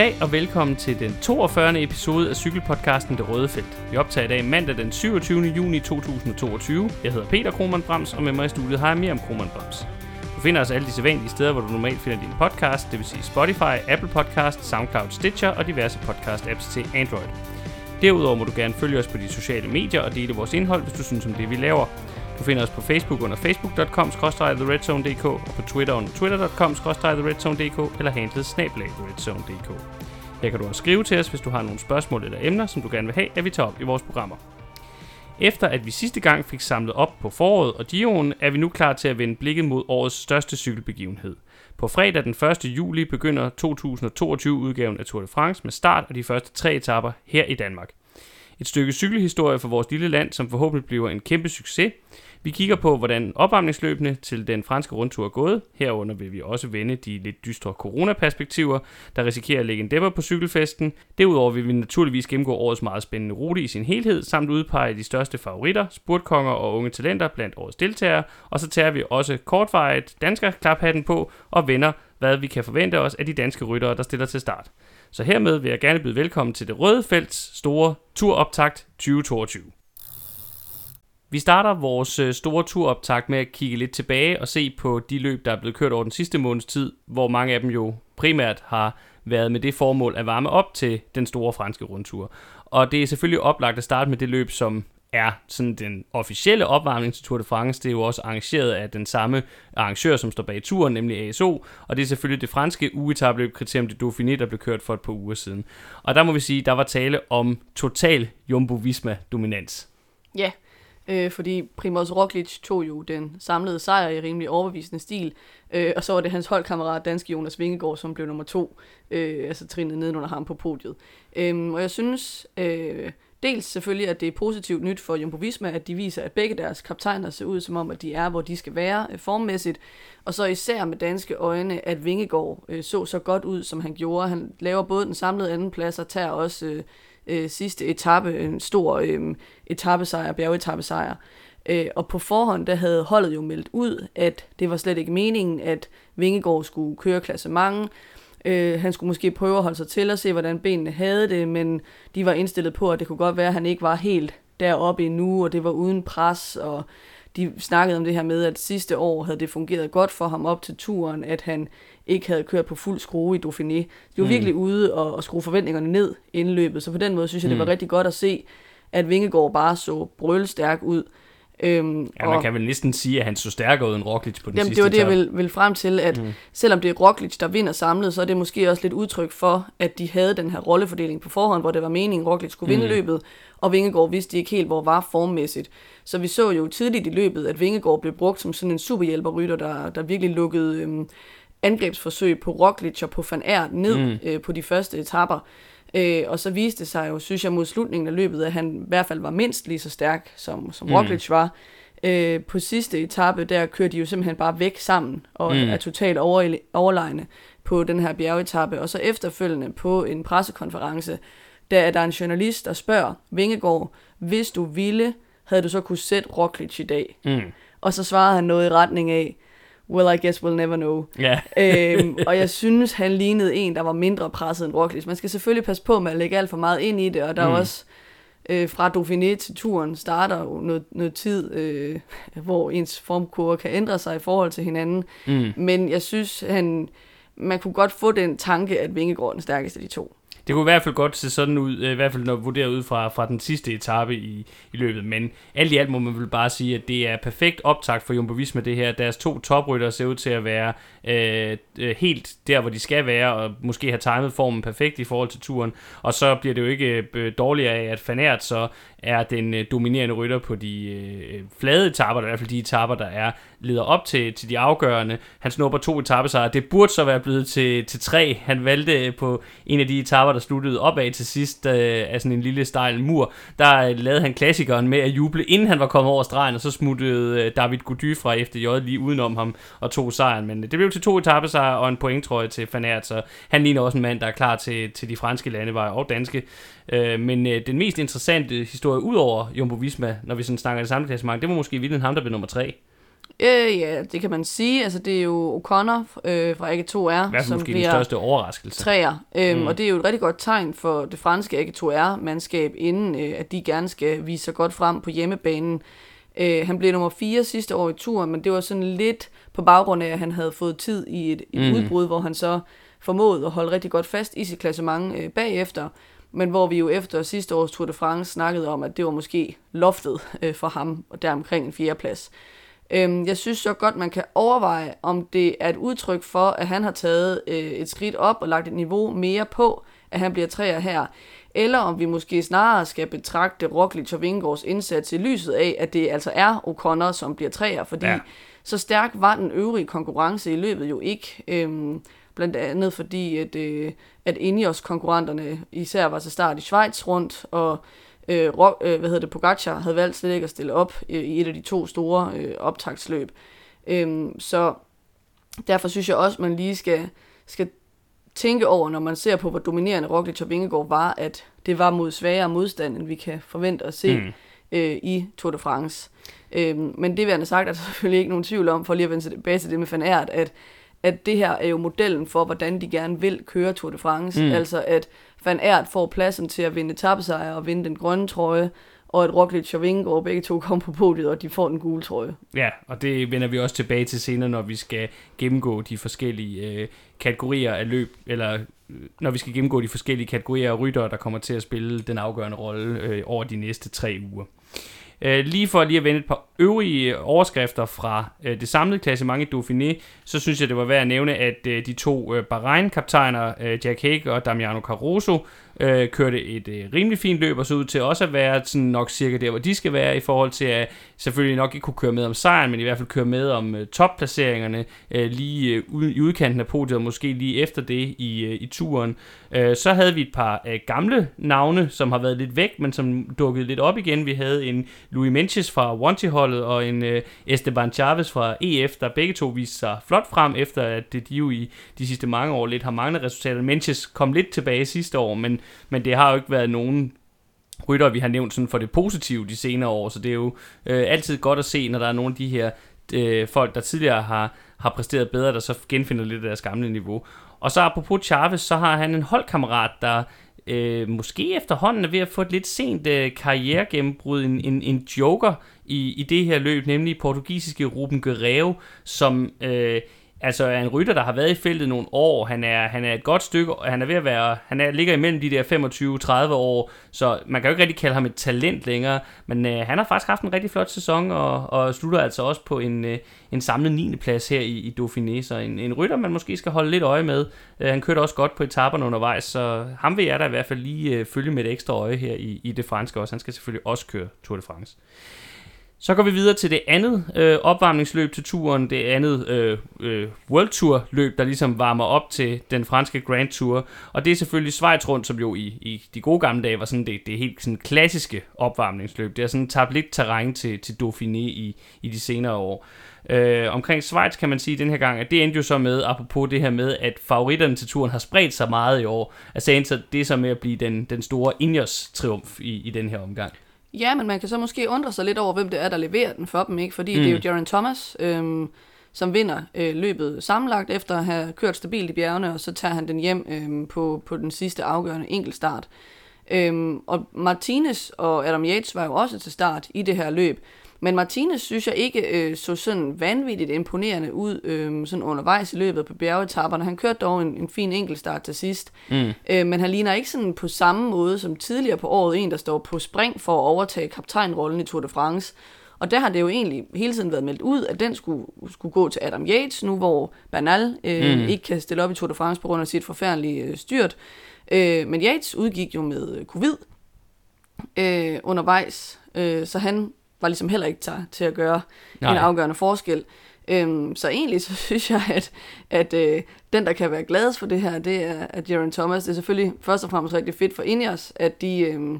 Goddag og velkommen til den 42. episode af cykelpodcasten Det Røde Felt. Vi optager i dag mandag den 27. juni 2022. Jeg hedder Peter Krohmann Brams, og med mig i studiet har jeg Miriam om Krohmann Brams. Du finder os alle de sædvanlige steder, hvor du normalt finder din podcast, det vil sige Spotify, Apple Podcast, SoundCloud, Stitcher og diverse podcast-apps til Android. Derudover må du gerne følge os på de sociale medier og dele vores indhold, hvis du synes om det, vi laver. Du finder os på Facebook under facebook.com-theredzone.dk og på Twitter under twitter.com-theredzone.dk eller handlet snablag theredzone.dk. Her kan du også skrive til os, hvis du har nogle spørgsmål eller emner, som du gerne vil have, at vi tager op i vores programmer. Efter at vi sidste gang fik samlet op på foråret og Dion, er vi nu klar til at vende blikket mod årets største cykelbegivenhed. På fredag den 1. juli begynder 2022-udgaven af Tour de France med start af de første tre etapper her i Danmark. Et stykke cykelhistorie for vores lille land, som forhåbentlig bliver en kæmpe succes. Vi kigger på, hvordan opvarmningsløbene til den franske rundtur er gået. Herunder vil vi også vende de lidt dystre coronaperspektiver, der risikerer at lægge en dæmper på cykelfesten. Derudover vil vi naturligvis gennemgå årets meget spændende rute i sin helhed, samt udpege de største favoritter, spurtkonger og unge talenter blandt årets deltagere. Og så tager vi også kortvejet dansker klaphatten på og vender, hvad vi kan forvente os af de danske ryttere, der stiller til start. Så hermed vil jeg gerne byde velkommen til det røde felts store turoptakt 2022. Vi starter vores øh, store turoptakt med at kigge lidt tilbage og se på de løb, der er blevet kørt over den sidste måneds tid, hvor mange af dem jo primært har været med det formål at varme op til den store franske rundtur. Og det er selvfølgelig oplagt at starte med det løb, som er sådan den officielle opvarmning til Tour de France. Det er jo også arrangeret af den samme arrangør, som står bag turen, nemlig ASO. Og det er selvfølgelig det franske uetabløb Criterium de Dauphiné, der blev kørt for et par uger siden. Og der må vi sige, der var tale om total Jumbo-Visma-dominans. Ja, øh, fordi Primoz Roglic tog jo den samlede sejr i rimelig overbevisende stil, øh, og så var det hans holdkammerat, danske Jonas Vingegaard, som blev nummer to, øh, altså trinnet nedenunder ham på podiet. Øh, og jeg synes... Øh, Dels selvfølgelig, at det er positivt nyt for Jumbo Visma, at de viser, at begge deres kaptajner ser ud som om, at de er, hvor de skal være øh, formmæssigt. Og så især med danske øjne, at Vingegaard øh, så så godt ud, som han gjorde. Han laver både den samlede anden plads og tager også øh, øh, sidste etape, en stor øh, etappesejr, bjergetappesejr. Øh, og på forhånd, der havde holdet jo meldt ud, at det var slet ikke meningen, at Vingegaard skulle køre klasse mange, Øh, han skulle måske prøve at holde sig til og se, hvordan benene havde det, men de var indstillet på, at det kunne godt være, at han ikke var helt deroppe endnu, og det var uden pres, og de snakkede om det her med, at sidste år havde det fungeret godt for ham op til turen, at han ikke havde kørt på fuld skrue i Dauphiné. De var mm. virkelig ude og, og skrue forventningerne ned inden løbet, så på den måde synes jeg, det var mm. rigtig godt at se, at Vingegaard bare så brølstærk ud. Øhm, ja, man og, kan vel næsten sige, at han så stærkere ud end Roglic på den jamen, sidste det var det, jeg vil, vil frem til, at mm. selvom det er Roglic, der vinder samlet, så er det måske også lidt udtryk for, at de havde den her rollefordeling på forhånd, hvor det var meningen, at Roglic skulle vinde mm. løbet, og Vingegaard vidste ikke helt, hvor var formmæssigt. Så vi så jo tidligt i løbet, at Vingegaard blev brugt som sådan en superhjælperrytter, der, der virkelig lukkede øhm, angrebsforsøg på Roglic og på Van Aert ned mm. øh, på de første etapper. Øh, og så viste det sig jo, synes jeg, mod slutningen af løbet, at han i hvert fald var mindst lige så stærk, som, som mm. Roglic var. Øh, på sidste etape, der kørte de jo simpelthen bare væk sammen, og mm. er totalt over, overlegne på den her bjergetappe. Og så efterfølgende på en pressekonference, der er der en journalist, der spørger Vingegaard, hvis du ville, havde du så kunne sætte Roglic i dag? Mm. Og så svarede han noget i retning af, well, I guess we'll never know. Yeah. øhm, og jeg synes, han lignede en, der var mindre presset end Roglic. Man skal selvfølgelig passe på med at lægge alt for meget ind i det, og der mm. er også øh, fra Dauphiné til turen starter jo noget, noget tid, øh, hvor ens formkurve kan ændre sig i forhold til hinanden. Mm. Men jeg synes, han, man kunne godt få den tanke, at Vingegaard er den stærkeste af de to. Det kunne i hvert fald godt se sådan ud, øh, i hvert fald når vurderet ud fra, fra den sidste etape i, i løbet. Men alt i alt må man vel bare sige, at det er perfekt optakt for Jumbo Visma det her. Deres to toprytter ser ud til at være Øh, øh, helt der, hvor de skal være, og måske have timet formen perfekt i forhold til turen. Og så bliver det jo ikke øh, dårligere af, at Fanert så er den øh, dominerende rytter på de øh, flade etaper, i hvert fald de etaper, der er leder op til, til de afgørende. Han snupper to etappesejre. Det burde så være blevet til, til tre. Han valgte øh, på en af de etaper, der sluttede opad til sidst øh, af sådan en lille stejl mur. Der øh, lavede han klassikeren med at juble, inden han var kommet over stregen, og så smuttede øh, David Gody fra FDJ lige udenom ham og tog sejren. Men øh, det blev til to etappesejre og en pointtrøje til Fanert, så han ligner også en mand, der er klar til, til de franske landeveje og danske. Øh, men øh, den mest interessante historie, ud over Jumbo Visma, når vi sådan snakker det samme klassement, det var måske vildt ham, der blev nummer tre. Øh, ja, det kan man sige. Altså, det er jo O'Connor øh, fra AG2R, som måske bliver den største overraskelse. Træer. Øhm, mm. Og det er jo et rigtig godt tegn for det franske AG2R-mandskab, inden øh, at de gerne skal vise sig godt frem på hjemmebanen. Øh, han blev nummer 4 sidste år i turen, men det var sådan lidt på baggrund af, at han havde fået tid i et, et mm. udbrud, hvor han så formåede at holde rigtig godt fast i sit klassement øh, bagefter. Men hvor vi jo efter sidste års Tour de France snakkede om, at det var måske loftet øh, for ham, og der omkring en fjerdeplads. Øhm, jeg synes så godt, man kan overveje, om det er et udtryk for, at han har taget øh, et skridt op og lagt et niveau mere på, at han bliver træer her. Eller om vi måske snarere skal betragte Roglic og Vingårds indsats i lyset af, at det altså er O'Connor, som bliver træer, fordi ja. så stærk var den øvrige konkurrence i løbet jo ikke. Øhm, blandt andet fordi, at, øh, at Ineos konkurrenterne især var til start i Schweiz rundt, og øh, rock, øh, hvad hedder det, Pogacar havde valgt slet ikke at stille op øh, i et af de to store øh, optagsløb. Øhm, så derfor synes jeg også, at man lige skal, skal tænke over, når man ser på, hvor dominerende Roglic og Vingegaard var, at det var mod svagere modstand, end vi kan forvente at se mm. øh, i Tour de France. Øhm, men det jeg sagt, er der selvfølgelig ikke nogen tvivl om, for lige at vende tilbage til det med Van Aert, at at det her er jo modellen for, hvordan de gerne vil køre Tour de France. Mm. Altså at Van Aert får pladsen til at vinde etappesejr og vinde den grønne trøje, og at Roglic og Vingegaard begge to kommer på podiet, og de får den gule trøje. Ja, og det vender vi også tilbage til senere, når vi skal gennemgå de forskellige øh, kategorier af løb, eller øh, når vi skal gennemgå de forskellige kategorier af ryttere, der kommer til at spille den afgørende rolle øh, over de næste tre uger. Øh, lige for lige at vende et par øvrige overskrifter fra øh, det samlede klassement i Dauphiné, så synes jeg, det var værd at nævne, at øh, de to øh, Bahrain-kaptajner, øh, Jack Hague og Damiano Caruso, øh, kørte et øh, rimelig fint løb og så ud til også at være sådan nok cirka der, hvor de skal være i forhold til at selvfølgelig nok ikke kunne køre med om sejren, men i hvert fald køre med om øh, topplaceringerne øh, lige øh, ude, i udkanten af podiet og måske lige efter det i, øh, i turen. Øh, så havde vi et par øh, gamle navne, som har været lidt væk, men som dukkede lidt op igen. Vi havde en Louis Menches fra Wanty landsholdet, og en øh, Esteban Chavez fra EF, der begge to viste sig flot frem, efter at de jo i de sidste mange år lidt har manglet resultater. Menches kom lidt tilbage sidste år, men men det har jo ikke været nogen rytter, vi har nævnt sådan for det positive de senere år, så det er jo øh, altid godt at se, når der er nogle af de her øh, folk, der tidligere har, har præsteret bedre, der så genfinder lidt af deres gamle niveau. Og så apropos Chavez, så har han en holdkammerat, der øh, måske efterhånden er ved at få et lidt sent øh, karrieregennembrud, en, en, en joker i, i det her løb, nemlig portugisiske Ruben Guerrero, som øh, altså er en rytter, der har været i feltet nogle år. Han er, han er et godt stykke, han er ved at være, han er, ligger imellem de der 25-30 år, så man kan jo ikke rigtig kalde ham et talent længere, men øh, han har faktisk haft en rigtig flot sæson, og, og slutter altså også på en, øh, en samlet 9. plads her i, i Dauphiné, så en, en rytter, man måske skal holde lidt øje med. Øh, han kørte også godt på etaperne undervejs, så ham vil jeg da i hvert fald lige øh, følge med et ekstra øje her i, i det franske også. Han skal selvfølgelig også køre Tour de France. Så går vi videre til det andet øh, opvarmningsløb til turen, det andet øh, øh, World Tour løb, der ligesom varmer op til den franske Grand Tour. Og det er selvfølgelig Schweiz rundt, som jo i, i de gode gamle dage var sådan det, det helt sådan klassiske opvarmningsløb. Det har sådan tabt lidt terræn til, til Dauphiné i, i de senere år. Øh, omkring Schweiz kan man sige den her gang, at det endte jo så med, apropos det her med, at favoritterne til turen har spredt sig meget i år. Altså det er så med at blive den, den store Ingers triumf i, i den her omgang. Ja, men man kan så måske undre sig lidt over, hvem det er, der leverer den for dem, ikke? Fordi mm. det er jo mm. Jaron Thomas, øhm, som vinder øh, løbet sammenlagt efter at have kørt stabilt i bjergene, og så tager han den hjem øhm, på, på den sidste afgørende enkeltstart. Øhm, og Martinez og Adam Yates var jo også til start i det her løb, men Martinez synes jeg ikke øh, så sådan vanvittigt imponerende ud øh, sådan undervejs i løbet på bjergetapperne. Han kørte dog en, en fin enkeltstart til sidst. Mm. Øh, men han ligner ikke sådan på samme måde som tidligere på året en, der står på spring for at overtage kaptajnrollen i Tour de France. Og der har det jo egentlig hele tiden været meldt ud, at den skulle, skulle gå til Adam Yates, nu hvor Bernal øh, mm. ikke kan stille op i Tour de France på grund af sit forfærdelige øh, styrt. Øh, men Yates udgik jo med øh, covid øh, undervejs, øh, så han var ligesom heller ikke til, til at gøre Nej. en afgørende forskel. Øhm, så egentlig så synes jeg, at, at øh, den, der kan være gladest for det her, det er at Jaron Thomas. Det er selvfølgelig først og fremmest rigtig fedt for Ineos, at de, øh,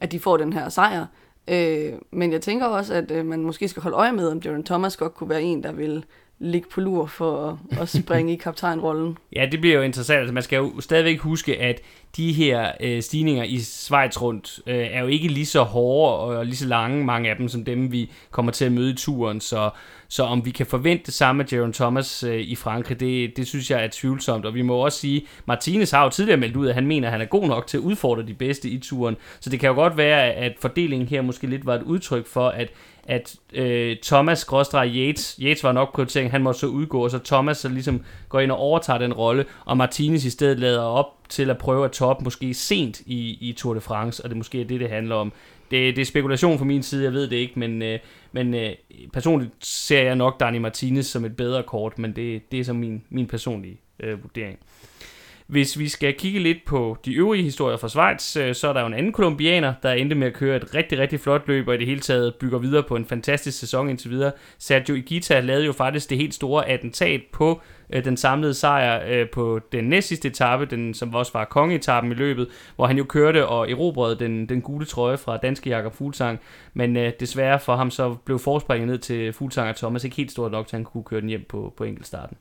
at de får den her sejr. Øh, men jeg tænker også, at øh, man måske skal holde øje med, om Jaron Thomas godt kunne være en, der vil ligge på lur for at, at springe i kaptajnrollen. Ja, det bliver jo interessant. Altså, man skal jo stadigvæk huske, at de her øh, stigninger i Schweiz rundt øh, er jo ikke lige så hårde og lige så lange, mange af dem, som dem vi kommer til at møde i turen. Så, Så om vi kan forvente det samme med Jaron Thomas øh, i Frankrig, det, det synes jeg er tvivlsomt. Og vi må også sige, Martinez har jo tidligere meldt ud, at han mener, at han er god nok til at udfordre de bedste i turen. Så det kan jo godt være, at fordelingen her måske lidt var et udtryk for, at at øh, Thomas Gråstrej Yates, Yates var nok prioritering, han måtte så udgå, og så Thomas så ligesom går ind og overtager den rolle, og Martinez i stedet lader op til at prøve at toppe måske sent i, i Tour de France, og det måske er det, det handler om. Det, det er spekulation fra min side, jeg ved det ikke, men, øh, men øh, personligt ser jeg nok Dani Martinez som et bedre kort, men det, det er så min, min personlige øh, vurdering. Hvis vi skal kigge lidt på de øvrige historier fra Schweiz, øh, så er der jo en anden kolumbianer, der endte med at køre et rigtig, rigtig flot løb, og i det hele taget bygger videre på en fantastisk sæson indtil videre. Sergio Igita lavede jo faktisk det helt store attentat på øh, den samlede sejr øh, på den næstsidste etape, den, som også var kongeetappen i løbet, hvor han jo kørte og erobrede den, den gule trøje fra danske Jakob Fuglsang, men øh, desværre for ham så blev forspringet ned til Fuglsang og Thomas ikke helt stort nok, til han kunne køre den hjem på, på enkeltstarten.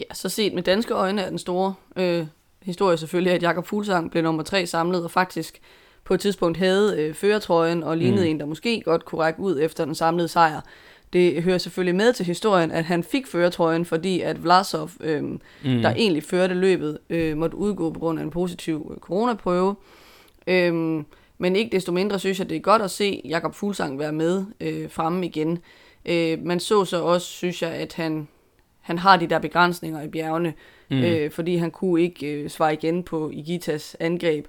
Ja, så set med danske øjne er den store øh, historie selvfølgelig, at Jakob Fuglsang blev nummer tre samlet, og faktisk på et tidspunkt havde øh, føretrøjen og lignede mm. en, der måske godt kunne række ud efter den samlede sejr. Det hører selvfølgelig med til historien, at han fik føretrøjen, fordi at Vlasov, øh, mm. der egentlig førte løbet, øh, måtte udgå på grund af en positiv øh, coronaprøve. Øh, men ikke desto mindre synes jeg, det er godt at se Jakob Fuglsang være med øh, fremme igen. Øh, man så så også, synes jeg, at han han har de der begrænsninger i bjergene, mm. øh, fordi han kunne ikke øh, svare igen på Igitas angreb.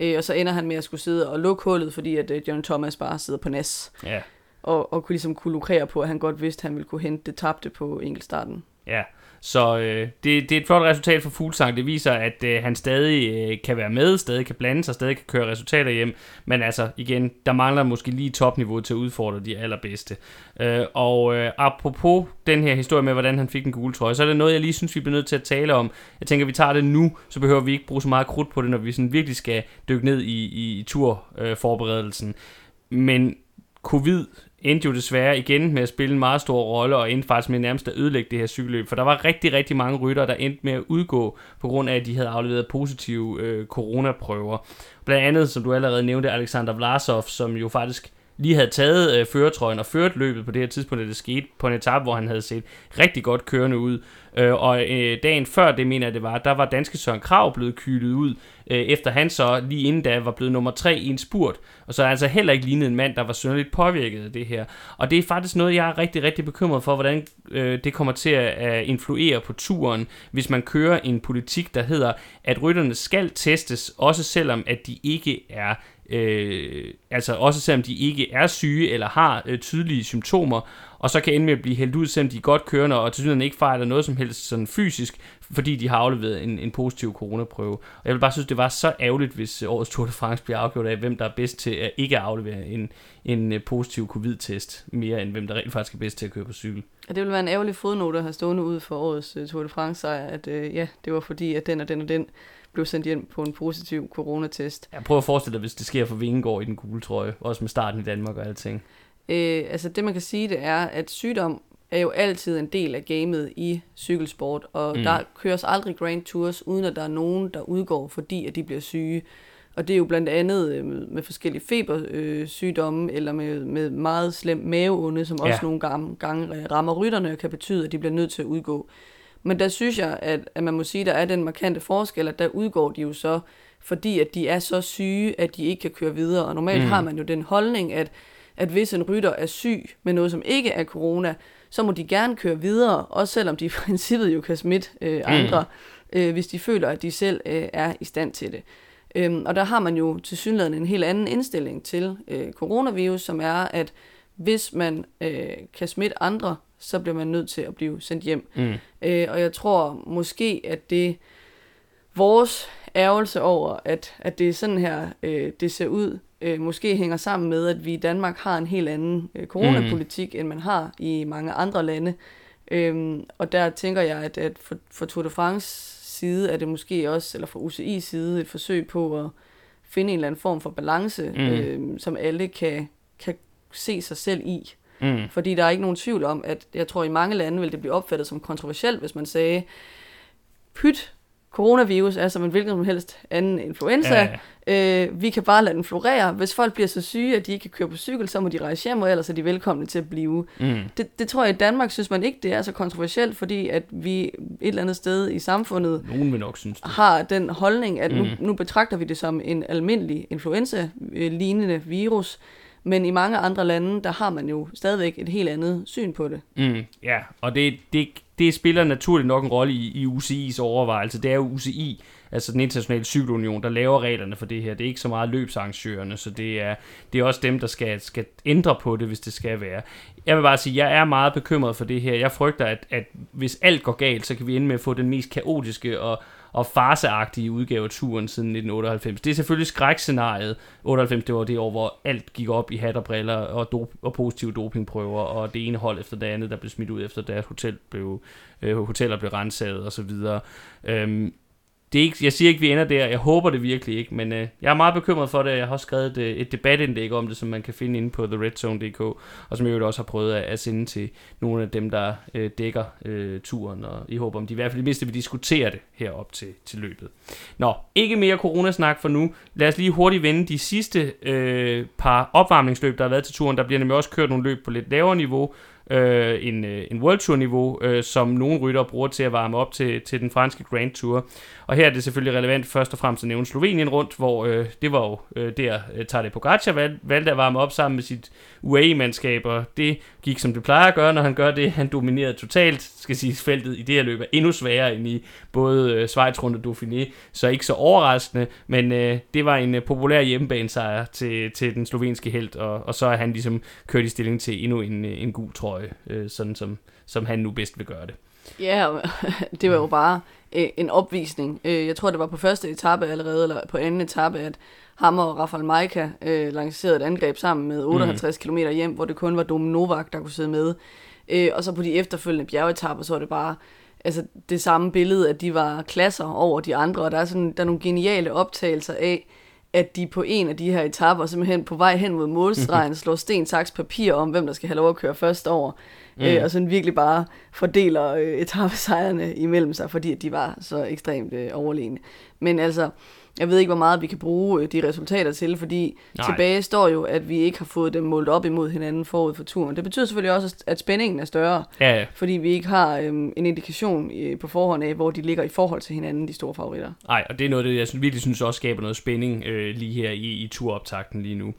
Øh, og så ender han med at skulle sidde og lukke hullet, fordi at øh, John Thomas bare sidder på næs. Ja. Og, og kunne ligesom kunne lukrere på, at han godt vidste, at han ville kunne hente det tabte på enkeltstarten. Ja, så øh, det, det er et flot resultat for Fuglsang. Det viser, at øh, han stadig øh, kan være med, stadig kan blande sig, stadig kan køre resultater hjem. Men altså, igen, der mangler måske lige topniveau til at udfordre de allerbedste. Øh, og øh, apropos den her historie med, hvordan han fik en gule trøje, så er det noget, jeg lige synes, vi bliver nødt til at tale om. Jeg tænker, vi tager det nu, så behøver vi ikke bruge så meget krudt på det, når vi sådan virkelig skal dykke ned i, i, i turforberedelsen. Øh, Men covid endte jo desværre igen med at spille en meget stor rolle, og endte faktisk med nærmest at ødelægge det her cykelløb, for der var rigtig, rigtig mange rytter, der endte med at udgå, på grund af, at de havde afleveret positive øh, coronaprøver. Blandt andet, som du allerede nævnte, Alexander Vlasov, som jo faktisk lige havde taget øh, føretrøjen og ført løbet på det her tidspunkt, da det skete på en etape, hvor han havde set rigtig godt kørende ud. Øh, og øh, dagen før, det mener jeg det var, der var danske Søren Krav blevet kylet ud, øh, efter han så lige inden da var blevet nummer tre i en spurt. Og så er altså heller ikke lignet en mand, der var synderligt påvirket af det her. Og det er faktisk noget, jeg er rigtig, rigtig bekymret for, hvordan øh, det kommer til at influere på turen, hvis man kører en politik, der hedder, at rytterne skal testes, også selvom at de ikke er øh, altså også selvom de ikke er syge eller har øh, tydelige symptomer, og så kan ende med at blive hældt ud, selvom de er godt kørende, og til synligheden ikke fejler noget som helst sådan fysisk, fordi de har afleveret en, en positiv coronaprøve. Og jeg vil bare synes, det var så ærgerligt, hvis øh, årets Tour de France bliver afgjort af, hvem der er bedst til at ikke aflevere en, en øh, positiv covid-test, mere end hvem der rent faktisk er bedst til at køre på cykel. Ja, det ville være en ærgerlig fodnote at have stående ud for årets øh, Tour de France sejr, at øh, ja, det var fordi, at den og den og den blev sendt hjem på en positiv coronatest. Jeg prøver at forestille dig, hvis det sker for Vingegaard i den gule trøje, også med starten i Danmark og alting. Øh, altså det man kan sige, det er, at sygdom er jo altid en del af gamet i cykelsport, og mm. der køres aldrig Grand Tours, uden at der er nogen, der udgår, fordi at de bliver syge. Og det er jo blandt andet øh, med forskellige febersygdomme, eller med, med meget slem maveonde, som også ja. nogle gange, gange rammer rytterne og kan betyde, at de bliver nødt til at udgå. Men der synes jeg, at, at man må sige, at der er den markante forskel, at der udgår de jo så, fordi at de er så syge, at de ikke kan køre videre. Og normalt mm. har man jo den holdning, at, at hvis en rytter er syg med noget, som ikke er corona, så må de gerne køre videre, også selvom de i princippet jo kan smitte øh, mm. andre, mm. øh, hvis de føler, at de selv øh, er i stand til det. Øhm, og der har man jo til synligheden en helt anden indstilling til øh, coronavirus, som er, at hvis man øh, kan smitte andre, så bliver man nødt til at blive sendt hjem. Mm. Øh, og jeg tror måske, at det vores ærgelse over, at, at det er sådan her, øh, det ser ud, øh, måske hænger sammen med, at vi i Danmark har en helt anden øh, coronapolitik, mm. end man har i mange andre lande. Øhm, og der tænker jeg, at, at for, for Tour de France side er det måske også, eller fra UCI side, et forsøg på at finde en eller anden form for balance, mm. øh, som alle kan, kan se sig selv i. Mm. Fordi der er ikke nogen tvivl om, at jeg tror, i mange lande vil det blive opfattet som kontroversielt, hvis man sagde, pyt, coronavirus er som en hvilken som helst anden influenza. Ja. Øh, vi kan bare lade den florere. Hvis folk bliver så syge, at de ikke kan køre på cykel, så må de rejse hjem, og ellers er de velkomne til at blive. Mm. Det, det tror jeg, i Danmark synes man ikke, det er så kontroversielt, fordi at vi et eller andet sted i samfundet Nogen vil nok synes det. har den holdning, at nu, Mm. nu betragter vi det som en almindelig influenza-lignende virus, men i mange andre lande, der har man jo stadigvæk et helt andet syn på det. Mm, ja, og det, det, det spiller naturligt nok en rolle i, i UCI's overvejelse. Det er jo UCI, altså den internationale cykelunion, der laver reglerne for det her. Det er ikke så meget løbsarrangørerne, så det er, det er også dem, der skal, skal ændre på det, hvis det skal være. Jeg vil bare sige, jeg er meget bekymret for det her. Jeg frygter, at, at hvis alt går galt, så kan vi ende med at få den mest kaotiske og, og farseagtige udgave af turen siden 1998. Det er selvfølgelig skrækscenariet. 98, det var det år, hvor alt gik op i hat og briller og, dop- og positive dopingprøver, og det ene hold efter det andet, der blev smidt ud efter deres hotel blev, øh, hoteller blev renset og så videre. Øhm, det er ikke, jeg siger ikke, at vi ender der. Jeg håber det virkelig ikke, men øh, jeg er meget bekymret for det. Jeg har også skrevet et, øh, et debatindlæg om det, som man kan finde inde på theredzone.dk, og som jeg jo også har prøvet at, at sende til nogle af dem, der øh, dækker øh, turen, og i håb om, de i hvert fald i mindste vil diskutere det herop til, til løbet. Nå, ikke mere coronasnak for nu. Lad os lige hurtigt vende de sidste øh, par opvarmningsløb, der har været til turen. Der bliver nemlig også kørt nogle løb på lidt lavere niveau, øh, en, øh, en World Tour niveau, øh, som nogle rytter bruger til at varme op til, til den franske Grand Tour. Og her er det selvfølgelig relevant først og fremmest at nævne Slovenien rundt, hvor øh, det var jo øh, der øh, Tadej Pogacar valg, valgte at varme op sammen med sit UAE-mandskab, og det gik som det plejer at gøre, når han gør det. Han dominerede totalt, skal sige, feltet i det her løb er endnu sværere end i både øh, Schweiz rundt og Dauphiné, så ikke så overraskende, men øh, det var en øh, populær hjemmebanesejr til, til den slovenske held, og, og så er han ligesom kørt i stilling til endnu en, øh, en gul trøje, øh, sådan som, som han nu bedst vil gøre det. Ja, og det var jo bare øh, en opvisning. Øh, jeg tror, det var på første etape allerede, eller på anden etape, at ham og Rafael Majka øh, lancerede et angreb sammen med 58 mm. km hjem, hvor det kun var Dom Novak, der kunne sidde med. Øh, og så på de efterfølgende bjergetapper, så var det bare altså, det samme billede, at de var klasser over de andre, og der er, sådan, der er nogle geniale optagelser af, at de på en af de her etapper, simpelthen på vej hen mod målstregen, slår sten, saks, papir om, hvem der skal have lov at køre først over. Mm. Øh, og sådan virkelig bare fordeler øh, etappesejrene imellem sig, fordi at de var så ekstremt øh, overlegne. Men altså, jeg ved ikke, hvor meget vi kan bruge øh, de resultater til, fordi Nej. Nej. tilbage står jo, at vi ikke har fået dem målt op imod hinanden forud for turen. Det betyder selvfølgelig også, at spændingen er større, Ja, ja. fordi vi ikke har øhm, en indikation øh, på forhånd af, hvor de ligger i forhold til hinanden, de store favoritter. Nej, og det er noget, det jeg synes, virkelig synes også skaber noget spænding øh, lige her i, i turoptakten lige nu.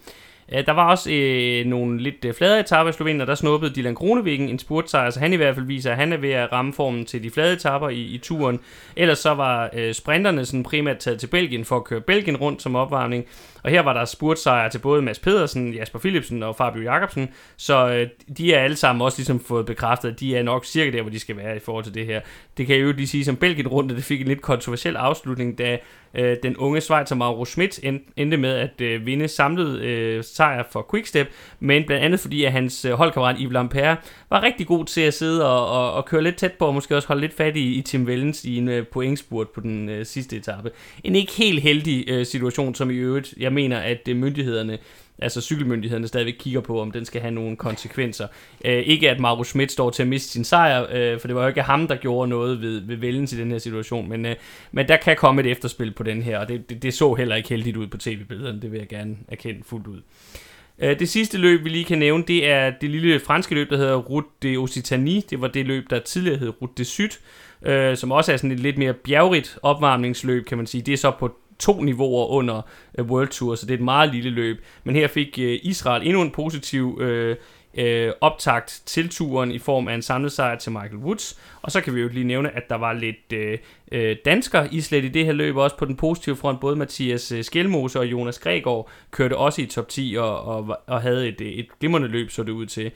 Øh, Der var også øh, nogle lidt øh, flade etaper i Slovenien, og der snuppede Dylan Kronevikken en spurtsejr, så han i hvert fald viser, at han er ved at ramme formen til de flade etaper i, i turen. Ellers så var øh, sprinterne sådan primært taget til Belgien for at køre Belgien rundt som opvarmning, og her var der spurtsejre til både Mads Pedersen, Jasper Philipsen og Fabio Jacobsen, så øh, de er alle sammen også ligesom fået bekræftet, at de er nok cirka der, hvor de skal være i forhold til det her. Det kan jeg jo lige sige som Belgien rundt, at det fik en lidt kontroversiel afslutning, da øh, den unge Schweizer Mauro Schmidt end, endte med at øh, vinde samlet øh, sejr for Quickstep, men blandt andet fordi, at hans øh, holdkammerat Yves Lampere var rigtig god til at sidde og, og, og køre lidt tæt på, og måske også holde lidt fat i, i Tim Wellens i en øh, pointspurt på den øh, sidste etape. En ikke helt heldig øh, situation, som i øvrigt, jeg mener, at øh, myndighederne altså cykelmyndighederne stadigvæk kigger på, om den skal have nogle konsekvenser. Øh, ikke at Mauro Schmidt står til at miste sin sejr, øh, for det var jo ikke ham, der gjorde noget ved, ved Vellens i den her situation, men, øh, men der kan komme et efterspil på den her, og det, det, det så heller ikke heldigt ud på tv-billederne, det vil jeg gerne erkende fuldt ud. Øh, Det sidste løb, vi lige kan nævne, det er det lille franske løb, der hedder Route de Occitanie. Det var det løb, der tidligere hed Route de Sud, øh, som også er sådan et lidt mere bjergrigt opvarmningsløb, kan man sige. Det er så på to niveauer under øh, World Tour, så det er et meget lille løb. Men her fik øh, Israel endnu en positiv øh, øh, optakt til turen i form af en samlet sejr til Michael Woods. Og så kan vi jo lige nævne, at der var lidt øh, øh, dansker islet i det her løb, også på den positive front. Både Mathias øh, Skelmose og Jonas Gregor kørte også i top 10 og, og, og havde et, et glimrende løb, så det ud til.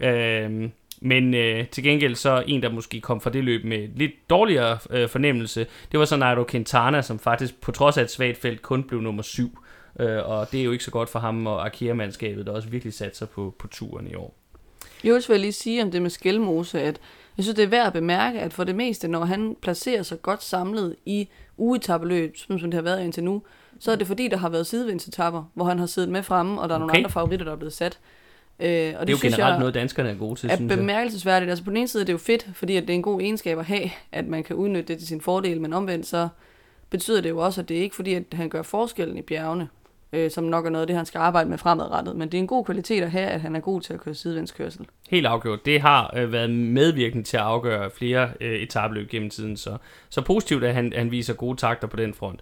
Øh, men øh, til gengæld så en, der måske kom fra det løb med lidt dårligere øh, fornemmelse, det var så Nairo Quintana, som faktisk på trods af et svagt felt kun blev nummer syv. Øh, og det er jo ikke så godt for ham og Arkea-mandskabet, der også virkelig satte sig på, på turen i år. Jeg vil lige sige om det med Skelmose, at jeg synes, det er værd at bemærke, at for det meste, når han placerer sig godt samlet i ugetabeløb, som det har været indtil nu, så er det fordi, der har været sidevindsetapper, hvor han har siddet med fremme, og der er nogle Okay. andre favoritter, der er blevet sat. Øh, og det, Det er jo generelt jeg noget, danskerne er gode til, er synes jeg. bemærkelsesværdigt. Altså på den ene side er det jo fedt, fordi at det er en god egenskab at have, at man kan udnytte det til sin fordel, men omvendt så betyder det jo også, at det er ikke fordi, at han gør forskellen i bjergene, øh, som nok er noget af det, han skal arbejde med fremadrettet. Men det er en god kvalitet at have, at han er god til at køre sidevendskørsel. Helt afgjort. Det har øh, været medvirkende til at afgøre flere øh, etabløb gennem tiden, så, så positivt, at han, han viser gode takter på den front.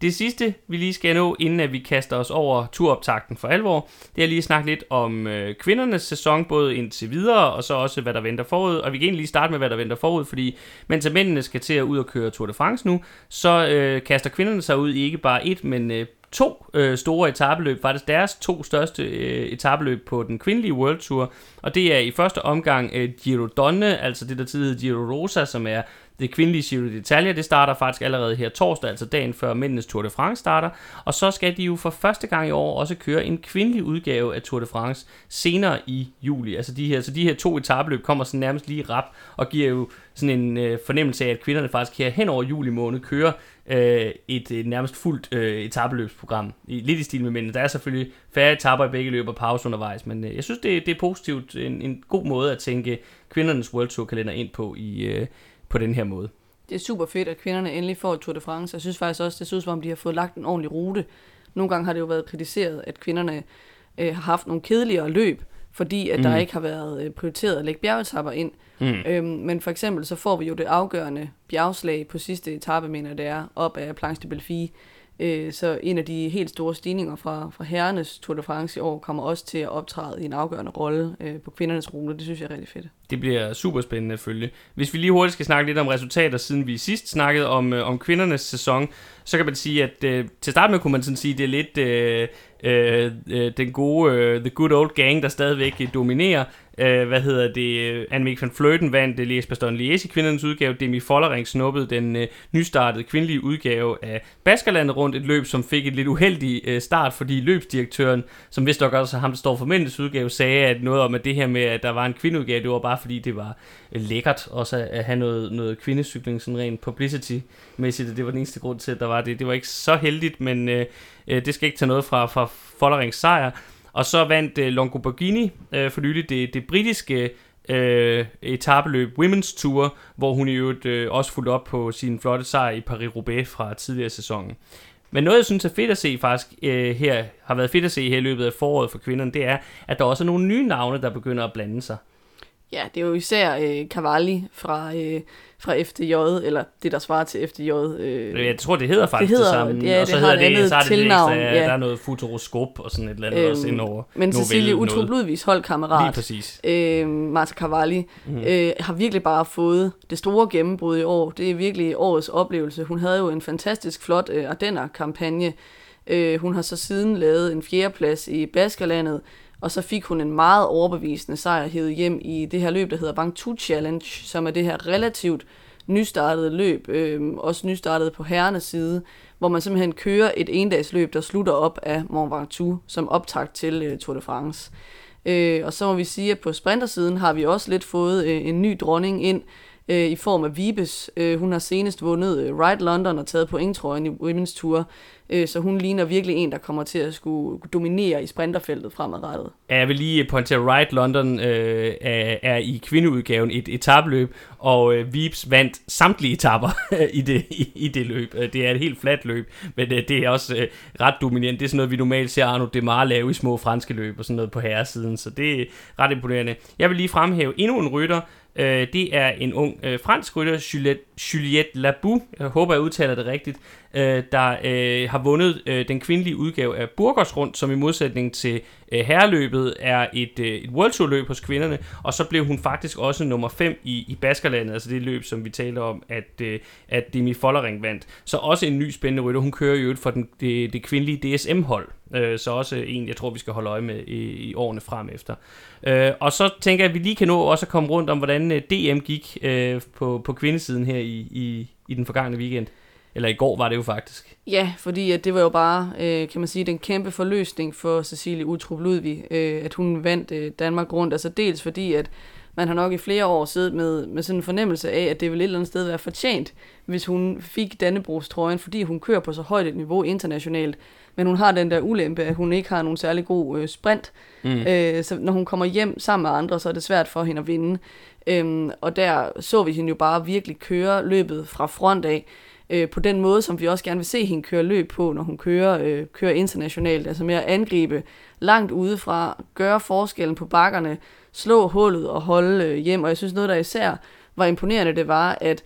Det sidste, vi lige skal nå, inden at vi kaster os over turoptakten for alvor, det er lige at snakke lidt om øh, kvindernes sæson, både indtil videre, og så også, hvad der venter forud. Og vi kan egentlig lige starte med, hvad der venter forud, fordi mens mændene skal til at ud og køre Tour de France nu, så øh, kaster kvinderne sig ud i ikke bare et, men øh, to øh, store etabeløb, faktisk deres to største øh, etabeløb på den kvindelige World Tour, og det er i første omgang øh, Giro Donne, altså det der tidligere Giro Rosa, som er det kvindelige Giro d'Italia, det starter faktisk allerede her torsdag, altså dagen før mændenes Tour de France starter, og så skal de jo for første gang i år også køre en kvindelig udgave af Tour de France senere i juli. Altså de her, så de her to etabløb kommer sådan nærmest lige rap og giver jo sådan en øh, fornemmelse af, at kvinderne faktisk her hen over juli måned kører øh, et, et nærmest fuldt øh, etabeløbsprogram. I, lidt i stil med mændene. Der er selvfølgelig færre etaper i begge løb og pause undervejs, men øh, jeg synes, det, det er positivt. En, en god måde at tænke kvindernes World Tour kalender ind på i, øh, på den her måde. Det er super fedt, at kvinderne endelig får et Tour de France. Jeg synes faktisk også, det synes som om, de har fået lagt en ordentlig rute. Nogle gange har det jo været kritiseret, at kvinderne øh, har haft nogle kedeligere løb, fordi at mm. der ikke har været øh, prioriteret at lægge bjergetapper ind. Mm. Øhm, men for eksempel så får vi jo det afgørende bjergslag på sidste etape, mener det er, op af Planche de Belfi. Øh, så en af de helt store stigninger fra, fra herrenes Tour de France i år kommer også til at optræde i en afgørende rolle øh, på kvindernes rute. Det synes jeg er rigtig fedt. Det bliver super spændende at følge. Hvis vi lige hurtigt skal snakke lidt om resultater, siden vi sidst snakkede om, øh, om kvindernes sæson, så kan man sige, at øh, til start med kunne man sådan sige, det er lidt øh, øh, øh, den gode, øh, the good old gang, der stadigvæk øh, dominerer. Øh, hvad hedder det? Annemiek van Fløten vandt det Lies Bastogne Lies i kvindernes udgave. Demi Follering snuppede den øh, nystartede kvindelige udgave af Baskerlandet rundt. Et løb, som fik et lidt uheldig øh, start, fordi løbsdirektøren, som vist nok også ham, der står for mændenes udgave, sagde at noget om, at det her med, at der var en kvindeudgave, det var bare fordi, det var øh, lækkert også at have noget, noget kvindecykling, sådan rent publicity-mæssigt. Det var den eneste grund til, at der var det. Det var ikke så heldigt, men øh, øh, det skal ikke tage noget fra, fra Follerings sejr. Og så vandt øh, Longoborghini øh, for nylig det, det britiske øh, etabeløb Women's Tour, hvor hun i øvrigt øh, også fulgte op på sin flotte sejr i Paris-Roubaix fra tidligere sæsonen. Men noget, jeg synes er fedt at se faktisk øh, her, har været fedt at se her i løbet af foråret for kvinderne, det er, at der også er nogle nye navne, der begynder at blande sig. Ja, det er jo især øh, Cavalli fra, øh, fra FDJ, eller det, der svarer til FDJ. Øh, Jeg tror, det hedder faktisk det, hedder- det samme. ja, og så det hedder et andet det, så er det tilnavn, ekstra, ja. der er noget futuroskop og sådan et eller andet øhm, også indover. men Cecilie Utrup. Ludvigs Lige holdkammerat, præcis. øh, Marta Cavalli, mm. øh, har virkelig bare fået det store gennembrud i år. Det er virkelig årets oplevelse. Hun havde jo en fantastisk flot øh, Ardenner-kampagne. Øh, hun har så siden lavet en fjerdeplads i Baskerlandet, og så fik hun en meget overbevisende sejr hævet hjem i det her løb, der hedder Bangtu Challenge, som er det her relativt nystartede løb, øh, også nystartet på herrenes side, hvor man simpelthen kører et endagsløb, der slutter op af Mont Ventoux som optakt til øh, Tour de France. Øh, og så må vi sige, at på sprintersiden har vi også lidt fået øh, en ny dronning ind øh, i form af Vibes. Øh, hun har senest vundet øh, Ride London og taget pointtrøjen i Women's Tour, øh, så hun ligner virkelig en, der kommer til at skulle dominere i sprinterfeltet fremadrettet. Ja, Jeg vil lige pointere, Ride London øh, er, er i kvindeudgaven et etabløb, og øh, Vibes vandt samtlige etapper i, det, i, i det løb. Øh, det er et helt fladt løb, men øh, det er også øh, ret dominerende. Det er sådan noget, vi normalt ser Arno Demare lave i små franske løb og sådan noget på herresiden, så det er ret imponerende. Jeg vil lige fremhæve endnu en rytter, Øh, det er en ung øh, fransk rytter, Juliette, Juliette Labou, jeg håber, jeg udtaler det rigtigt, øh, der øh, har vundet øh, den kvindelige udgave af Burgers Rundt, som i modsætning til øh, herreløbet er et, øh, et World Tour løb hos kvinderne, og så blev hun faktisk også nummer 5 i, i Baskerlandet, altså det løb, som vi taler om, at, øh, at Demi Follering vandt. Så også en ny spændende rytter, hun kører jo for den, det, det kvindelige DSM-hold, øh, så også en, jeg tror, vi skal holde øje med i, i årene frem efter. Øh, og så tænker jeg, at vi lige kan nå også at komme rundt om, hvordan øh, DM gik øh, på, på kvindesiden her i, i, i den forgangne weekend. Eller i går var det jo faktisk. Ja, fordi at det var jo bare, øh, kan man sige, den kæmpe forløsning for Cecilie Utrup Ludvig, øh, at hun vandt øh, Danmark rundt. Altså dels fordi, at man har nok i flere år siddet med, med sådan en fornemmelse af, at det vil et eller andet sted være fortjent, hvis hun fik Dannebrogstrøjen, fordi hun kører på så højt et niveau internationalt. Men hun har den der ulempe, at hun ikke har nogen særlig god øh, sprint. Mm. Øh, så når hun kommer hjem sammen med andre, så er det svært for hende at vinde. Øhm, og der så vi hende jo bare virkelig køre løbet fra front af øh, på den måde, som vi også gerne vil se hende køre løb på, når hun kører, øh, kører internationalt. Altså med at angribe langt udefra, gøre forskellen på bakkerne, slå hullet og holde øh, hjem. Og jeg synes noget, der især var imponerende, det var, at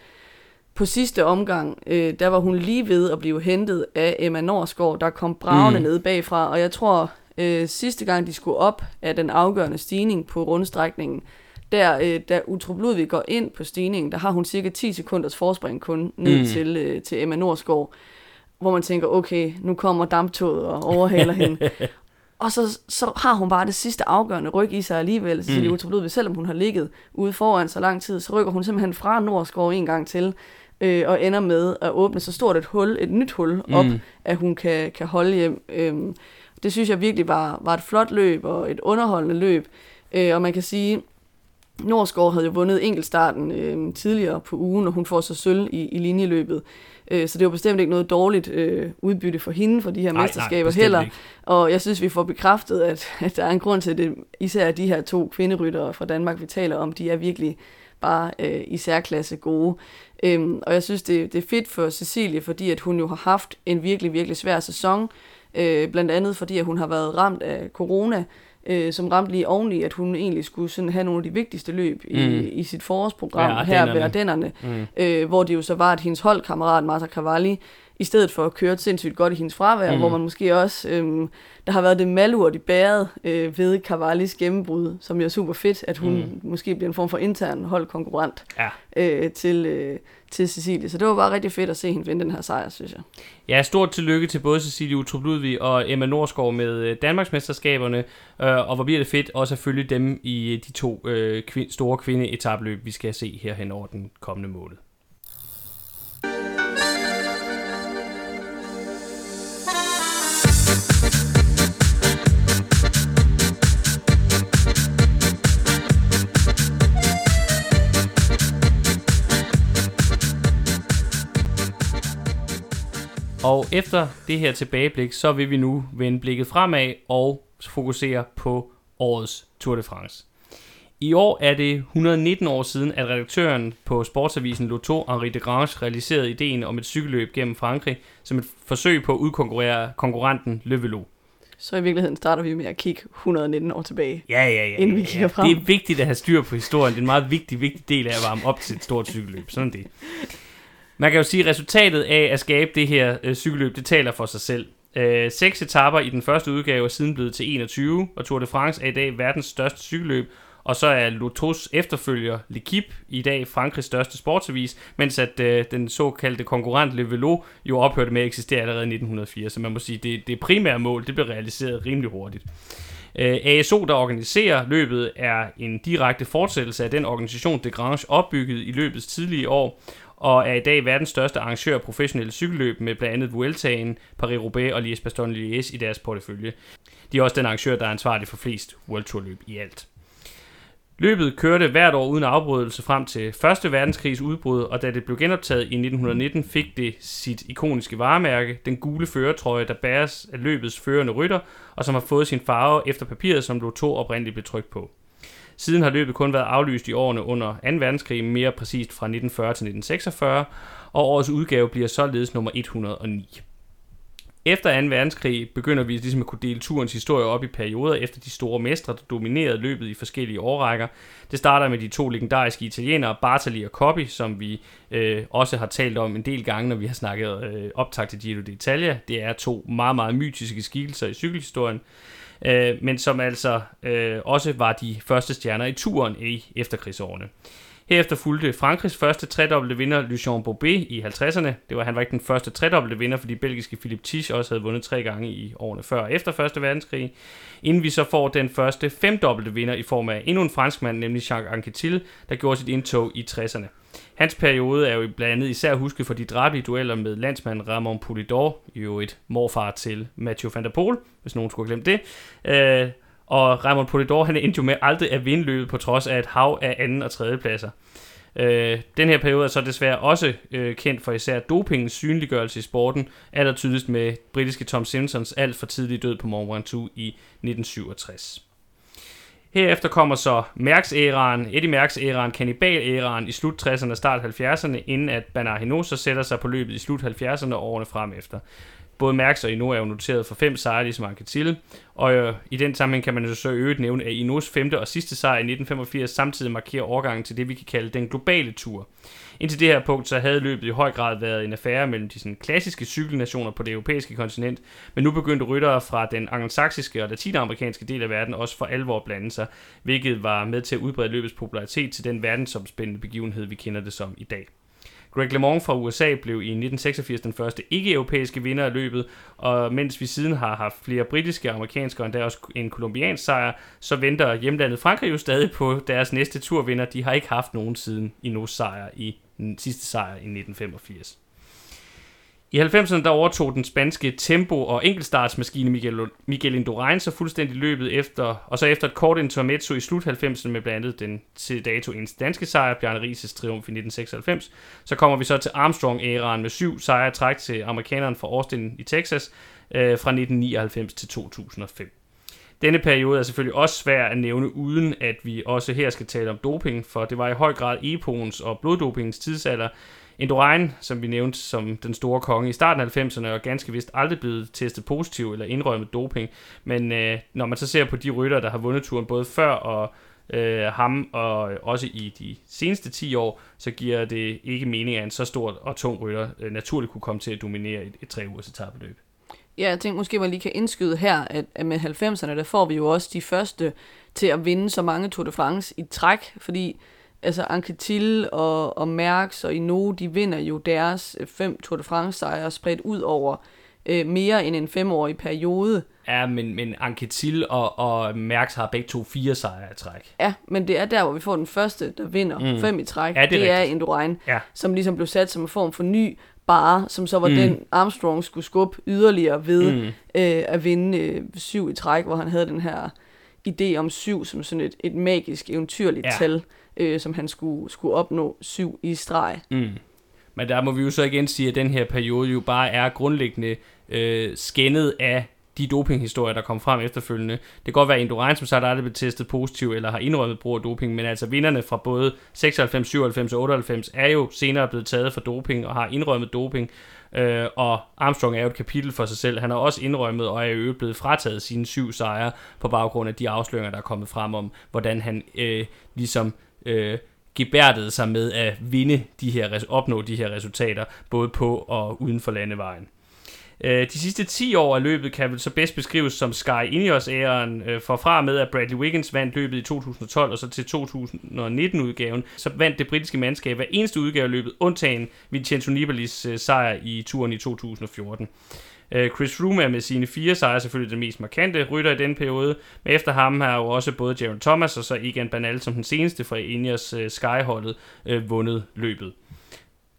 på sidste omgang, øh, der var hun lige ved at blive hentet af Emma Norsgaard, der kom bravende mm. ned bagfra. Og jeg tror, øh, sidste gang de skulle op af den afgørende stigning på rundstrækningen, der, øh, da Utrup Ludvig går ind på stigningen, der har hun cirka 10 sekunders forspring kun ned mm. til, øh, til Emma Norsgaard, hvor man tænker, okay, nu kommer damptoget og overhaler hende. Og så, så har hun bare det sidste afgørende ryg i sig alligevel, Cecilie mm. Utrup Ludvig, selvom hun har ligget ude foran så lang tid, så rykker hun simpelthen fra Norsgaard en gang til, øh, og ender med at åbne så stort et hul, et nyt hul op, mm. at hun kan, kan holde hjem. Øhm, det synes jeg virkelig var, var et flot løb og et underholdende løb. Øh, og man kan sige, Norsgaard havde jo vundet enkeltstarten øh, tidligere på ugen, og hun får så sølv i, i linjeløbet. Øh, så det var bestemt ikke noget dårligt øh, udbytte for hende for de her nej, mesterskaber nej, heller. Ikke. Og jeg synes, vi får bekræftet, at, at der er en grund til, at det især de her to kvinderyttere fra Danmark, vi taler om, de er virkelig bare øh, i særklasse gode. Øhm, og jeg synes, det, det er fedt for Cecilie, fordi at hun jo har haft en virkelig, virkelig svær sæson. Øh, blandt andet fordi, at hun har været ramt af corona, øh, som ramte lige oveni, at hun egentlig skulle sådan have nogle af de vigtigste løb i, mm. i sit forårsprogram ja, her ved Ardennerne, mm. øh, hvor det jo så var, at hendes holdkammerat Marta Cavalli, i stedet for at køre sindssygt godt i hendes fravær, mm. hvor man måske også, øh, der har været det malurt i bæret øh, ved Cavallis gennembrud, som jo er super fedt, at hun mm. måske bliver en form for intern holdkonkurrent ja. øh, til, øh, til Cecilie. Så det var bare rigtig fedt at se hende vinde den her sejr, synes jeg. Ja, stort tillykke til både Cecilie Utrup Ludvig og Emma Norsgaard med øh, Danmarksmesterskaberne, øh, og hvor bliver det fedt også at følge dem i øh, de to øh, store kvindeetabløb, vi skal se her hen over den kommende måned. Og efter det her tilbageblik, så vil vi nu vende blikket fremad og fokusere på årets Tour de France. I år er det 119 år siden, at redaktøren på sportsavisen Lotto, Henri de Grange, realiserede ideen om et cykelløb gennem Frankrig som et forsøg på at udkonkurrere konkurrenten Le Velo. Så i virkeligheden starter vi med at kigge 119 år tilbage, ja, ja, ja, inden vi kigger frem. Det er vigtigt at have styr på historien. Det er en meget vigtig, vigtig del af at varme op til et stort cykelløb. Sådan det. Man kan jo sige, at resultatet af at skabe det her øh, cykelløb, det taler for sig selv. Øh, seks etapper i den første udgave er siden blevet til 21, og Tour de France er i dag verdens største cykelløb, og så er Lotos efterfølger L'Equipe i dag Frankrigs største sportsavis, mens at øh, den såkaldte konkurrent Le Velo jo ophørte med at eksistere allerede i 1980, så man må sige, det, det primære mål, det blev realiseret rimelig hurtigt. Øh, ASO, der organiserer løbet, er en direkte fortsættelse af den organisation, De Grange opbyggede i løbets tidlige år, og er i dag verdens største arrangør af professionelle cykelløb med blandt andet Vueltaen, Paris-Roubaix og Liège-Bastogne-Liège i deres portefølje. De er også den arrangør, der er ansvarlig for flest World Tour løb i alt. Løbet kørte hvert år uden afbrydelse frem til 1. verdenskrigs udbrud, og da det blev genoptaget i 1919, fik det sit ikoniske varemærke, den gule føretrøje, der bæres af løbets førende rytter, og som har fået sin farve efter papiret, som Lotto oprindeligt blev trykt på. Siden har løbet kun været aflyst i årene under 2. verdenskrig, mere præcist fra 1940 til 1946, og årets udgave bliver således nummer 109. Efter 2. verdenskrig begynder vi ligesom at kunne dele turens historie op i perioder efter de store mestre, der dominerede løbet i forskellige årrækker. Det starter med de to legendariske italienere, Bartali og Coppi, som vi øh, også har talt om en del gange, når vi har snakket øh, optag til Giro d'Italia. Det er to meget, meget mytiske skikkelser i cykelhistorien øh, men som altså øh, også var de første stjerner i turen i efterkrigsårene. Herefter fulgte Frankrigs første tredobbelte vinder, Lucien Bobet, i 50'erne. Det var, han var ikke den første tredobbelte vinder, fordi belgiske Philip Tisch også havde vundet tre gange i årene før og efter 1. verdenskrig. Inden vi så får den første femdobbelte vinder i form af endnu en franskmand, nemlig Jacques Anquetil, der gjorde sit indtog i 60'erne. Hans periode er jo blandt andet især husket for de drabelige dueller med landsmand Ramon Polidor, jo et morfar til Mathieu van der Poel, hvis nogen skulle have glemt det. Øh, Og Raymond Polidor, han endte jo med aldrig at vinde løbet på trods af et hav af anden og tredje pladser. Øh, den her periode er så desværre også øh, kendt for især dopingens synliggørelse i sporten, allertydeligst med britiske Tom Simpsons alt for tidlig død på Mont Ventoux i 1967. Herefter kommer så Mærks-æraen, Eddie Mærks-æraen, kannibal-æraen i slut 60'erne og start 70'erne, inden at Bernard Hinault så sætter sig på løbet i slut 70'erne og årene frem efter. Både Mærks og Ino er jo noteret for fem sejre, ligesom Anquetil, og øh, i den sammenhæng kan man jo så øvrigt nævne, at Inos femte og sidste sejr i 1985 samtidig markerer overgangen til det, vi kan kalde den globale tur. Indtil det her punkt, så havde løbet i høj grad været en affære mellem de sådan, klassiske cykelnationer på det europæiske kontinent, men nu begyndte ryttere fra den angelsaksiske og latinamerikanske del af verden også for alvor at blande sig, hvilket var med til at udbrede løbets popularitet til den verdensomspændende begivenhed, vi kender det som i dag. Greg LeMond fra USA blev i 1986 den første ikke-europæiske vinder af løbet, og mens vi siden har haft flere britiske, amerikanske og endda også en kolumbiansk sejr, så venter hjemlandet Frankrig jo stadig på deres næste turvinder. De har ikke haft nogen siden i sejr i den sidste sejr i 1985. I 90'erne der overtog den spanske tempo- og enkeltstartsmaskine Miguel, Miguel Indurain så fuldstændig løbet efter, og så efter et kort intermezzo i slut 90'erne med blandt andet den til dato eneste danske sejr, Bjarne Rises triumf i 1996, så kommer vi så til Armstrong-æraen med syv sejre træk til amerikaneren fra Austin i Texas øh, fra 1999 til 2005. Denne periode er selvfølgelig også svær at nævne, uden at vi også her skal tale om doping, for det var i høj grad EPOens og bloddopingens tidsalder, Indurain, som vi nævnte som den store konge i starten af 90'erne, er ganske vist aldrig blevet testet positiv eller indrømmet doping. Men øh, når man så ser på de rytter, der har vundet turen både før og øh, ham, og også i de seneste 10 år, så giver det ikke mening, at en så stor og tung rytter øh, naturligt kunne komme til at dominere et, et tre ugers etabeløb. Ja, jeg tænkte måske, man lige kan indskyde her, at, at med 90'erne, der får vi jo også de første til at vinde så mange Tour de France i træk, fordi altså Anquetil og, og Merckx og Ino, de vinder jo deres øh, fem Tour de France sejre spredt ud over øh, mere end en femårig periode. Ja, men, men Anquetil og, og Merckx har begge to fire sejre i træk. Ja, men det er der, hvor vi får den første, der vinder mm. fem i træk. Ja, det er, det er Indurain, ja. som ligesom blev sat som en form for ny bare, som så var mm. den Armstrong skulle skubbe yderligere ved mm. øh, at vinde øh, syv i træk, hvor han havde den her idé om syv som sådan et, et magisk, eventyrligt ja. tal øh, som han skulle, skulle opnå syv i streg. Mm. Men der må vi jo så igen sige, at den her periode jo bare er grundlæggende øh, skændet af de dopinghistorier, der kom frem efterfølgende. Det kan godt være, at Indurain, som sagt, aldrig blev testet positiv eller har indrømmet brug af doping, men altså vinderne fra både 96, 97 og 98 er jo senere blevet taget for doping og har indrømmet doping. Øh, og Armstrong er jo et kapitel for sig selv. Han har også indrømmet og er jo blevet frataget sine syv sejre på baggrund af de afsløringer, der er kommet frem om, hvordan han øh, ligesom øh, gebærdede sig med at vinde de her, opnå de her resultater, både på og uden for landevejen. Øh, de sidste 10 år af løbet kan vel så bedst beskrives som Sky Ineos-æren, øh, for fra med at Bradley Wiggins vandt løbet i 2012 og så til 2019-udgaven, så vandt det britiske mandskab hver eneste udgave af løbet, undtagen Vincenzo Nibalis øh, sejr i turen i 2014. Øh, Chris Froome er med sine fire sejre selvfølgelig den mest markante rytter i den periode, men efter ham har jo også både Jaron Thomas og så Egan Banal som den seneste fra Ineos øh, Skyholdet øh, vundet løbet.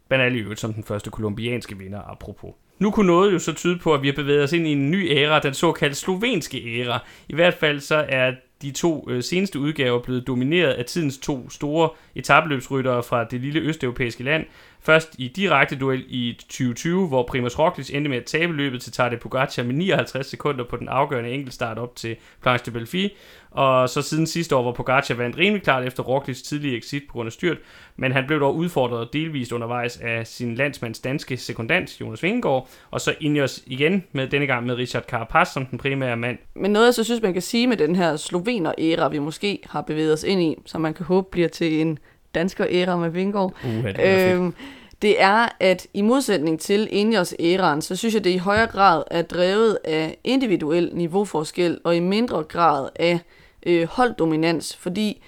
Banal i øvrigt som den første kolumbianske vinder, apropos. Nu kunne noget jo så tyde på, at vi har bevæget os ind i en ny æra, den såkaldte slovenske æra. I hvert fald så er de to øh, seneste udgaver blevet domineret af tidens to store etabløbsryttere fra det lille østeuropæiske land, Først i direkte duel i 2020, hvor Primoz Roglic endte med at tabe løbet til Tadej Pogacar med 59 sekunder på den afgørende enkeltstart op til Planche de Belfi. Og så siden sidste år, hvor Pogacar vandt rimelig klart efter Roglic tidlige exit på grund af styrt, men han blev dog udfordret delvist undervejs af sin landsmands danske sekundant, Jonas Vingegaard, og så Ineos igen, med denne gang med Richard Carapaz som den primære mand. Men noget, jeg så synes, man kan sige med den her slovener-æra, vi måske har bevæget os ind i, som man kan håbe bliver til en dansker æra med Vingård. Uh, det, er øhm, det er, at i modsætning til Ingers æraen, så synes jeg, det i højere grad er drevet af individuel niveauforskel, og i mindre grad af øh, holddominans, fordi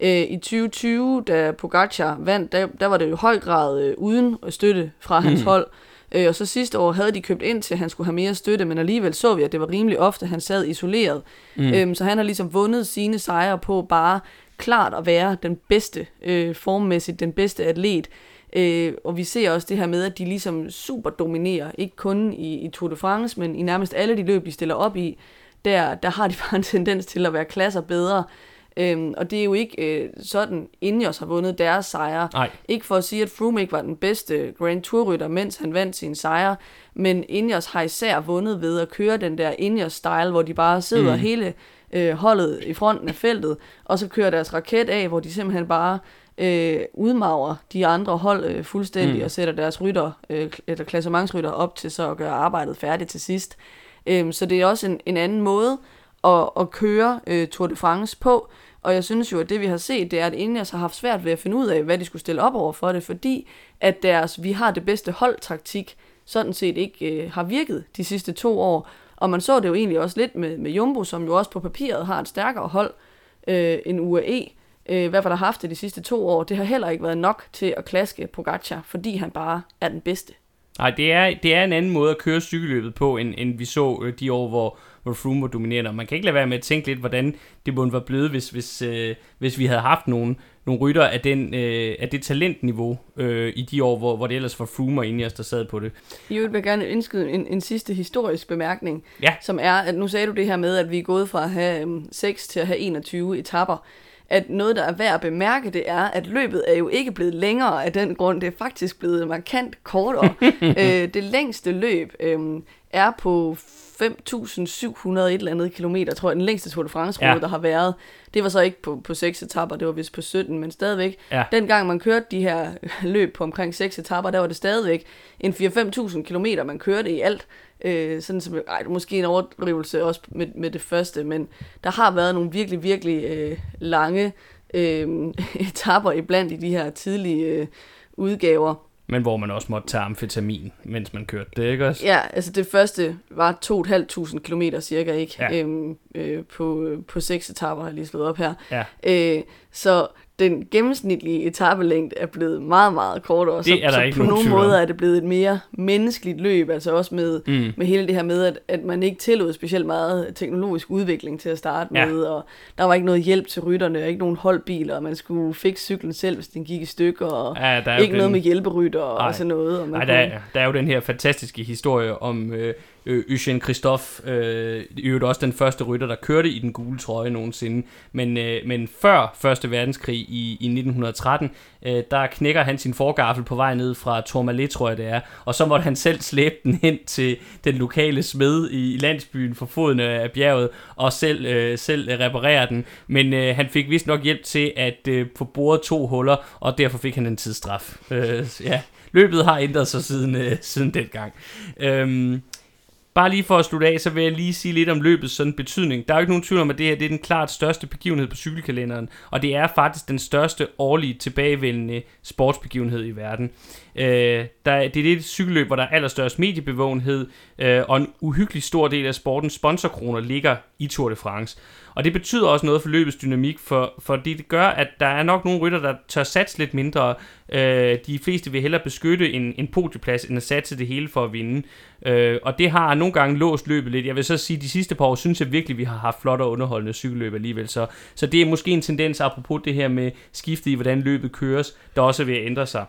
øh, i 2020, da Pogacar vandt, der, der var det jo i høj grad øh, uden støtte fra hans mm. hold, Øh, og så sidste år havde de købt ind til, at han skulle have mere støtte, men alligevel så vi, at det var rimelig ofte, at han sad isoleret. Mm. Øhm, så han har ligesom vundet sine sejre på bare klart at være den bedste øh, formmæssigt, den bedste atlet. Øh, og vi ser også det her med, at de ligesom super dominerer, ikke kun i, i Tour de France, men i nærmest alle de løb, de stiller op i. der, der har de bare en tendens til at være klasser bedre. Øhm, og det er jo ikke øh, sådan, Ineos har vundet deres sejre. Nej. Ikke for at sige, at Froome ikke var den bedste Grand Tour-rytter, mens han vandt sin sejre, men Ineos har især vundet ved at køre den der Ineos-style, hvor de bare sidder mm. hele øh, holdet i fronten af feltet, og så kører deres raket af, hvor de simpelthen bare øh, udmager de andre hold øh, fuldstændig mm. og sætter deres rytter, øh, eller klassementsrytter op til så at gøre arbejdet færdigt til sidst. Øh, så det er også en, en anden måde at, at køre øh, Tour de France på, og jeg synes jo, at det vi har set, det er, at Ineos har haft svært ved at finde ud af, hvad de skulle stille op over for det, fordi at deres vi har det bedste hold-taktik sådan set ikke øh, har virket de sidste to år. Og man så det jo egentlig også lidt med, med Jumbo, som jo også på papiret har et stærkere hold øh, end UAE. Øh, hvad var der haft det de sidste to år? Det har heller ikke været nok til at klaske Pogacar, fordi han bare er den bedste. Nej, det er, det er en anden måde at køre cykelløbet på, end, end vi så øh, de år, hvor, hvor Froome var dominerende. man kan ikke lade være med at tænke lidt, hvordan det måtte være blevet, hvis, hvis, øh, hvis vi havde haft nogle, nogle rytter af, den, øh, af det talentniveau øh, i de år, hvor, hvor det ellers var Froome og Ineos, der sad på det. Jeg vil gerne indskyde en, en sidste historisk bemærkning, ja. som er, at nu sagde du det her med, at vi er gået fra at have um, 6 til at have 21 etapper at noget, der er værd at bemærke, det er, at løbet er jo ikke blevet længere af den grund. Det er faktisk blevet markant kortere. øh, det længste løb øh, er på 5.700 et eller andet kilometer, tror jeg, den længste Tour de France ja. der har været. Det var så ikke på, på 6 etapper, det var vist på 17, men stadigvæk. Ja. Dengang man kørte de her løb på omkring 6 etapper, der var det stadigvæk en 4-5.000 kilometer, man kørte i alt. Øh, sådan som, ej, måske en overdrivelse også med, med det første, men der har været nogle virkelig, virkelig øh, lange øh, etapper iblandt i de her tidlige øh, udgaver. Men hvor man også måtte tage amfetamin, mens man kørte det, ikke også? Ja, altså det første var 2.500 km cirka, ikke? Ja. Øhm, øh, på, på seks etaper har jeg lige slået op her. Ja. Øh, så den gennemsnitlige etapelængde er blevet meget, meget kortere. Det så, er der så ikke på nogle måder er det blevet et mere menneskeligt løb, altså også med, mm. med hele det her med, at, at man ikke tillod specielt meget teknologisk udvikling til at starte ja. med, og der var ikke noget hjælp til rytterne, og ikke nogen holdbiler, og man skulle fikse cyklen selv, hvis den gik i stykker, og ja, der er ikke noget den... med hjælperytter og sådan noget. Og man Ej, der, er, der er jo den her fantastiske historie om... Øh, øh, Eugen Christoph, øh, i øvrigt også den første rytter, der kørte i den gule trøje nogensinde. Men, øh, men før Første Verdenskrig i, i 1913, øh, der knækker han sin forgaffel på vej ned fra Tourmalet, tror jeg det er, og så måtte han selv slæbe den hen til den lokale smed i, i landsbyen for foden af bjerget, og selv, øh, selv reparere den. Men øh, han fik vist nok hjælp til at øh, få boret to huller, og derfor fik han en tidsstraf. Øh, ja, løbet har ændret sig siden, øh, siden dengang. Øhm, Bare lige for at slutte af, så vil jeg lige sige lidt om løbets sådan betydning. Der er jo ikke nogen tvivl om, at det her det er den klart største begivenhed på cykelkalenderen, og det er faktisk den største årlige tilbagevendende sportsbegivenhed i verden. Øh, der, det er det cykelløb, hvor der er allerstørst mediebevågenhed, øh, og en uhyggelig stor del af sportens sponsorkroner ligger i Tour de France. Og det betyder også noget for løbets dynamik, for, fordi det gør, at der er nok nogle rytter, der tør satse lidt mindre. Øh, de fleste vil hellere beskytte en, en podieplads, end at satse det hele for at vinde. Øh, og det har nogle gange låst løbet lidt. Jeg vil så sige, at de sidste par år synes jeg virkelig, at vi har haft flot og underholdende cykelløb alligevel. Så, så det er måske en tendens, apropos det her med skiftet i, hvordan løbet køres, der også er ved at ændre sig.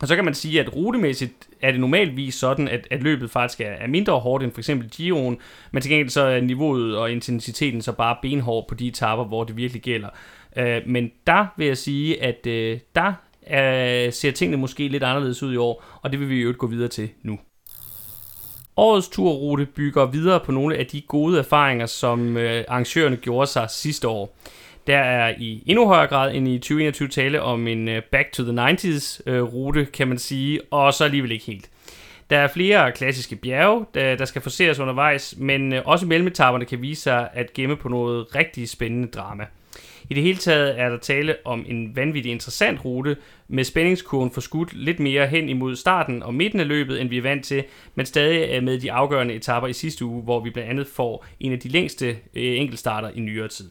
Og så kan man sige, at rutemæssigt er det normalvis sådan, at, at løbet faktisk er, er mindre hårdt end for eksempel Giroen, men til gengæld så er niveauet og intensiteten så bare benhård på de etapper, hvor det virkelig gælder. Øh, men der vil jeg sige, at øh, der øh, ser tingene måske lidt anderledes ud i år, og det vil vi jo gå videre til nu. Årets turrute bygger videre på nogle af de gode erfaringer, som øh, arrangørerne gjorde sig sidste år. Der er i endnu højere grad end i 2021 tale om en øh, back to the 90s øh, rute, kan man sige, og så alligevel ikke helt. Der er flere klassiske bjerge, der, der skal forseres undervejs, men øh, også mellemetaperne kan vise sig at gemme på noget rigtig spændende drama. I det hele taget er der tale om en vanvittig interessant rute, med spændingskurven forskudt lidt mere hen imod starten og midten af løbet, end vi er vant til, men stadig med de afgørende etapper i sidste uge, hvor vi blandt andet får en af de længste enkeltstarter i nyere tid.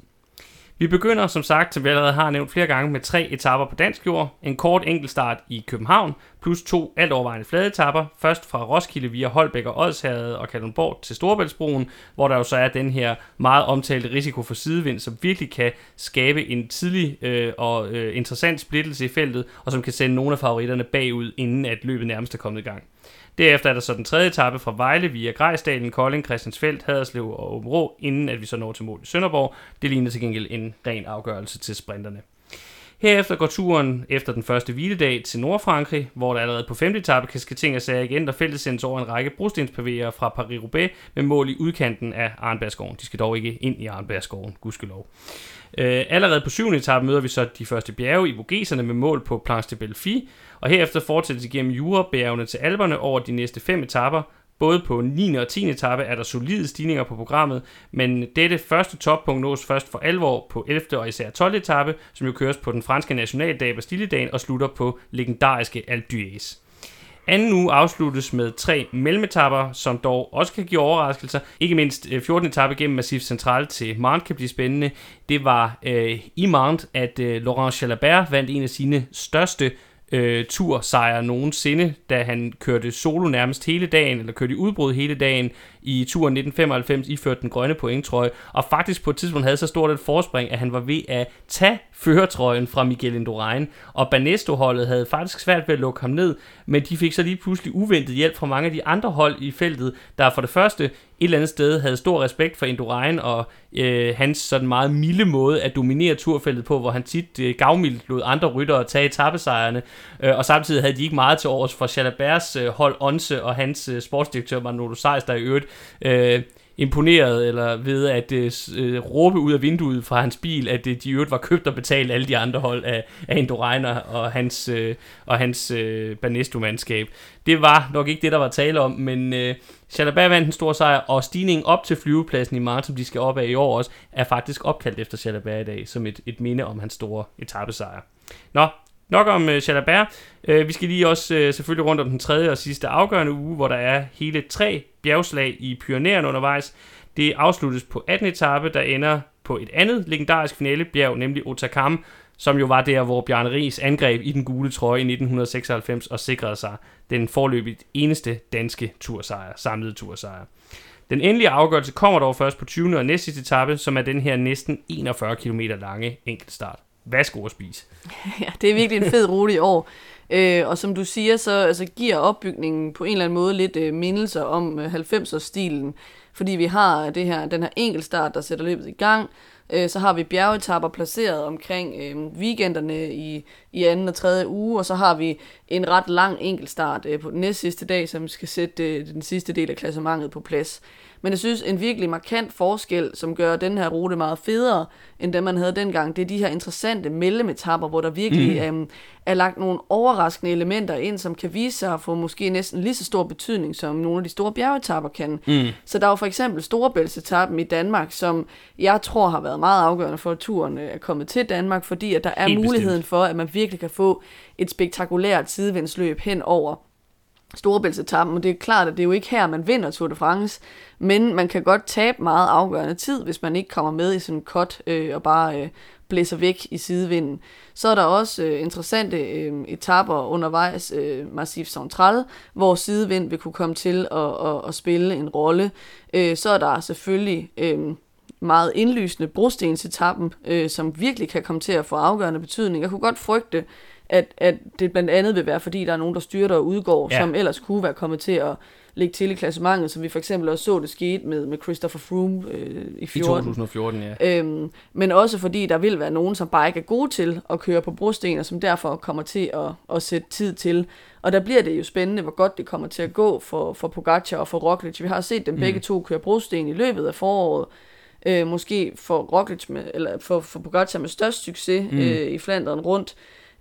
Vi begynder som sagt, som vi allerede har nævnt flere gange, med tre etapper på dansk jord. En kort enkeltstart i København, plus to alt overvejende flade etapper. Først fra Roskilde via Holbæk og Odsherred og Kalundborg til Storebæltsbroen, hvor der jo så er den her meget omtalte risiko for sidevind, som virkelig kan skabe en tidlig øh, og øh, interessant splittelse i feltet, og som kan sende nogle af favoritterne bagud, inden at løbet nærmest er kommet i gang. Derefter er der så den tredje etape fra Vejle via Grejsdalen, Kolding, Christiansfeldt, Haderslev og Åben Rå, inden at vi så når til mål i Sønderborg. Det ligner til gengæld en ren afgørelse til sprinterne. Herefter går turen efter den første hviledag til Nordfrankrig, hvor der allerede på femte etape kan ske ting og sager igen, der fælles sendes over en række brostenspavéer fra Paris-Roubaix med mål i udkanten af Arnbergskoven. De skal dog ikke ind i Arnbergskoven, gudskelov. Øh, allerede på syvende etape møder vi så de første bjerge i Vogeserne med mål på Planche de Belfi, og herefter fortsættes igennem Jurabjergene til Alperne over de næste fem etaper, Både på 9. og 10. etape er der solide stigninger på programmet, men dette første toppunkt nås først for alvor på 11. og især 12. etape, som jo køres på den franske nationaldag Bastilledagen og slutter på legendariske Alpe d'Huez. Anden uge afsluttes med tre mellemetapper, som dog også kan give overraskelser. Ikke mindst øh, 14. Etape gennem Massif Central til Marne kan blive spændende. Det var øh, i Mont, at øh, Laurent Jalabert vandt en af sine største øh, tursejre nogensinde, da han kørte solo nærmest hele dagen, eller kørte i udbrud hele dagen i turen 1995, iført den grønne pointtrøje, og faktisk på et tidspunkt havde så stort et forspring, at han var ved at tage førertrøjen fra Miguel Indurain, og Banesto-holdet havde faktisk svært ved at lukke ham ned, men de fik så lige pludselig uventet hjælp fra mange af de andre hold i feltet, der for det første et eller andet sted havde stor respekt for Indurain og øh, hans sådan meget milde måde at dominere turfeltet på, hvor han tit øh, gavmildt lod andre ryttere tage etappesejrene, øh, og samtidig havde de ikke meget til overs for Chalabers øh, hold Onse og hans øh, sportsdirektør Manolo Seis, der i øvrigt øh, imponeret eller ved at øh, øh, råbe ud af vinduet fra hans bil, at øh, de øvrigt var købt og betalt alle de andre hold af, af Indurainer og hans, øh, og hans øh, Banesto-mandskab. Det var nok ikke det, der var tale om, men øh, Jalabert vandt en stor sejr, og stigningen op til flyvepladsen i marts, som de skal op af i år også, er faktisk opkaldt efter Jalabert i dag, som et, et minde om hans store etappesejr. Nå, Nok om uh, Chalabert. Uh, vi skal lige også uh, selvfølgelig rundt om den tredje og sidste afgørende uge, hvor der er hele tre bjergslag i Pyrenæerne undervejs. Det afsluttes på 18. etape, der ender på et andet legendarisk finalebjerg, nemlig Otakam, som jo var der, hvor Bjarne Ries angreb i den gule trøje i 1996 og sikrede sig den forløbigt eneste danske tursejr, samlede tursejr. Den endelige afgørelse kommer dog først på 20. og næste etape, som er den her næsten 41 km lange enkeltstart. Værsgo at spise. ja, det er virkelig en fed rute i år. Øh, og som du siger, så altså, giver opbygningen på en eller anden måde lidt øh, mindelser om øh, 90'er-stilen. Fordi vi har det her, den her enkeltstart, der sætter løbet i gang. Øh, så har vi bjergetapper placeret omkring øh, weekenderne i, i anden og tredje uge. Og så har vi en ret lang enkeltstart øh, på den næste sidste dag, som skal sætte øh, den sidste del af klassementet på plads. Men jeg synes, en virkelig markant forskel, som gør den her rute meget federe, end den man havde dengang, det er de her interessante mellemetapper, hvor der virkelig mm. øhm, er lagt nogle overraskende elementer ind, som kan vise sig at få måske næsten lige så stor betydning, som nogle af de store bjergetapper kan. Mm. Så der er jo for eksempel Storebæltsetappen i Danmark, som jeg tror har været meget afgørende for, at turen er kommet til Danmark, fordi at der er Helt muligheden bestemt. for, at man virkelig kan få et spektakulært sidevindsløb hen over Storebæltsetappen, og det er klart, at det er jo ikke her, man vinder Tour de France, men man kan godt tabe meget afgørende tid, hvis man ikke kommer med i sådan en cut øh, og bare øh, blæser væk i sidevinden. Så er der også øh, interessante øh, etapper undervejs, øh, Massif Central, hvor sidevind vil kunne komme til at, at, at spille en rolle. Øh, så er der selvfølgelig øh, meget indlysende brostensetappen, øh, som virkelig kan komme til at få afgørende betydning. Jeg kunne godt frygte, at, at det blandt andet vil være, fordi der er nogen, der styrter og udgår, ja. som ellers kunne være kommet til at ligge til i klassementet, som vi for eksempel også så det skete med, med Christopher Froome øh, i 14. I 2014, ja. Øhm, men også fordi der vil være nogen, som bare ikke er gode til at køre på brosten, og som derfor kommer til at, at sætte tid til. Og der bliver det jo spændende, hvor godt det kommer til at gå for, for Pogacar og for Roglic. Vi har set dem mm. begge to køre brosten i løbet af foråret. Øh, måske for Roglic med, eller for, for Pogacar med størst succes mm. øh, i Flanderen rundt.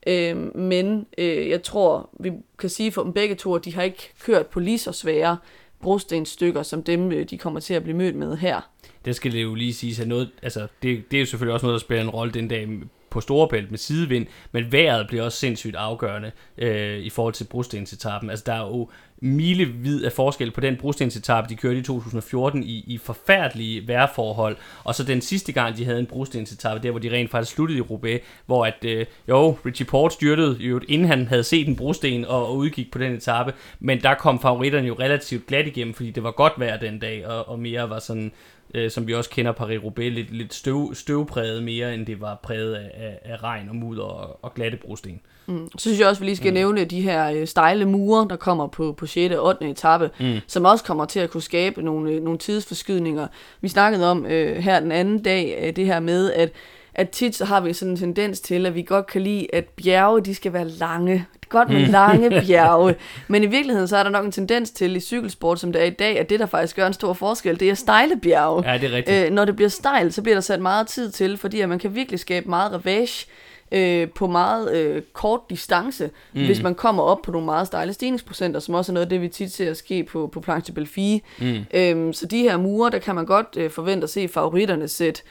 Øh, men øh, jeg tror, vi kan sige for dem begge to, at de har ikke kørt på lige så svære brostenstykker, som dem, øh, de kommer til at blive mødt med her. Det skal det jo lige sige, at noget, altså, det, det er jo selvfølgelig også noget, der spiller en rolle den dag på Storebælt med sidevind, men vejret bliver også sindssygt afgørende øh, i forhold til brostensetappen. Altså der er jo milevid af forskel på den brostensetappe, de kørte i 2014 i, i forfærdelige vejrforhold, og så den sidste gang, de havde en brostensetappe, der hvor de rent faktisk sluttede i Roubaix, hvor at, øh, jo, Richie Port styrtede jo, inden han havde set en brosten og, og udgik på den etape, men der kom favoritterne jo relativt glat igennem, fordi det var godt vejr den dag, og, og mere var sådan øh, som vi også kender Paris-Roubaix, lidt, lidt støv, støvpræget mere, end det var præget af, af, af regn og mudder og, og glatte brosten. Mm. Så synes jeg også, vi lige skal mm. nævne de her øh, stejle mure, der kommer på, på 6. og 8. etape, mm. som også kommer til at kunne skabe nogle, øh, nogle tidsforskydninger. Vi snakkede om øh, her den anden dag, øh, det her med, at at tit så har vi sådan en tendens til, at vi godt kan lide, at bjerge, de skal være lange. Godt med mm. lange bjerge. Men i virkeligheden, så er der nok en tendens til i cykelsport, som det er i dag, at det, der faktisk gør en stor forskel, det er stejle bjerge. Ja, det er rigtigt. Øh, når det bliver stejlt, så bliver der sat meget tid til, fordi at man kan virkelig skabe meget ravage øh, på meget øh, kort distance, mm. hvis man kommer op på nogle meget stejle stigningsprocenter, som også er noget af det, vi tit ser ske på, på Planche de Belfie. Mm. Øhm, så de her mure, der kan man godt øh, forvente at se favoritterne sætte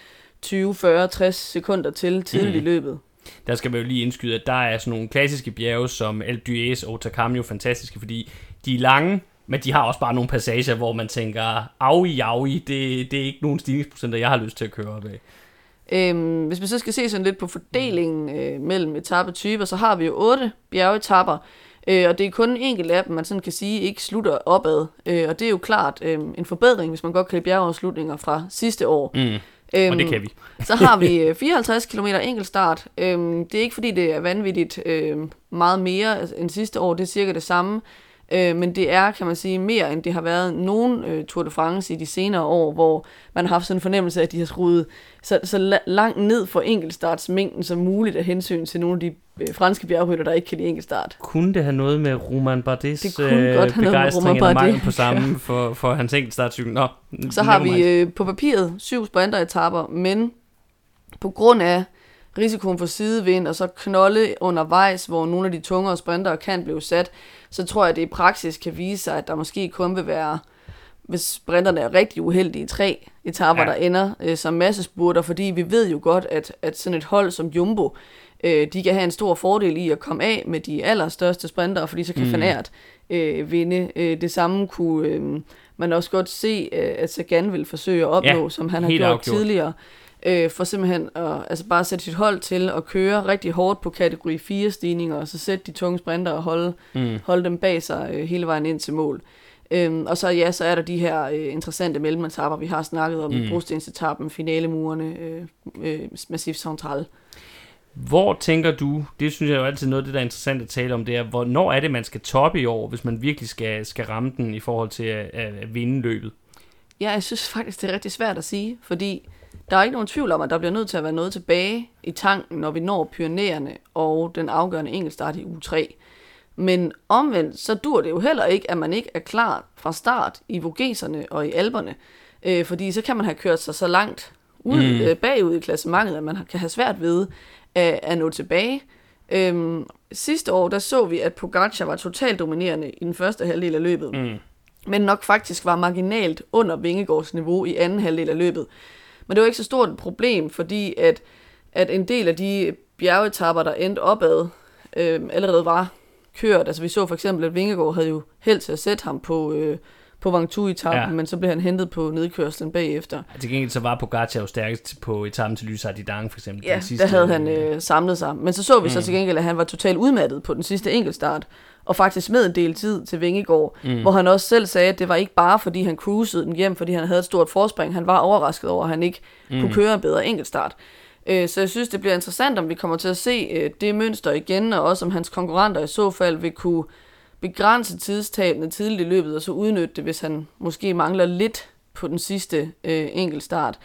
20, 40, 60 sekunder til tidligt mm. i løbet. Der skal man jo lige indskyde, at der er sådan nogle klassiske bjerge som El Dues og Takam jo fantastiske, fordi de er lange, men de har også bare nogle passager, hvor man tænker, aui, aui, det, det er ikke nogen stigningsprocenter, jeg har lyst til at køre op af. Øhm, hvis vi så skal se sådan lidt på fordelingen øh, mellem etappetyper, så har vi jo otte bjergetapper, øh, og det er kun en enkelt af dem, man sådan kan sige, ikke slutter opad. Øh, og det er jo klart øh, en forbedring, hvis man godt kan lide bjergeafslutninger fra sidste år. Mm. Øhm, og det kan vi. så har vi 54 km enkeltstart. Øhm, det er ikke fordi, det er vanvittigt øh, meget mere end sidste år. Det er cirka det samme. Øh, men det er, kan man sige, mere end det har været nogen øh, Tour de France i de senere år, hvor man har haft sådan en fornemmelse af, at de har skruet så, så langt ned for enkeltstartsmængden som muligt af hensyn til nogle af de øh, franske bjergrytter, der ikke kan lide enkeltstart. Kunne det have noget med Roman Bardes øh, godt begejstring eller mangel på samme ja. for, for hans enkeltstartcykel? Nå, så har vi øh, på papiret syv sprinteretapper, men på grund af risikoen for sidevind og så knolde undervejs, hvor nogle af de tungere sprintere kan blive sat, så tror jeg, at det i praksis kan vise sig, at der måske kun vil være, hvis sprinterne er rigtig uheldige, tre etaper, ja. der ender øh, som massespurter, fordi vi ved jo godt, at, at sådan et hold som Jumbo, øh, de kan have en stor fordel i at komme af med de allerstørste sprintere, fordi så kan mm. Fanert øh, vinde. Øh, det samme kunne øh, man også godt se, øh, at Sagan vil forsøge at opnå, ja, som han har gjort afgjort. tidligere øh, for simpelthen at altså bare sætte sit hold til at køre rigtig hårdt på kategori 4 stigninger, og så sætte de tunge sprinter og holde, mm. holde dem bag sig øh, hele vejen ind til mål. Øhm, og så ja, så er der de her øh, interessante mellemetapper, vi har snakket om, mm. brostenetappen, finalemurene, øh, øh, Massif Central. Hvor tænker du, det synes jeg jo altid noget af det, der er interessant at tale om, det er, hvornår er det, man skal toppe i år, hvis man virkelig skal, skal ramme den i forhold til at, at, at vinde løbet? Ja, jeg synes faktisk, det er rigtig svært at sige, fordi der er ikke nogen tvivl om, at der bliver nødt til at være noget tilbage i tanken, når vi når Pyreneerne og den afgørende enkeltstart i u 3. Men omvendt, så dur det jo heller ikke, at man ikke er klar fra start i Vogeserne og i Alberne. Øh, fordi så kan man have kørt sig så langt ud, mm. øh, bagud i klassementet, at man kan have svært ved at, at nå tilbage. Øhm, sidste år, der så vi, at Pogacar var totalt dominerende i den første halvdel af løbet. Mm. Men nok faktisk var marginalt under Vingegårds niveau i anden halvdel af løbet. Men det var ikke så stort et problem, fordi at, at en del af de bjergetapper, der endte opad, øh, allerede var kørt. Altså vi så for eksempel, at Vingegaard havde jo held til at sætte ham på, øh, på Vangtu i etappen, ja. men så blev han hentet på nedkørslen bagefter. Ja, til gengæld så var Pogacar jo stærkest på etappen til Lysart i Dang for eksempel. Ja, den sidste, der havde han øh, samlet sig. Men så så vi mm. så til gengæld, at han var totalt udmattet på den sidste enkeltstart og faktisk med en del tid til Vingegård, mm. hvor han også selv sagde, at det var ikke bare fordi han cruisede den hjem, fordi han havde et stort forspring. Han var overrasket over, at han ikke mm. kunne køre en bedre enkeltstart. Øh, så jeg synes, det bliver interessant, om vi kommer til at se øh, det mønster igen, og også om hans konkurrenter i så fald vil kunne begrænse tidstabene tidligt i løbet, og så udnytte det, hvis han måske mangler lidt på den sidste øh, enkeltstart.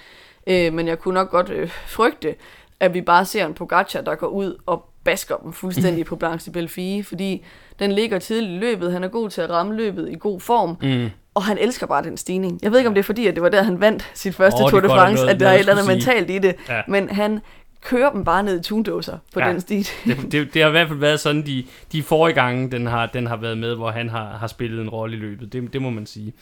Øh, men jeg kunne nok godt øh, frygte, at vi bare ser en Pogacar, der går ud og basker dem fuldstændig på Blanche Belfie, fordi den ligger tidligt i løbet, han er god til at ramme løbet i god form, mm. og han elsker bare den stigning. Jeg ved ikke, om det er fordi, at det var der, han vandt sit første oh, Tour de France, noget, at der er et eller andet mentalt i det, ja. men han kører dem bare ned i tundåser på ja, den stil. det, det, det, har i hvert fald været sådan, de, de forrige gange, den har, den har været med, hvor han har, har spillet en rolle i løbet. Det, det må man sige.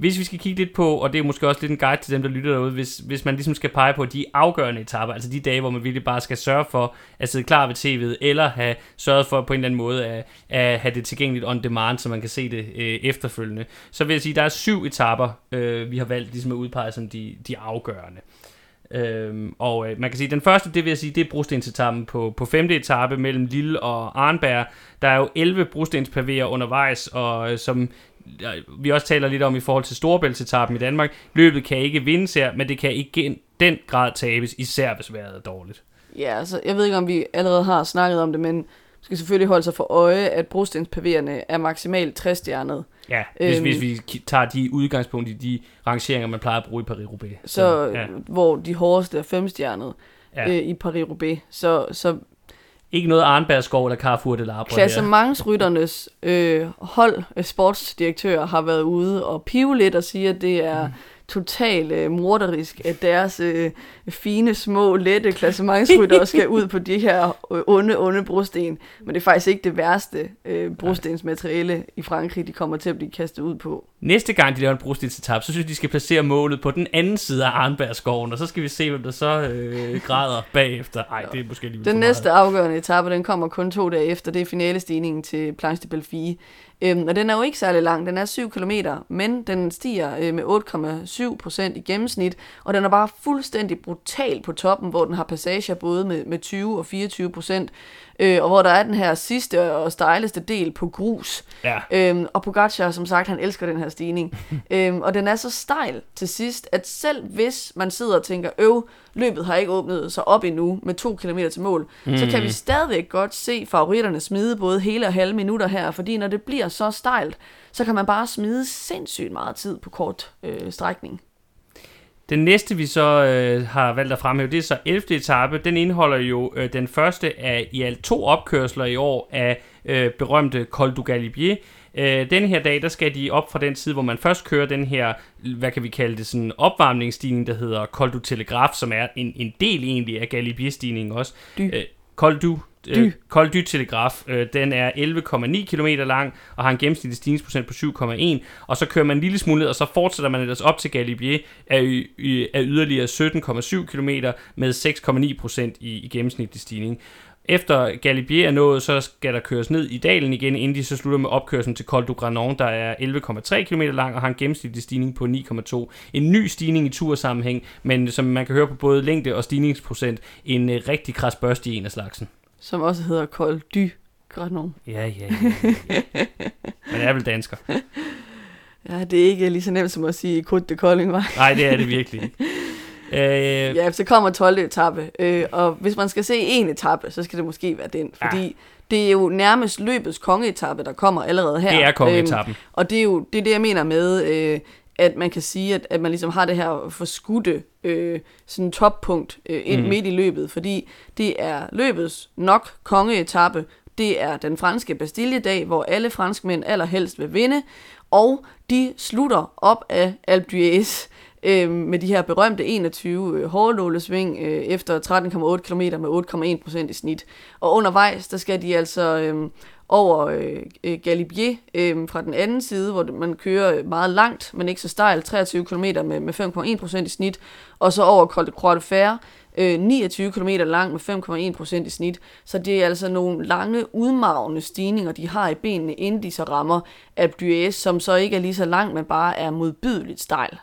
Hvis vi skal kigge lidt på, og det er måske også lidt en guide til dem, der lytter derude, hvis, hvis man ligesom skal pege på de afgørende etaper, altså de dage, hvor man virkelig bare skal sørge for at sidde klar ved tv'et, eller have sørget for på en eller anden måde at, at have det tilgængeligt on demand, så man kan se det øh, efterfølgende. Så vil jeg sige, at der er syv etaper, øh, vi har valgt ligesom at udpege som de, de afgørende. Øhm, og øh, man kan sige, den første, det vil jeg sige, det er brostensetappen på, på femte etape mellem Lille og Arnberg. Der er jo 11 brostenspavéer undervejs, og øh, som vi også taler lidt om i forhold til Storebæltsetappen i Danmark, løbet kan ikke vindes her, men det kan ikke den grad tabes, især hvis vejret er dårligt. Ja, altså, jeg ved ikke, om vi allerede har snakket om det, men skal selvfølgelig holde sig for øje, at brostenspavererne er maksimalt 60 stjernet. Ja, hvis, øhm, hvis vi tager de udgangspunkt i de rangeringer, man plejer at bruge i Paris-Roubaix. Så, så ja. hvor de hårdeste er 5 stjernet ja. øh, i Paris-Roubaix. Så, så ikke noget Arnbergskov eller Carrefour de Labre Klassementsrytternes øh, hold sportsdirektør har været ude og pive lidt og sige, at det er mm totalt øh, morderisk, at deres øh, fine, små, lette klassementsrytter skal ud på de her øh, onde, onde brosten. Men det er faktisk ikke det værste øh, brostensmateriale i Frankrig, de kommer til at blive kastet ud på. Næste gang de laver en brostensetap, så synes jeg, de skal placere målet på den anden side af Arnbergskoven, og så skal vi se, hvem der så øh, græder bagefter. Ej, det er måske lige Den næste afgørende etape, den kommer kun to dage efter. Det er finalestigningen til Planche de Belfie. Øhm, og den er jo ikke særlig lang, den er 7 km, men den stiger øh, med 8,7% i gennemsnit, og den er bare fuldstændig brutal på toppen, hvor den har passager både med, med 20 og 24%, øh, og hvor der er den her sidste og stejleste del på grus. Ja. Øhm, og Pogacar, som sagt, han elsker den her stigning. øhm, og den er så stejl til sidst, at selv hvis man sidder og tænker, øv, løbet har ikke åbnet sig op endnu med to kilometer til mål, mm. så kan vi mm. stadigvæk godt se favoritterne smide både hele og halve minutter her, fordi når det bliver så stejlt, så kan man bare smide sindssygt meget tid på kort øh, strækning. Den næste, vi så øh, har valgt at fremhæve, det er så 11. etape. Den indeholder jo øh, den første af i alt to opkørsler i år af øh, berømte Col du Galibier. Øh, den her dag, der skal de op fra den side, hvor man først kører den her, hvad kan vi kalde det, sådan opvarmningsstigning, der hedder Col du Telegraf, som er en, en del egentlig af Galibier-stigningen også. Dy. Øh, Col du øh, Kold Dy Telegraf, øh, den er 11,9 km lang og har en gennemsnitlig stigningsprocent på 7,1. Og så kører man en lille smule ned, og så fortsætter man ellers op til Galibier af, af yderligere 17,7 km med 6,9 procent i, i gennemsnitlig stigning. Efter Galibier er nået, så skal der køres ned i dalen igen, inden de så slutter med opkørslen til Col du Granon, der er 11,3 km lang og har en gennemsnitlig stigning på 9,2. En ny stigning i tursammenhæng, men som man kan høre på både længde og stigningsprocent, en øh, rigtig kras børste i en af slagsen som også hedder Col du Granon. Ja, ja, ja. ja. Men er vel dansker. Ja, det er ikke lige så nemt som at sige Côte de Kolding, var. Nej, det er det virkelig ikke. Øh, ja, så kommer 12. etape, øh, og hvis man skal se en etape, så skal det måske være den, fordi ja. det er jo nærmest løbets kongeetappe, der kommer allerede her. Det er kongeetappen. Øhm, og det er jo det, er det, jeg mener med, øh, at man kan sige, at, at man ligesom har det her forskudte øh, sådan toppunkt øh, ind mm. midt i løbet, fordi det er løbets nok kongeetappe, det er den franske Bastille-dag, hvor alle franskmænd allerhelst vil vinde, og de slutter op af Alpe d'Huez øh, med de her berømte 21 øh, hårdlålesving øh, efter 13,8 km med 8,1 procent i snit. Og undervejs, der skal de altså øh, over øh, Galibier øh, fra den anden side, hvor man kører meget langt, men ikke så stejlt, 23 km med, med 5,1% i snit, og så over Col de Croix de Fer, øh, 29 km lang med 5,1% i snit. Så det er altså nogle lange, udmavende stigninger, de har i benene, inden de så rammer Alpe d'Huez, som så ikke er lige så langt, men bare er modbydeligt stejl.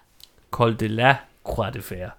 Col de la Croix de Fer.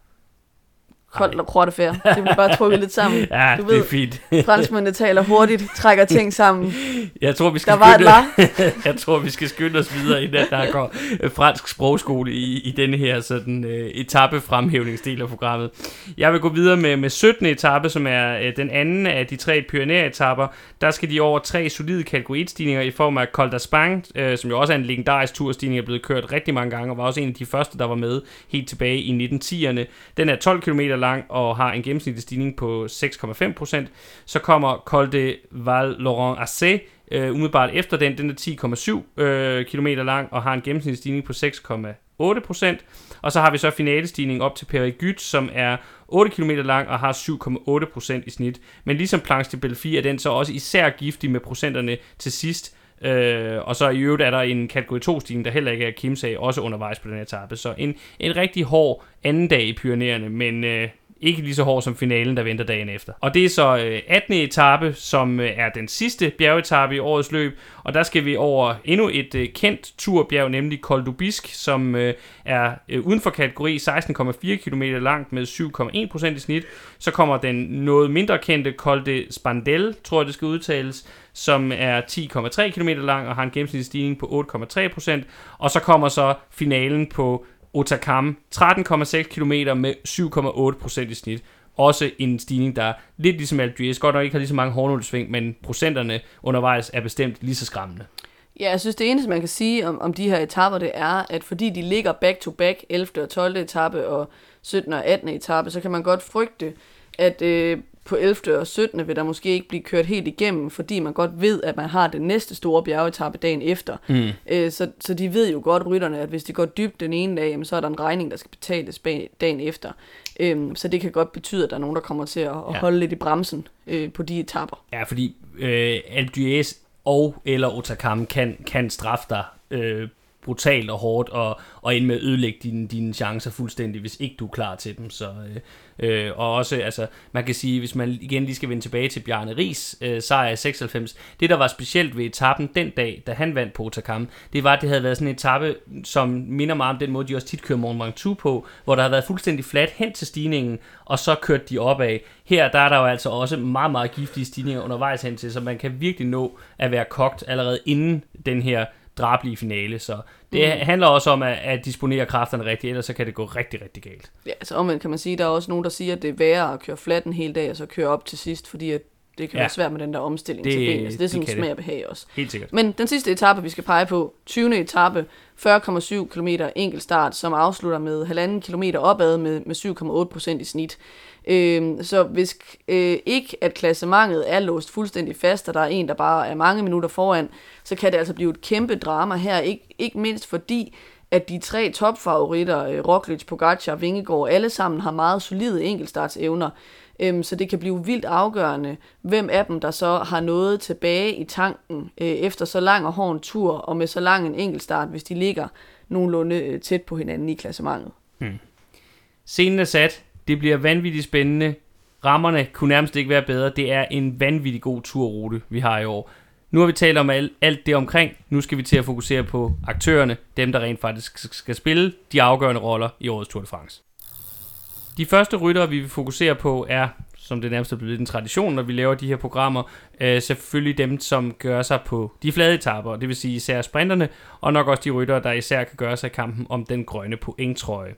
Koldt og de Det bliver bare trukket lidt sammen. ja, du ved, det er fint. franskmændene taler hurtigt, trækker ting sammen. Jeg tror, vi skal der var skynde, et jeg tror, vi skal skynde os videre, inden der går øh, fransk sprogskole i, i denne her sådan, uh, etape fremhævningsdel af programmet. Jeg vil gå videre med, med 17. etape, som er uh, den anden af de tre Pyrenæer-etapper. Der skal de over tre solide kategori 1-stigninger i form af Col d'Aspang, uh, som jo også er en legendarisk turstigning, er blevet kørt rigtig mange gange, og var også en af de første, der var med helt tilbage i 1910'erne. Den er 12 km lang og har en gennemsnitlig stigning på 6,5%. Så kommer Col de Val Laurent Assé, øh, umiddelbart efter den, den er 10,7 øh, km lang og har en gennemsnitlig stigning på 6,8%. Øh, øh, og så har vi så finalestigningen op til Périgueux, som er 8 km lang og har 7,8% i snit. Men ligesom Planche de Belfi er den så også især giftig med procenterne til sidst, Øh, og så i øvrigt er der en kategori 2 stigning, der heller ikke er Kimsag, også undervejs på den her etape. Så en, en rigtig hård anden dag i Pyreneerne, men øh, ikke lige så hård som finalen, der venter dagen efter. Og det er så øh, 18. etape, som øh, er den sidste bjergetappe i årets løb, og der skal vi over endnu et øh, kendt turbjerg, nemlig Col du Bisque, som øh, er øh, uden for kategori 16,4 km langt med 7,1% i snit. Så kommer den noget mindre kendte Col de Spandel, tror jeg det skal udtales, som er 10,3 km lang og har en gennemsnitlig stigning på 8,3%. Og så kommer så finalen på Otakam, 13,6 km med 7,8% i snit. Også en stigning, der lidt ligesom Algiers, godt nok ikke har lige så mange hårdnålsving, men procenterne undervejs er bestemt lige så skræmmende. Ja, jeg synes, det eneste, man kan sige om, om de her etapper, det er, at fordi de ligger back-to-back, 11. og 12. etape og 17. og 18. etape, så kan man godt frygte, at øh, på 11. og 17. vil der måske ikke blive kørt helt igennem, fordi man godt ved, at man har den næste store bjergetappe dagen efter. Mm. Øh, så, så de ved jo godt, rytterne, at hvis de går dybt den ene dag, jamen, så er der en regning, der skal betales bag, dagen efter. Øh, så det kan godt betyde, at der er nogen, der kommer til at, at ja. holde lidt i bremsen øh, på de etapper. Ja, fordi øh, Alpe og eller Otakam kan, kan straffe dig øh, brutalt og hårdt, og, og ind med at ødelægge dine, dine chancer fuldstændig, hvis ikke du er klar til dem. Så, øh, øh, og også, altså, man kan sige, hvis man igen lige skal vende tilbage til Bjarne Ries øh, sejr i 96, det der var specielt ved etappen den dag, da han vandt på Otakam, det var, at det havde været sådan en etape, som minder meget om den måde, de også tit kører Mont Ventoux på, hvor der har været fuldstændig fladt hen til stigningen, og så kørte de opad. Her der er der jo altså også meget, meget giftige stigninger undervejs hen til, så man kan virkelig nå at være kogt allerede inden den her drablige finale. Så det mm. handler også om at, at disponere kræfterne rigtigt, ellers så kan det gå rigtig, rigtig galt. Ja, altså omvendt kan man sige, der er også nogen, der siger, at det er værre at køre flat en hel dag, og så køre op til sidst, fordi at det kan ja. være svært med den der omstilling det, til ben. Altså, det er sådan en smag og behag også. Helt sikkert. Men den sidste etape, vi skal pege på, 20. etape, 40,7 km enkeltstart, som afslutter med 1,5 km opad med, med 7,8% i snit. Øh, så hvis øh, ikke at klassementet er låst fuldstændig fast, og der er en, der bare er mange minutter foran, så kan det altså blive et kæmpe drama her. Ikke, ikke mindst fordi, at de tre topfavoritter, øh, Roglic, Pogacar og Vingegaard, alle sammen har meget solide enkeltstartsevner. Øhm, så det kan blive vildt afgørende, hvem af dem, der så har noget tilbage i tanken øh, efter så lang og hård en tur, og med så lang en enkeltstart, hvis de ligger nogenlunde øh, tæt på hinanden i klassementet. Hmm. Scenen er sat. Det bliver vanvittigt spændende. Rammerne kunne nærmest ikke være bedre. Det er en vanvittig god turrute, vi har i år. Nu har vi talt om alt, alt det omkring. Nu skal vi til at fokusere på aktørerne, dem der rent faktisk skal spille de afgørende roller i årets Tour de France. De første ryttere, vi vil fokusere på, er, som det nærmest er blevet en tradition, når vi laver de her programmer, øh, selvfølgelig dem, som gør sig på de flade etapper, det vil sige især sprinterne, og nok også de ryttere, der især kan gøre sig i kampen om den grønne pointtrøje.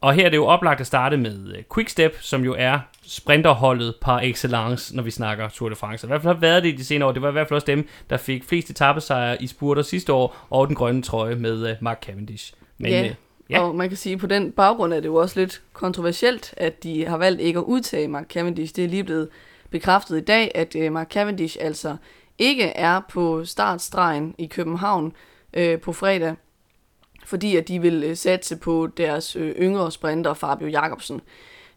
Og her er det jo oplagt at starte med øh, Quickstep, som jo er sprinterholdet par excellence, når vi snakker Tour de France. I hvert fald har været det i de senere år. Det var i hvert fald også dem, der fik flest etappesejre i spurter sidste år, og den grønne trøje med uh, Mark Cavendish. Men, ja, Ja. Og man kan sige, at på den baggrund er det jo også lidt kontroversielt, at de har valgt ikke at udtage Mark Cavendish. Det er lige blevet bekræftet i dag, at øh, Mark Cavendish altså ikke er på startstregen i København øh, på fredag, fordi at de vil øh, satse på deres øh, yngre sprinter Fabio Jacobsen.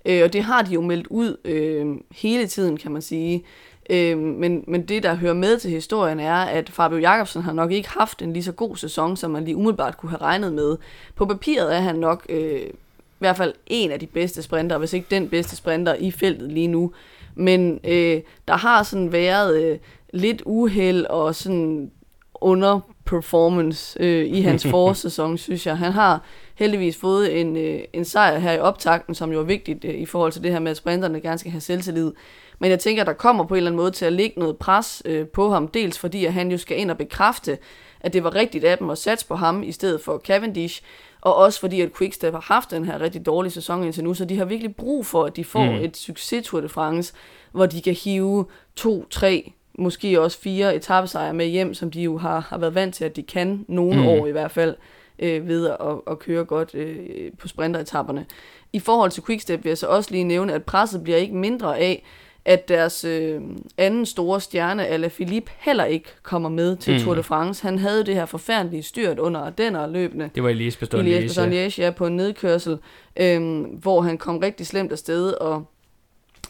Øh, og det har de jo meldt ud øh, hele tiden, kan man sige. Øh, men, men det, der hører med til historien, er, at Fabio Jacobsen har nok ikke haft en lige så god sæson, som man lige umiddelbart kunne have regnet med. På papiret er han nok øh, i hvert fald en af de bedste sprinter, hvis ikke den bedste sprinter i feltet lige nu. Men øh, der har sådan været øh, lidt uheld og sådan underperformance øh, i hans forårssæson, synes jeg. Han har heldigvis fået en, øh, en sejr her i optakten, som jo er vigtigt øh, i forhold til det her med, at sprinterne gerne skal have selvtillid. Men jeg tænker, at der kommer på en eller anden måde til at ligge noget pres øh, på ham, dels fordi at han jo skal ind og bekræfte, at det var rigtigt af dem at satse på ham i stedet for Cavendish, og også fordi at Quickstep har haft den her rigtig dårlige sæson indtil nu, så de har virkelig brug for, at de får mm. et succes Tour de France, hvor de kan hive to, tre, måske også fire etappesejre med hjem, som de jo har, har været vant til, at de kan nogle mm. år i hvert fald øh, ved at, at køre godt øh, på sprinteretapperne. I forhold til Quickstep vil jeg så også lige nævne, at presset bliver ikke mindre af, at deres øh, anden store stjerne, Alaphilippe, heller ikke kommer med til mm. Tour de France. Han havde det her forfærdelige styrt under Ardenner løbende. Det var Elias Bastogne ja, på en nedkørsel, øh, hvor han kom rigtig slemt afsted, og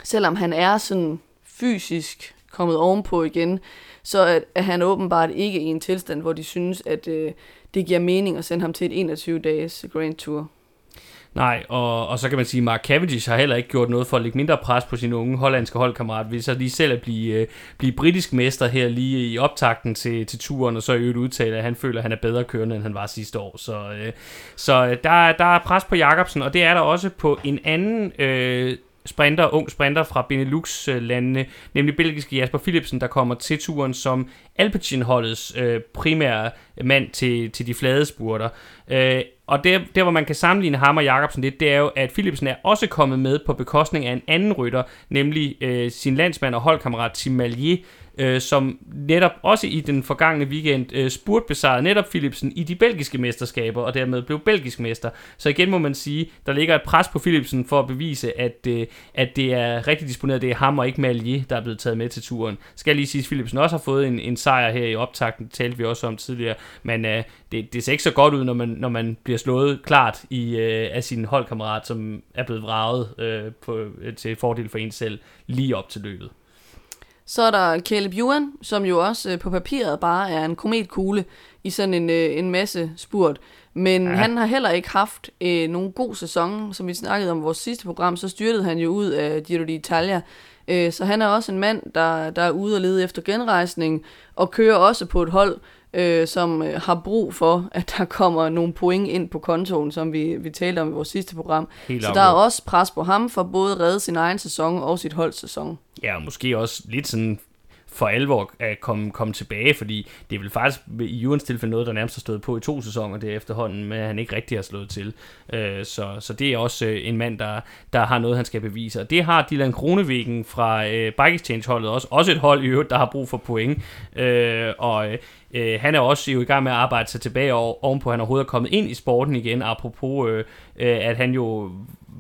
selvom han er sådan fysisk kommet ovenpå igen, så er, er han åbenbart ikke i en tilstand, hvor de synes, at øh, det giver mening at sende ham til et 21-dages Grand Tour. Nej, og, og så kan man sige, at Mark Cavendish har heller ikke gjort noget for at lægge mindre pres på sin unge hollandske holdkammerat, ved så lige selv at blive, øh, blive britisk mester her lige i optakten til, til turen, og så i øvrigt udtale, at han føler, at han er bedre kørende, end han var sidste år. Så, øh, så øh, der, der er pres på Jakobsen, og det er der også på en anden øh, sprinter, ung sprinter fra Benelux-landene, nemlig belgiske Jasper Philipsen, der kommer til turen som Alpecin-holdets øh, primære mand til, til de flade spurter. Øh, og der, der, hvor man kan sammenligne ham og Jakobsen lidt, det er jo, at Philipsen er også kommet med på bekostning af en anden rytter, nemlig øh, sin landsmand og holdkammerat Tim Malier, øh, som netop også i den forgangne weekend øh, spurt besejrede netop Philipsen i de belgiske mesterskaber, og dermed blev belgisk mester. Så igen må man sige, der ligger et pres på Philipsen for at bevise, at, øh, at det er rigtig disponeret, det er ham og ikke Malier, der er blevet taget med til turen. Skal jeg lige sige, at Philipsen også har fået en, en sejr her i optakten, det talte vi også om tidligere, men øh, det, det ser ikke så godt ud, når man, når man bliver slået klart i, øh, af sin holdkammerat, som er blevet vraget øh, på, øh, til fordel for en selv lige op til løbet. Så er der Caleb Ewan, som jo også øh, på papiret bare er en kometkugle i sådan en, øh, en masse spurt. Men ja. han har heller ikke haft øh, nogen god sæson. Som vi snakkede om i vores sidste program, så styrtede han jo ud af Giro d'Italia. Øh, så han er også en mand, der, der er ude og lede efter genrejsning, og kører også på et hold, øh, som øh, har brug for, at der kommer nogle point ind på kontoen, som vi, vi talte om i vores sidste program. Helt så der er også pres på ham for både at redde sin egen sæson og sit holds sæson. Ja, og måske også lidt sådan for alvor at komme, komme tilbage, fordi det er vel faktisk i Jurens tilfælde noget, der nærmest har stået på i to sæsoner det efterhånden, men han ikke rigtig har slået til. Øh, så, så det er også øh, en mand, der, der har noget, han skal bevise. Og det har Dylan Kronevæggen fra øh, Bike Exchange-holdet også. Også et hold i øvrigt, der har brug for point. Øh, og øh, han er også jo i gang med at arbejde sig tilbage ovenpå, at han overhovedet er kommet ind i sporten igen, apropos øh, øh at han jo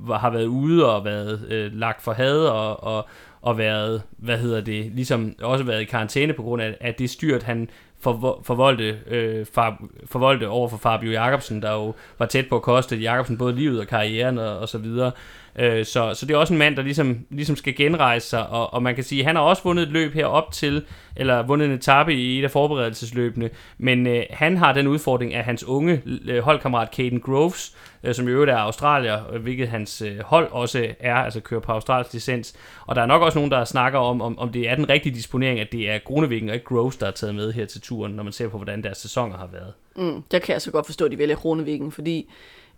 har været ude og været øh, lagt for had og, og, og været, hvad hedder det, ligesom også været i karantæne på grund af, at det styrt, han for, forvoldte, øh, far, forvoldte over for Fabio Jacobsen, der jo var tæt på at koste Jacobsen både livet og karrieren og, og så videre. Øh, så, så det er også en mand, der ligesom, ligesom skal genrejse sig, og, og man kan sige, at han har også vundet et løb her op til, eller vundet en etape i et af forberedelsesløbene, men øh, han har den udfordring af hans unge øh, holdkammerat Caden Groves, øh, som i øvrigt er australier, øh, hvilket hans øh, hold også er, altså kører på australsk licens. Og der er nok også nogen, der snakker om, om, om det er den rigtige disponering, at det er Grunevikken og ikke Groves, der er taget med her til turen, når man ser på, hvordan deres sæsoner har været. Mm, der kan jeg så godt forstå, at de vælger Grunevikken, fordi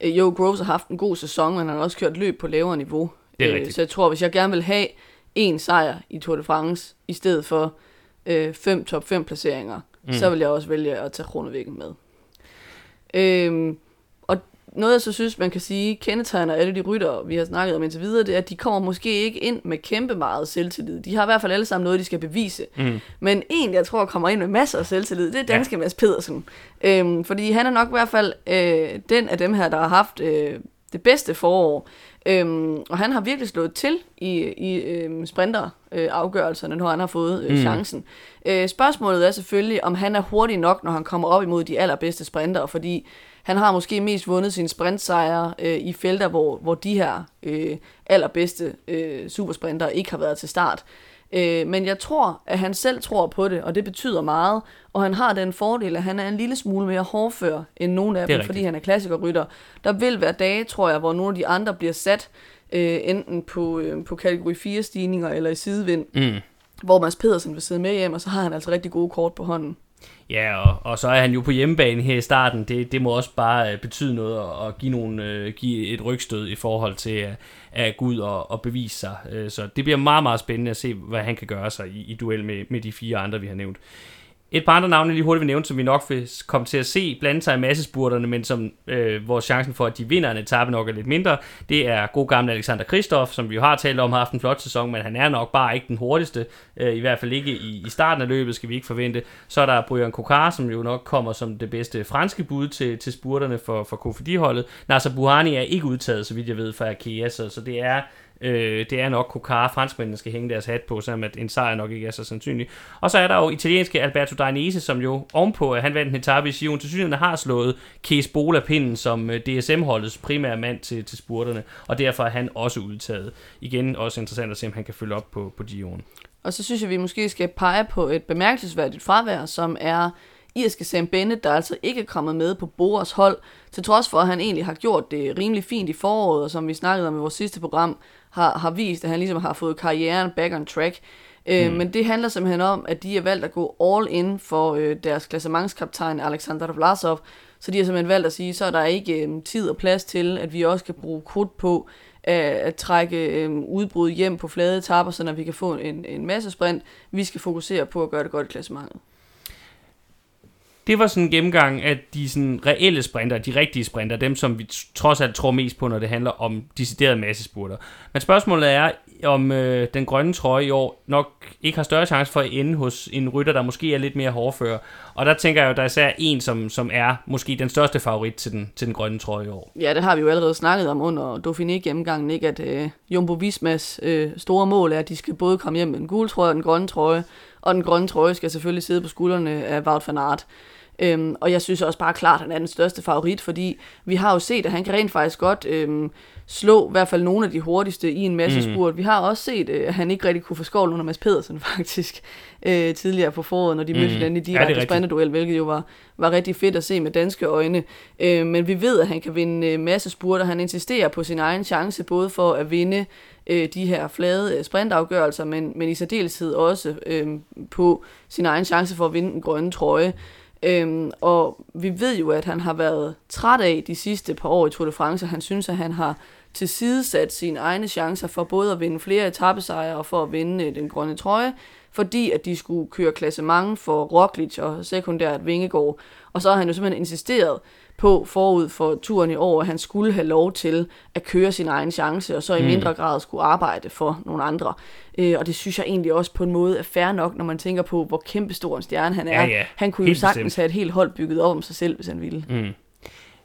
øh, jo, Groves har haft en god sæson, men han har også kørt løb på lavere niveau. Det er øh, Så jeg tror, hvis jeg gerne vil have en sejr i Tour de France, i stedet for øh, fem top 5 placeringer, mm. så vil jeg også vælge at tage Kronevæggen med. Øh, noget, jeg så synes, man kan sige, kendetegner alle de rytter, vi har snakket om indtil videre, det er, at de kommer måske ikke ind med kæmpe meget selvtillid. De har i hvert fald alle sammen noget, de skal bevise. Mm. Men en, jeg tror, kommer ind med masser af selvtillid, det er danske ja. Mads Pedersen. Øhm, fordi han er nok i hvert fald øh, den af dem her, der har haft øh, det bedste forår. Øhm, og han har virkelig slået til i, i øhm, sprinter-afgørelserne, øh, når han har fået øh, mm. chancen. Øh, spørgsmålet er selvfølgelig, om han er hurtig nok, når han kommer op imod de allerbedste sprinter, fordi han har måske mest vundet sine sprintsejre øh, i felter, hvor, hvor de her øh, allerbedste øh, supersprinter ikke har været til start. Øh, men jeg tror, at han selv tror på det, og det betyder meget. Og han har den fordel, at han er en lille smule mere hårdfør end nogen af dem, rigtigt. fordi han er klassikerrytter. Der vil være dage, tror jeg, hvor nogle af de andre bliver sat øh, enten på, øh, på kategori 4 stigninger eller i sidevind. Mm. Hvor Mads Pedersen vil sidde med hjem, og så har han altså rigtig gode kort på hånden. Ja, og, og så er han jo på hjemmebane her i starten. Det, det må også bare øh, betyde noget og give, nogle, øh, give et rygstød i forhold til at, at gå ud og, og bevise sig. Øh, så det bliver meget, meget spændende at se, hvad han kan gøre sig i, i duel med, med de fire andre, vi har nævnt. Et par andre navne, lige hurtigt vil nævne, som vi nok vil komme til at se blande sig i massespurterne, men som øh, vores chancen for, at de vinder en etape nok er lidt mindre, det er god gamle Alexander Kristoff, som vi jo har talt om, har haft en flot sæson, men han er nok bare ikke den hurtigste, øh, i hvert fald ikke i, i starten af løbet, skal vi ikke forvente. Så er der Brian Kokar, som jo nok kommer som det bedste franske bud til, til spurterne for, for Kofidi-holdet. Nasser Buhani er ikke udtaget, så vidt jeg ved, fra Akea, så, så det er Øh, det er nok Kokara, franskmændene skal hænge deres hat på, selvom at en sejr nok ikke er så sandsynlig. Og så er der jo italienske Alberto Dainese, som jo ovenpå, at han vandt en etape i Sion, til synligheden har slået Kees Bola-pinden som øh, DSM-holdets primære mand til, til spurterne, og derfor er han også udtaget. Igen også interessant at se, om han kan følge op på, på Gion. Og så synes jeg, vi måske skal pege på et bemærkelsesværdigt fravær, som er irske Sam Bennett, der altså ikke er kommet med på Boras hold, til trods for, at han egentlig har gjort det rimelig fint i foråret, og som vi snakkede om i vores sidste program, har, har vist, at han ligesom har fået karrieren back on track. Øh, mm. Men det handler simpelthen om, at de har valgt at gå all in for øh, deres klassementskaptajn Alexander Vlasov, så de har simpelthen valgt at sige, så er der ikke øh, tid og plads til, at vi også kan bruge krudt på at, at trække øh, udbrud hjem på flade etapper, så vi kan få en, en masse sprint. Vi skal fokusere på at gøre det godt i klassementet det var sådan en gennemgang af de sådan reelle sprinter, de rigtige sprinter, dem som vi trods alt tror mest på, når det handler om deciderede massespurter. Men spørgsmålet er, om øh, den grønne trøje i år nok ikke har større chance for at ende hos en rytter, der måske er lidt mere hårdfører. Og der tænker jeg jo, der er især en, som, som er måske den største favorit til den, til den grønne trøje i år. Ja, det har vi jo allerede snakket om under Dauphiné gennemgangen, ikke? at øh, Jumbo Vismas øh, store mål er, at de skal både komme hjem med en gul trøje og den grønne trøje, og den grønne trøje skal selvfølgelig sidde på skuldrene af Wout van Aert. Øhm, og jeg synes også bare klart, at han er den største favorit, fordi vi har jo set, at han kan rent faktisk godt øhm, slå i hvert fald nogle af de hurtigste i en masse mm. spurt. Vi har også set, øh, at han ikke rigtig kunne få skål under Mads Pedersen faktisk øh, tidligere på foråret, når de mødte mm. hinanden i direkte ja, sprinterduel, hvilket jo var, var rigtig fedt at se med danske øjne. Øh, men vi ved, at han kan vinde øh, masse spurter. Han insisterer på sin egen chance, både for at vinde øh, de her flade øh, sprintafgørelser, men, men i særdeleshed også øh, på sin egen chance for at vinde den grønne trøje. Øhm, og vi ved jo, at han har været træt af de sidste par år i Tour de France, og han synes, at han har tilsidesat sine egne chancer for både at vinde flere etappesejre og for at vinde øh, den grønne trøje, fordi at de skulle køre klassement for Roglic og sekundært Vingegaard. Og så har han jo simpelthen insisteret på forud for turen i år, at han skulle have lov til at køre sin egen chance, og så i mm. mindre grad skulle arbejde for nogle andre. Øh, og det synes jeg egentlig også på en måde er fair nok, når man tænker på, hvor kæmpestor en stjerne han er. Ja, ja. Han kunne helt jo sagtens bestemt. have et helt hold bygget op om sig selv, hvis han ville. Mm.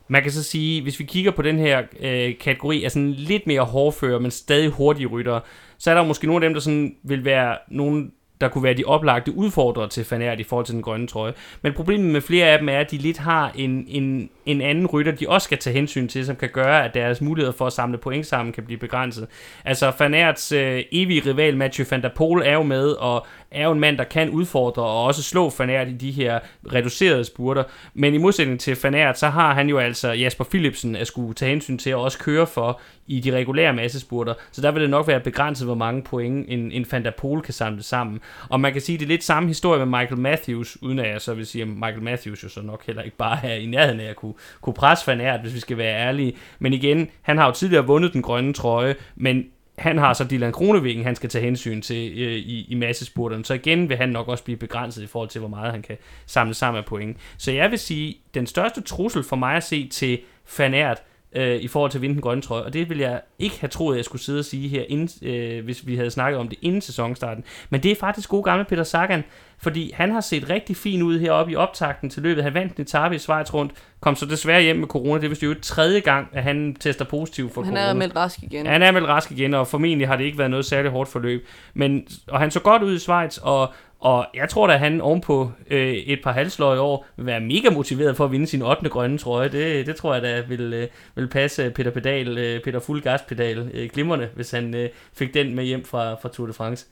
Man kan så sige, hvis vi kigger på den her øh, kategori af sådan lidt mere hårdfører, men stadig hurtige ryttere, så er der måske nogle af dem, der sådan vil være nogle der kunne være de oplagte udfordrere til Fanert i forhold til den grønne trøje. Men problemet med flere af dem er, at de lidt har en, en, en anden rytter, de også skal tage hensyn til, som kan gøre, at deres muligheder for at samle point sammen kan blive begrænset. Altså Fanerts øh, evige rival Mathieu van der Poel er jo med, og er jo en mand, der kan udfordre og også slå Fanert i de her reducerede spurter. Men i modsætning til Fanert, så har han jo altså Jasper Philipsen at skulle tage hensyn til at også køre for i de regulære massespurter. Så der vil det nok være begrænset, hvor mange point en, en Van der kan samle sammen. Og man kan sige, at det er lidt samme historie med Michael Matthews, uden at jeg så vil sige, at Michael Matthews jo så nok heller ikke bare er i nærheden af at kunne, kunne presse Fanært, hvis vi skal være ærlige. Men igen, han har jo tidligere vundet den grønne trøje, men han har så Dylan Kronevigen, han skal tage hensyn til øh, i, i massespurterne. Så igen vil han nok også blive begrænset i forhold til, hvor meget han kan samle sammen af point. Så jeg vil sige, den største trussel for mig at se til Fanært, øh, i forhold til at vinde den grønne trøje. Og det vil jeg ikke have troet, at jeg skulle sidde og sige her, inden, øh, hvis vi havde snakket om det inden sæsonstarten. Men det er faktisk god gamle Peter Sagan, fordi han har set rigtig fin ud heroppe i optakten til løbet. Han vandt en etape i Schweiz rundt, kom så desværre hjem med corona. Det er vist jo tredje gang, at han tester positiv for han corona. Han er meldt rask igen. Han er meldt rask igen, og formentlig har det ikke været noget særligt hårdt forløb. Men, og han så godt ud i Schweiz, og og jeg tror da, at han ovenpå øh, et par halsløje i år vil være mega motiveret for at vinde sin 8. grønne trøje. Det, det tror jeg da vil, øh, vil passe Peter Pedal, øh, Peter Fuld Gaspedal øh, glimrende, hvis han øh, fik den med hjem fra, fra Tour de France.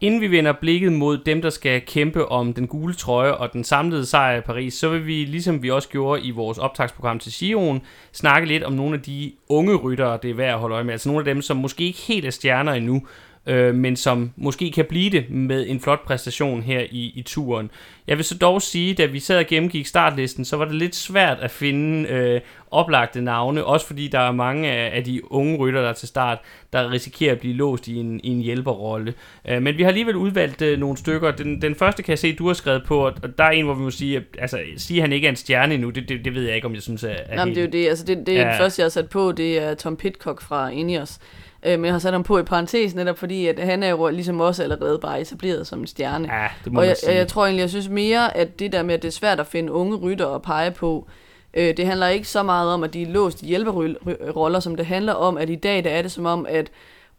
Inden vi vender blikket mod dem, der skal kæmpe om den gule trøje og den samlede sejr i Paris, så vil vi, ligesom vi også gjorde i vores optagsprogram til Sion, snakke lidt om nogle af de unge ryttere, det er værd at holde øje med. Altså nogle af dem, som måske ikke helt er stjerner endnu, øh, men som måske kan blive det med en flot præstation her i, i turen. Jeg vil så dog sige, da vi sad og gennemgik startlisten, så var det lidt svært at finde øh, oplagte navne, også fordi der er mange af, af de unge rytter, der til start, der risikerer at blive låst i en, i en hjælperrolle. Øh, men vi har alligevel udvalgt øh, nogle stykker. Den, den første kan jeg se, du har skrevet på, og der er en, hvor vi må sige, at, altså, sige, at han ikke er en stjerne endnu, det, det, det ved jeg ikke, om jeg synes er, er Jamen, helt... det er jo det, altså det, det er ja. første, jeg har sat på, det er Tom Pitcock fra Ineos. Øh, men jeg har sat ham på i parentes netop fordi, at han er jo ligesom også allerede bare etableret som en stjerne. Ja, det må og jeg, sige. jeg tror egentlig, jeg synes mere, at det der med, at det er svært at finde unge rytter og pege på, øh, det handler ikke så meget om, at de er låst i hjælperoller, som det handler om, at i dag der er det som om, at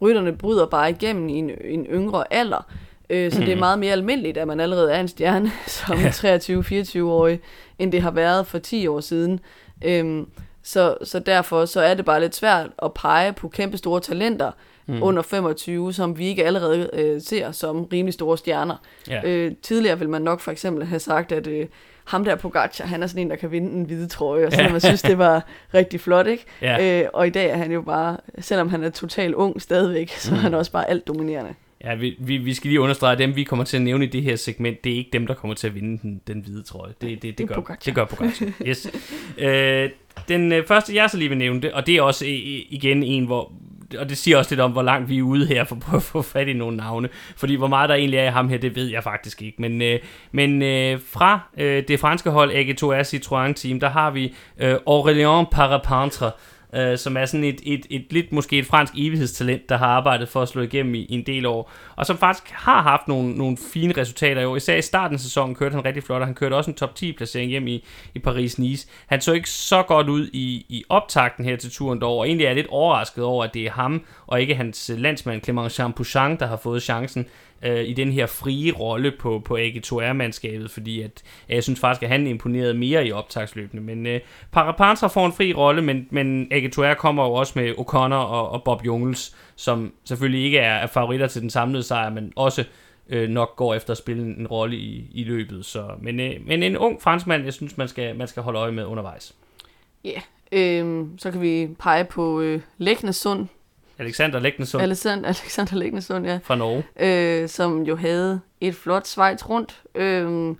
rytterne bryder bare igennem i en, en yngre alder. Øh, så mm. det er meget mere almindeligt, at man allerede er en stjerne som 23-24-årig, end det har været for 10 år siden. Øh, Så, så derfor så er det bare lidt svært at pege på kæmpe store talenter mm. under 25, som vi ikke allerede øh, ser som rimelig store stjerner. Ja. Øh, tidligere vil man nok for eksempel have sagt, at øh, ham der Pogacar, han er sådan en, der kan vinde en hvide trøje, og så man synes, det var rigtig flot, ikke? Ja. Øh, og i dag er han jo bare, selvom han er totalt ung stadigvæk, så mm. er han også bare alt dominerende. Ja, vi, vi, vi skal lige understrege, at dem, vi kommer til at nævne i det her segment, det er ikke dem, der kommer til at vinde den, den hvide trøje. Det, det, det, Det gør, Pogacar. det gør Pogacar. Yes. øh, den øh, første, jeg så lige vil nævne det, og det er også øh, igen en, hvor og det siger også lidt om, hvor langt vi er ude her for at prøve at få fat i nogle navne. Fordi hvor meget der egentlig er i ham her, det ved jeg faktisk ikke. Men, øh, men øh, fra øh, det franske hold AG2R Citroën Team, der har vi øh, Aurélien Parapentre, øh, som er sådan et, et, et lidt måske et fransk evighedstalent, der har arbejdet for at slå igennem i, i en del år, og som faktisk har haft nogle, nogle fine resultater i år. Især i starten af sæsonen kørte han rigtig flot, og han kørte også en top 10 placering hjem i, i Paris-Nice. Han så ikke så godt ud i, i optakten her til turen dog, og egentlig er jeg lidt overrasket over, at det er ham, og ikke hans landsmand Clément Champouchan, der har fået chancen øh, i den her frie rolle på, på AG2R-mandskabet, fordi at, øh, jeg synes faktisk, at han imponerede mere i optagsløbene. Men øh, Parapantra får en fri rolle, men, men AG2R kommer jo også med O'Connor og, og Bob Jungels, som selvfølgelig ikke er, er favoritter til den samlede sejr, men også øh, nok går efter at spille en, en rolle i, i løbet. Så, men, øh, men en ung franskmand, jeg synes, man skal, man skal holde øje med undervejs. Ja, yeah. øh, så kan vi pege på øh, Læknesund, Alexander Lægnesund Alexander, Alexander Læknesund, ja, fra Norge. øh, som jo havde et flot Schweiz rundt. Øh,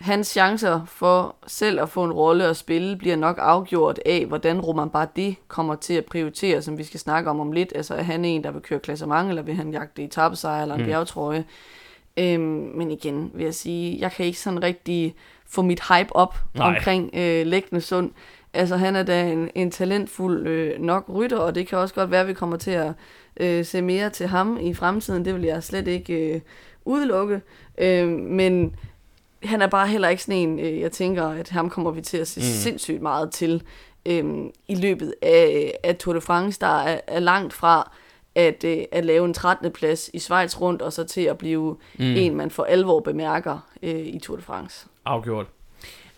hans chancer for selv at få en rolle at spille bliver nok afgjort af, hvordan Roman Bardet kommer til at prioritere, som vi skal snakke om om lidt. Altså er han en, der vil køre klassement, eller vil han jagte etappesejr eller en Mm. bjergetrøje? Øhm, men igen vil jeg sige, jeg kan ikke sådan rigtig få mit hype op Nej. Omkring øh, Lægnesund. Altså han er da en, en talentfuld øh, nok rytter, og det kan også godt være, at vi kommer til at øh, se mere til ham i fremtiden. Det vil jeg slet ikke øh, udelukke. Øh, men han er bare heller ikke sådan en, øh, jeg tænker, at ham kommer vi til at se Mm. sindssygt meget til øh, i løbet af, af Tour de France, der er, er langt fra at, øh, at lave en 13. plads i Schweiz rundt, og så til at blive mm. en, man for alvor bemærker øh, i Tour de France. Afgjort.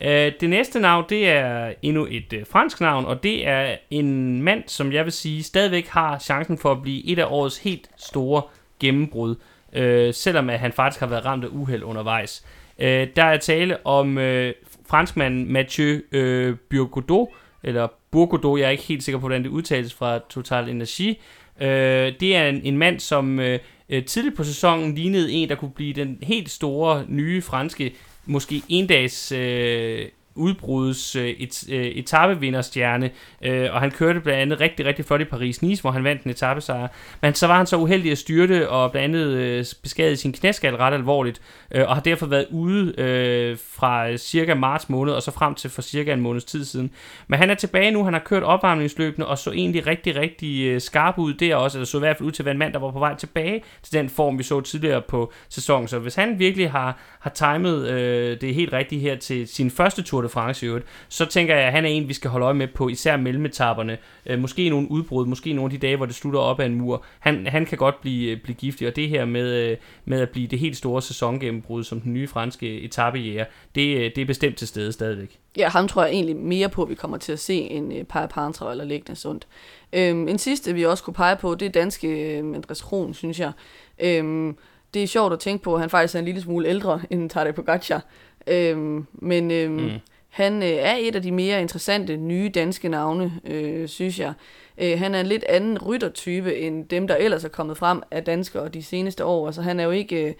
Øh, det næste navn, det er endnu et øh, fransk navn, og det er en mand, som jeg vil sige stadigvæk har chancen for at blive et af årets helt store gennembrud, øh, selvom at han faktisk har været ramt af uheld undervejs. Øh, der er tale om øh, franskmanden Mathieu øh, Burgodeau, eller Burgodeau, jeg er ikke helt sikker på, hvordan det udtales fra Total Energy. Øh, det er en, en mand, som øh, øh, tidligt på sæsonen lignede en, der kunne blive den helt store, nye franske måske endags øh, udbruds øh, et, øh, etapevinderstjerne, øh, og han kørte blandt andet rigtig, rigtig flot i Paris-Nice, hvor han vandt en etappesejr. Men så var han så uheldig at styrte, og blandt andet øh, beskadiget sin knæskal ret alvorligt, øh, og har derfor været ude øh, fra cirka marts måned, og så frem til for cirka en måneds tid siden. Men han er tilbage nu, han har kørt opvarmningsløbene, og så egentlig rigtig, rigtig øh, skarp ud der også, eller så i hvert fald ud til at være en mand, der var på vej tilbage til den form, vi så tidligere på sæsonen. Så hvis han virkelig har, har timet øh, det helt rigtigt her til sin første Tour de France i øvrigt, så tænker jeg, at han er en, vi skal holde øje med på især mellemetapperne. Øh, måske nogle udbrud, måske nogle af de dage, hvor det slutter op ad en mur. Han, han kan godt blive, øh, blive giftig, og det her med, øh, med at blive det helt store sæsongennembrud som den nye franske etappejæger, det, øh, det er bestemt til stede stadigvæk. Ja, ham tror jeg egentlig mere på, at vi kommer til at se en øh, Paja Pantra eller Lægne Sundt. Øhm, en sidste, vi også kunne pege på, det er danske øh, Andres Kron, synes jeg. Øhm, det er sjovt at tænke på, at han faktisk er en lille smule ældre end Tadej Pogacar. Øhm, men øhm, Mm. han øh, er et af de mere interessante nye danske navne, øh, synes jeg. Øh, han er en lidt anden ryttertype end dem, der ellers er kommet frem af danskere de seneste år. Altså han er jo ikke øh,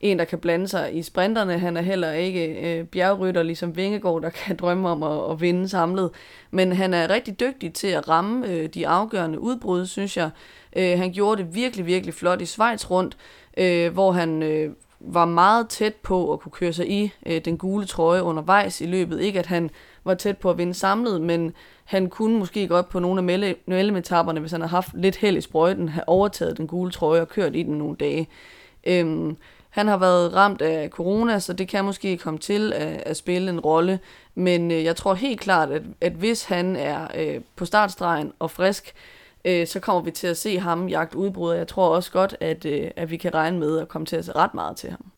en, der kan blande sig i sprinterne. Han er heller ikke øh, bjergrytter, ligesom Vingegaard, der kan drømme om at, at vinde samlet. Men han er rigtig dygtig til at ramme øh, de afgørende udbrud, synes jeg. Øh, han gjorde det virkelig, virkelig flot i Schweiz rundt, øh, hvor han øh, var meget tæt på at kunne køre sig i øh, den gule trøje undervejs i løbet. Ikke at han var tæt på at vinde samlet, men han kunne måske godt på nogle af mellemetapperne, hvis han havde haft lidt held i sprøjten, have overtaget den gule trøje og kørt i den nogle dage. Øhm, han har været ramt af corona, så det kan måske komme til at, at spille en rolle. Men øh, jeg tror helt klart, at, at hvis han er øh, på startstregen og frisk, øh, så kommer vi til at se ham jagt udbrud. Og jeg tror også godt, at, øh, at vi kan regne med at komme til at se ret meget til ham.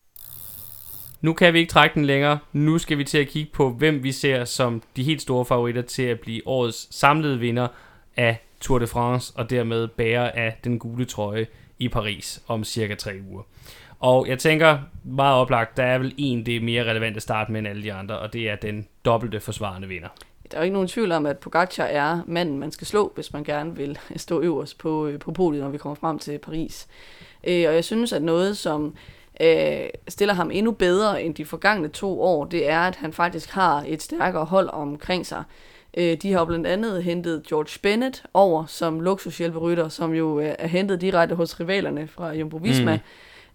Nu kan vi ikke trække den længere. Nu skal vi til at kigge på, hvem vi ser som de helt store favoritter til at blive årets samlede vinder af Tour de France, og dermed bærer af den gule trøje i Paris om cirka tre uger. Og jeg tænker meget oplagt, der er vel en, det er mere relevant at starte med end alle de andre, og det er den dobbelte forsvarende vinder. Der er jo ikke nogen tvivl om, at Pogacar er manden, man skal slå, hvis man gerne vil stå øverst på, øh, på podiet, når vi kommer frem til Paris. Øh, og jeg synes, at noget, som øh, stiller ham endnu bedre end de forgangne to år, det er, at han faktisk har et stærkere hold omkring sig. Øh, de har blandt andet hentet George Bennett over som luksushjælperytter, som jo øh, er hentet direkte hos rivalerne fra Jumbo Visma. Mm.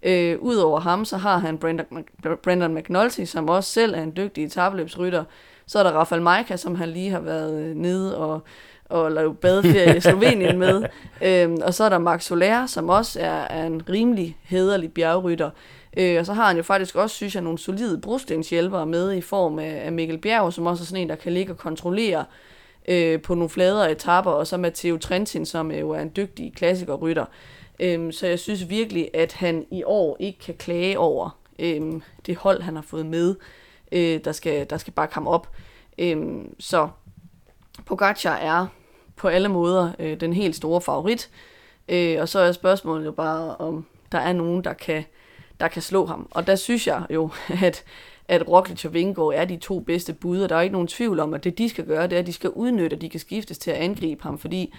Øh, Udover ham, så har han Brandon, Brandon McNulty, som også selv er en dygtig etabløbsrytter. Så er der Rafael Majka, som han lige har været øh, nede og, og lave badeferie i Slovenien med. Øhm, og så er der Max Soler, som også er, er en rimelig hederlig bjergrytter. Øh, og så har han jo faktisk også, synes jeg, nogle solide brostenshjælpere med i form af, af Mikkel Bjerg, som også er sådan en, der kan ligge og kontrollere øh, på nogle fladere etapper, og så Matteo Trentin, som jo er en dygtig klassikerrytter. Øhm, så jeg synes virkelig, at han i år ikke kan klage over øhm, det hold, han har fået med, øh, der, skal, der skal bakke ham op. Øhm, så Pogacar er på alle måder øh, den helt store favorit. Øh, og så er spørgsmålet jo bare, om der er nogen, der kan, der kan slå ham. Og der synes jeg jo, at, at Roglic og Vingegaard er de to bedste bud, og der er ikke nogen tvivl om, at det de skal gøre, det er, at de skal udnytte, at de kan skiftes til at angribe ham, fordi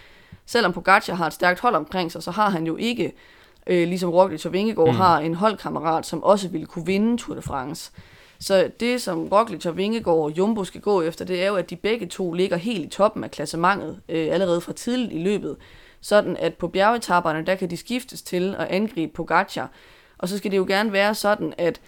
selvom Pogacar har et stærkt hold omkring sig, så har han jo ikke, øh, ligesom Roglic og Vingegaard mm. har en holdkammerat, som også ville kunne vinde Tour de France. Så det, som Roglic og Vingegaard og Jumbo skal gå efter, det er jo, at de begge to ligger helt i toppen af klassementet øh, allerede fra tidligt i løbet. Sådan at på bjergetapperne, der kan de skiftes til at angribe Pogacar. Og så skal det jo gerne være sådan, at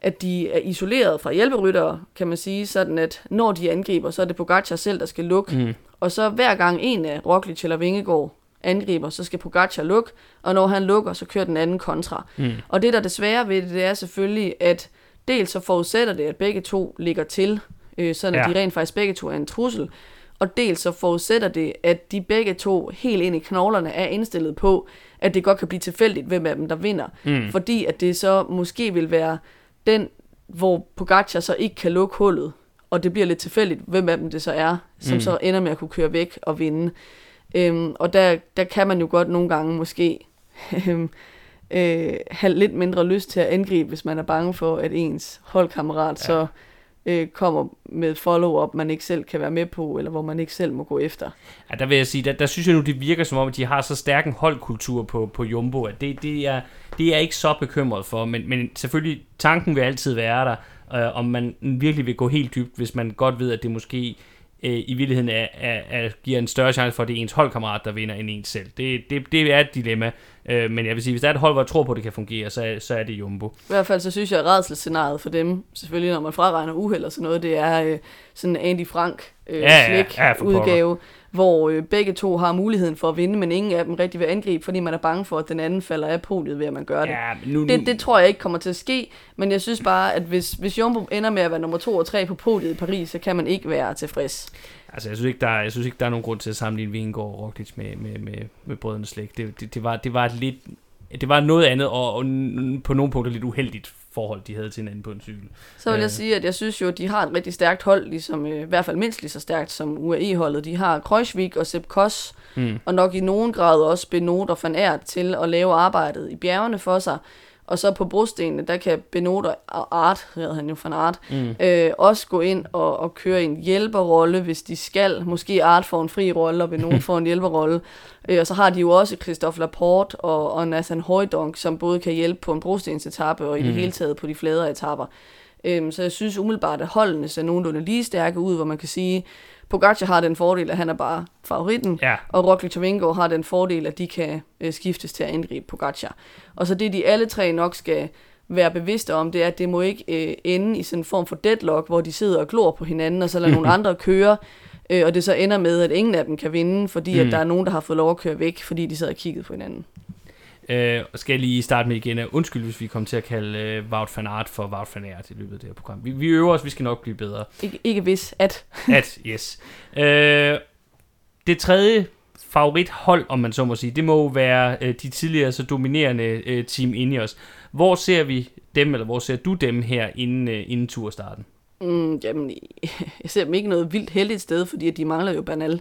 at de er isoleret fra hjælperyttere, kan man sige, sådan at når de angriber, så er det Pogacar selv, der skal lukke. Mm. Og så hver gang en af Roglic eller Vingegaard angriber, så skal Pogacar lukke, og når han lukker, så kører den anden kontra. Mm. Og det, der desværre ved det, det er selvfølgelig, at dels så forudsætter det, at begge to ligger til, øh, sådan at ja. de rent faktisk begge to er en trussel, og dels så forudsætter det, at de begge to helt ind i knoglerne er indstillet på, at det godt kan blive tilfældigt, hvem af dem der vinder. Mm. Fordi at det så måske vil være den, hvor Pogacar så ikke kan lukke hullet, og det bliver lidt tilfældigt, hvem af dem det så er, som mm. så ender med at kunne køre væk og vinde. Øhm, og der, der kan man jo godt nogle gange måske øhm, øh, have lidt mindre lyst til at angribe, hvis man er bange for, at ens holdkammerat ja. så øh, kommer med follow-up, man ikke selv kan være med på, eller hvor man ikke selv må gå efter. Ja, der vil jeg sige, der, der synes jeg nu, det virker som om, at de har så stærk en holdkultur på, på Jumbo, at det, det, er, det er jeg ikke så bekymret for, men, men selvfølgelig, tanken vil altid være der, øh, om man virkelig vil gå helt dybt, hvis man godt ved, at det måske øh, i virkeligheden er, er, er, giver en større chance for, at det er ens holdkammerat, der vinder, end ens selv. Det, det, det er et dilemma, øh, men jeg vil sige, hvis der er et hold, hvor jeg tror på, at det kan fungere, så, så er det Jumbo. I hvert fald så synes jeg, at redselsscenariet for dem, selvfølgelig når man fraregner uheld og sådan noget, det er øh, sådan en Andy Frank øh, ja, ja, ja, udgave hvor øh, begge to har muligheden for at vinde, men ingen af dem rigtig vil angribe, fordi man er bange for, at den anden falder af podiet ved, at man gør det. Ja, nu, nu... Det, det tror jeg ikke kommer til at ske, men jeg synes bare, at hvis, hvis Jumbo ender med at være nummer to og tre på podiet i Paris, så kan man ikke være tilfreds. Altså, jeg synes ikke, der er, jeg synes ikke, der er nogen grund til at sammenligne Vingegaard og Roglic med, med, med, med brødrene slægt. Det, det, det, var, det var lidt det var noget andet, og, og på nogle punkter lidt uheldigt forhold, de havde til hinanden på en cykel. Så vil jeg øh. sige, at jeg synes jo, at de har et rigtig stærkt hold, ligesom øh, i hvert fald mindst lige så stærkt som UAE-holdet. De har Kreuzvik og Sepp Koss, mm. og nok i nogen grad også Benot og Van Aert til at lave arbejdet i bjergene for sig. Og så på brostenene, der kan Benot og Art, hedder han jo van Art, mm. øh, også gå ind og, og køre en hjælperrolle, hvis de skal. Måske Art får en fri rolle, og Benot får en hjælperrolle. Øh, og så har de jo også Christophe Laporte og, og Nathan Højdonk, som både kan hjælpe på en brostensetappe og i mm. det hele taget på de fladere etapper. Øh, så jeg synes umiddelbart, at holdene ser nogenlunde lige stærke ud, hvor man kan sige, Pogacar har den fordel, at han er bare favoritten, ja. og Roglic og Vingegaard har den fordel, at de kan øh, skiftes til at angribe Pogacar. Og så det, de alle tre nok skal være bevidste om, det er, at det må ikke øh, ende i sådan en form for deadlock, hvor de sidder og glor på hinanden, og så lader nogle andre køre, øh, og det så ender med, at ingen af dem kan vinde, fordi mm. at der er nogen, der har fået lov at køre væk, fordi de sidder og kigget på hinanden. Øh, skal jeg lige starte med igen. Undskyld, hvis vi kommer til at kalde øh, Wout van Aert for Wout van Aert i løbet af det her program. Vi, vi øver os, vi skal nok blive bedre. Ikke, ikke hvis, at. at, yes. Øh, det tredje favorithold, om man så må sige, det må jo være øh, de tidligere så dominerende øh, Team Ineos. Hvor ser vi dem, eller hvor ser du dem her inden, øh, inden turstarten? Mm, jamen, jeg ser dem ikke noget vildt heldigt sted, fordi de mangler jo Bernal.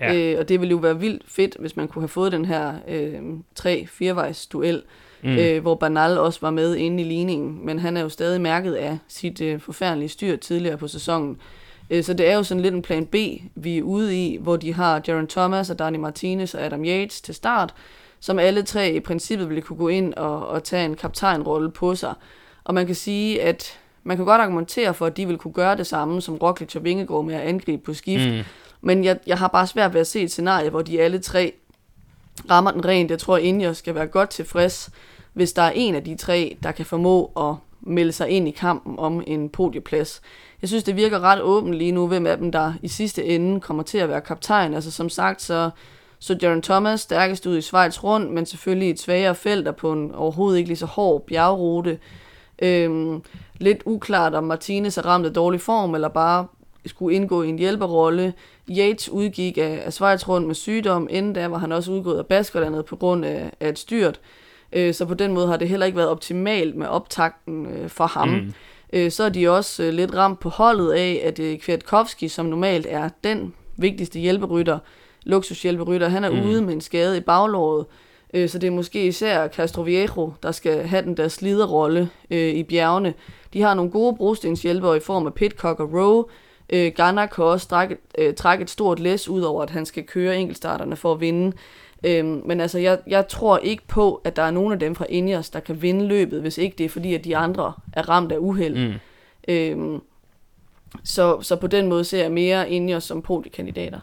Ja. Øh, og det ville jo være vildt fedt, hvis man kunne have fået den her øh, 3-4-vejs duel, mm. øh, hvor Bernal også var med inde i ligningen. Men han er jo stadig mærket af sit øh, forfærdelige styr tidligere på sæsonen. Øh, så det er jo sådan lidt en plan B, vi er ude i, hvor de har Jaron Thomas og Dani Martinez og Adam Yates til start, som alle tre i princippet ville kunne gå ind og, og tage en kaptajnrolle på sig. Og man kan sige, at man kan godt argumentere for, at de vil kunne gøre det samme, som Roglic og Vingegaard med at angribe på skift. Mm. Men jeg, jeg har bare svært ved at se et scenarie, hvor de alle tre rammer den rent. Jeg tror, at jeg skal være godt tilfreds, hvis der er en af de tre, der kan formå at melde sig ind i kampen om en podieplads. Jeg synes, det virker ret åbent lige nu, hvem af dem, der i sidste ende kommer til at være kaptajn. Altså som sagt, så så Jaron Thomas stærkest ud i Schweiz rundt, men selvfølgelig et svagere felt og på en overhovedet ikke lige så hård bjergrute. Øhm, lidt uklart, om Martinez er ramt af dårlig form, eller bare skulle indgå i en hjælperrolle. Yates udgik af, af Schweiz rundt med sygdom, inden da var han også udgået af Baskerlandet på grund af, af et styrt. Øh, så på den måde har det heller ikke været optimalt med optakten øh, for ham. Mm. Øh, så er de også øh, lidt ramt på holdet af, at øh, Kwiatkowski, som normalt er den vigtigste hjælperytter, luksushjælperytter, han er mm. ude med en skade i baglåret. Øh, så det er måske især Castroviejo, der skal have den der sliderrolle øh, i bjergene. De har nogle gode brostenshjælpere i form af Pitcock og Rowe. Øh, Garner kan også trække, øh, trække et stort læs ud over, at han skal køre enkeltstarterne for at vinde. Øhm, men altså, jeg, jeg tror ikke på, at der er nogen af dem fra Ineos, der kan vinde løbet, hvis ikke det er fordi, at de andre er ramt af uheld. Mm. Øhm, så, så på den måde ser jeg mere Ineos som podiekandidater.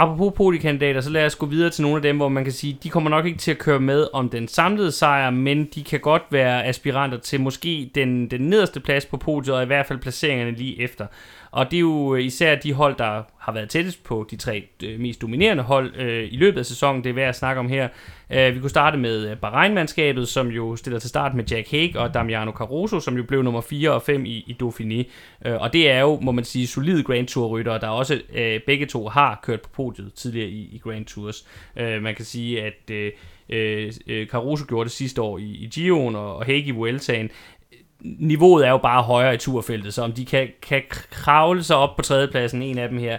Apropos podiekandidater, så lad os gå videre til nogle af dem, hvor man kan sige, de kommer nok ikke til at køre med om den samlede sejr, men de kan godt være aspiranter til måske den, den nederste plads på podiet, og i hvert fald placeringerne lige efter. Og det er jo øh, især de hold, der har været tættest på de tre øh, mest dominerende hold øh, i løbet af sæsonen, det er værd at snakke om her. Øh, vi kunne starte med øh, Bahrein-mandskabet, som jo stiller til start med Jack Hague og Damiano Caruso, som jo blev nummer 4 og 5 i, i Dauphiné. Øh, og det er jo, må man sige, solide Grand Tour-ryttere, der også øh, begge to har kørt på podiet tidligere i, i Grand Tours. Øh, man kan sige, at... Øh, øh, øh Caruso gjorde det sidste år i, i Giroen og, og Hague i Vueltaen niveauet er jo bare højere i turfeltet, så om de kan, kan kravle sig op på tredjepladsen, en af dem her,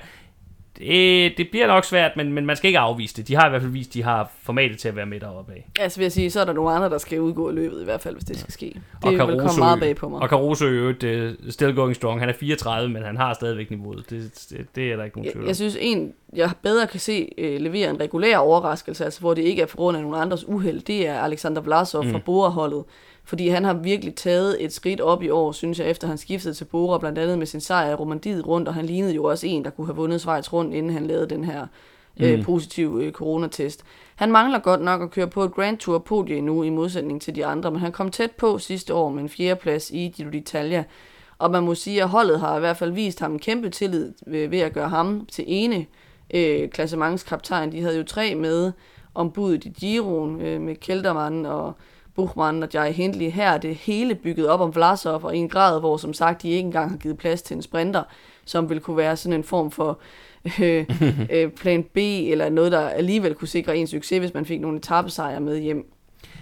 det, det bliver nok svært, men, men man skal ikke afvise det. De har i hvert fald vist, de har formatet til at være med deroppe af. Altså vil jeg sige, så er der nogle andre, der skal udgå i løbet i hvert fald, hvis det skal ske. Det og Caruso, vil komme meget bag på mig. Og Caruso jo et uh, still going strong. Han er 34, men han har stadigvæk niveauet. Det, det, det er der ikke nogen tvivl jeg, jeg synes, en, jeg bedre kan se uh, levere en regulær overraskelse, altså hvor det ikke er på grund af nogle andres uheld, det er Alexander Vlasov mm. fra Bora-holdet. Fordi han har virkelig taget et skridt op i år, synes jeg, efter han skiftede til Bora, blandt andet med sin sejr i Romandiet rundt, og han lignede jo også en, der kunne have vundet Schweiz rundt, inden han lavede den her øh, mm. positive øh, coronatest. Han mangler godt nok at køre på et Grand Tour podie nu, i modsætning til de andre, men han kom tæt på sidste år med en fjerdeplads i Giro d'Italia. Og man må sige, at holdet har i hvert fald vist ham en kæmpe tillid ved, ved at gøre ham til ene øh, klassementskaptajn. De havde jo tre med ombud i Giroen øh, med Keldermann og Buchmann og Jai Hindley. Her er det hele bygget op om Vlasov, og i en grad, hvor som sagt, de ikke engang har givet plads til en sprinter, som vil kunne være sådan en form for øh, øh, plan B, eller noget, der alligevel kunne sikre en succes, hvis man fik nogle etappesejre med hjem.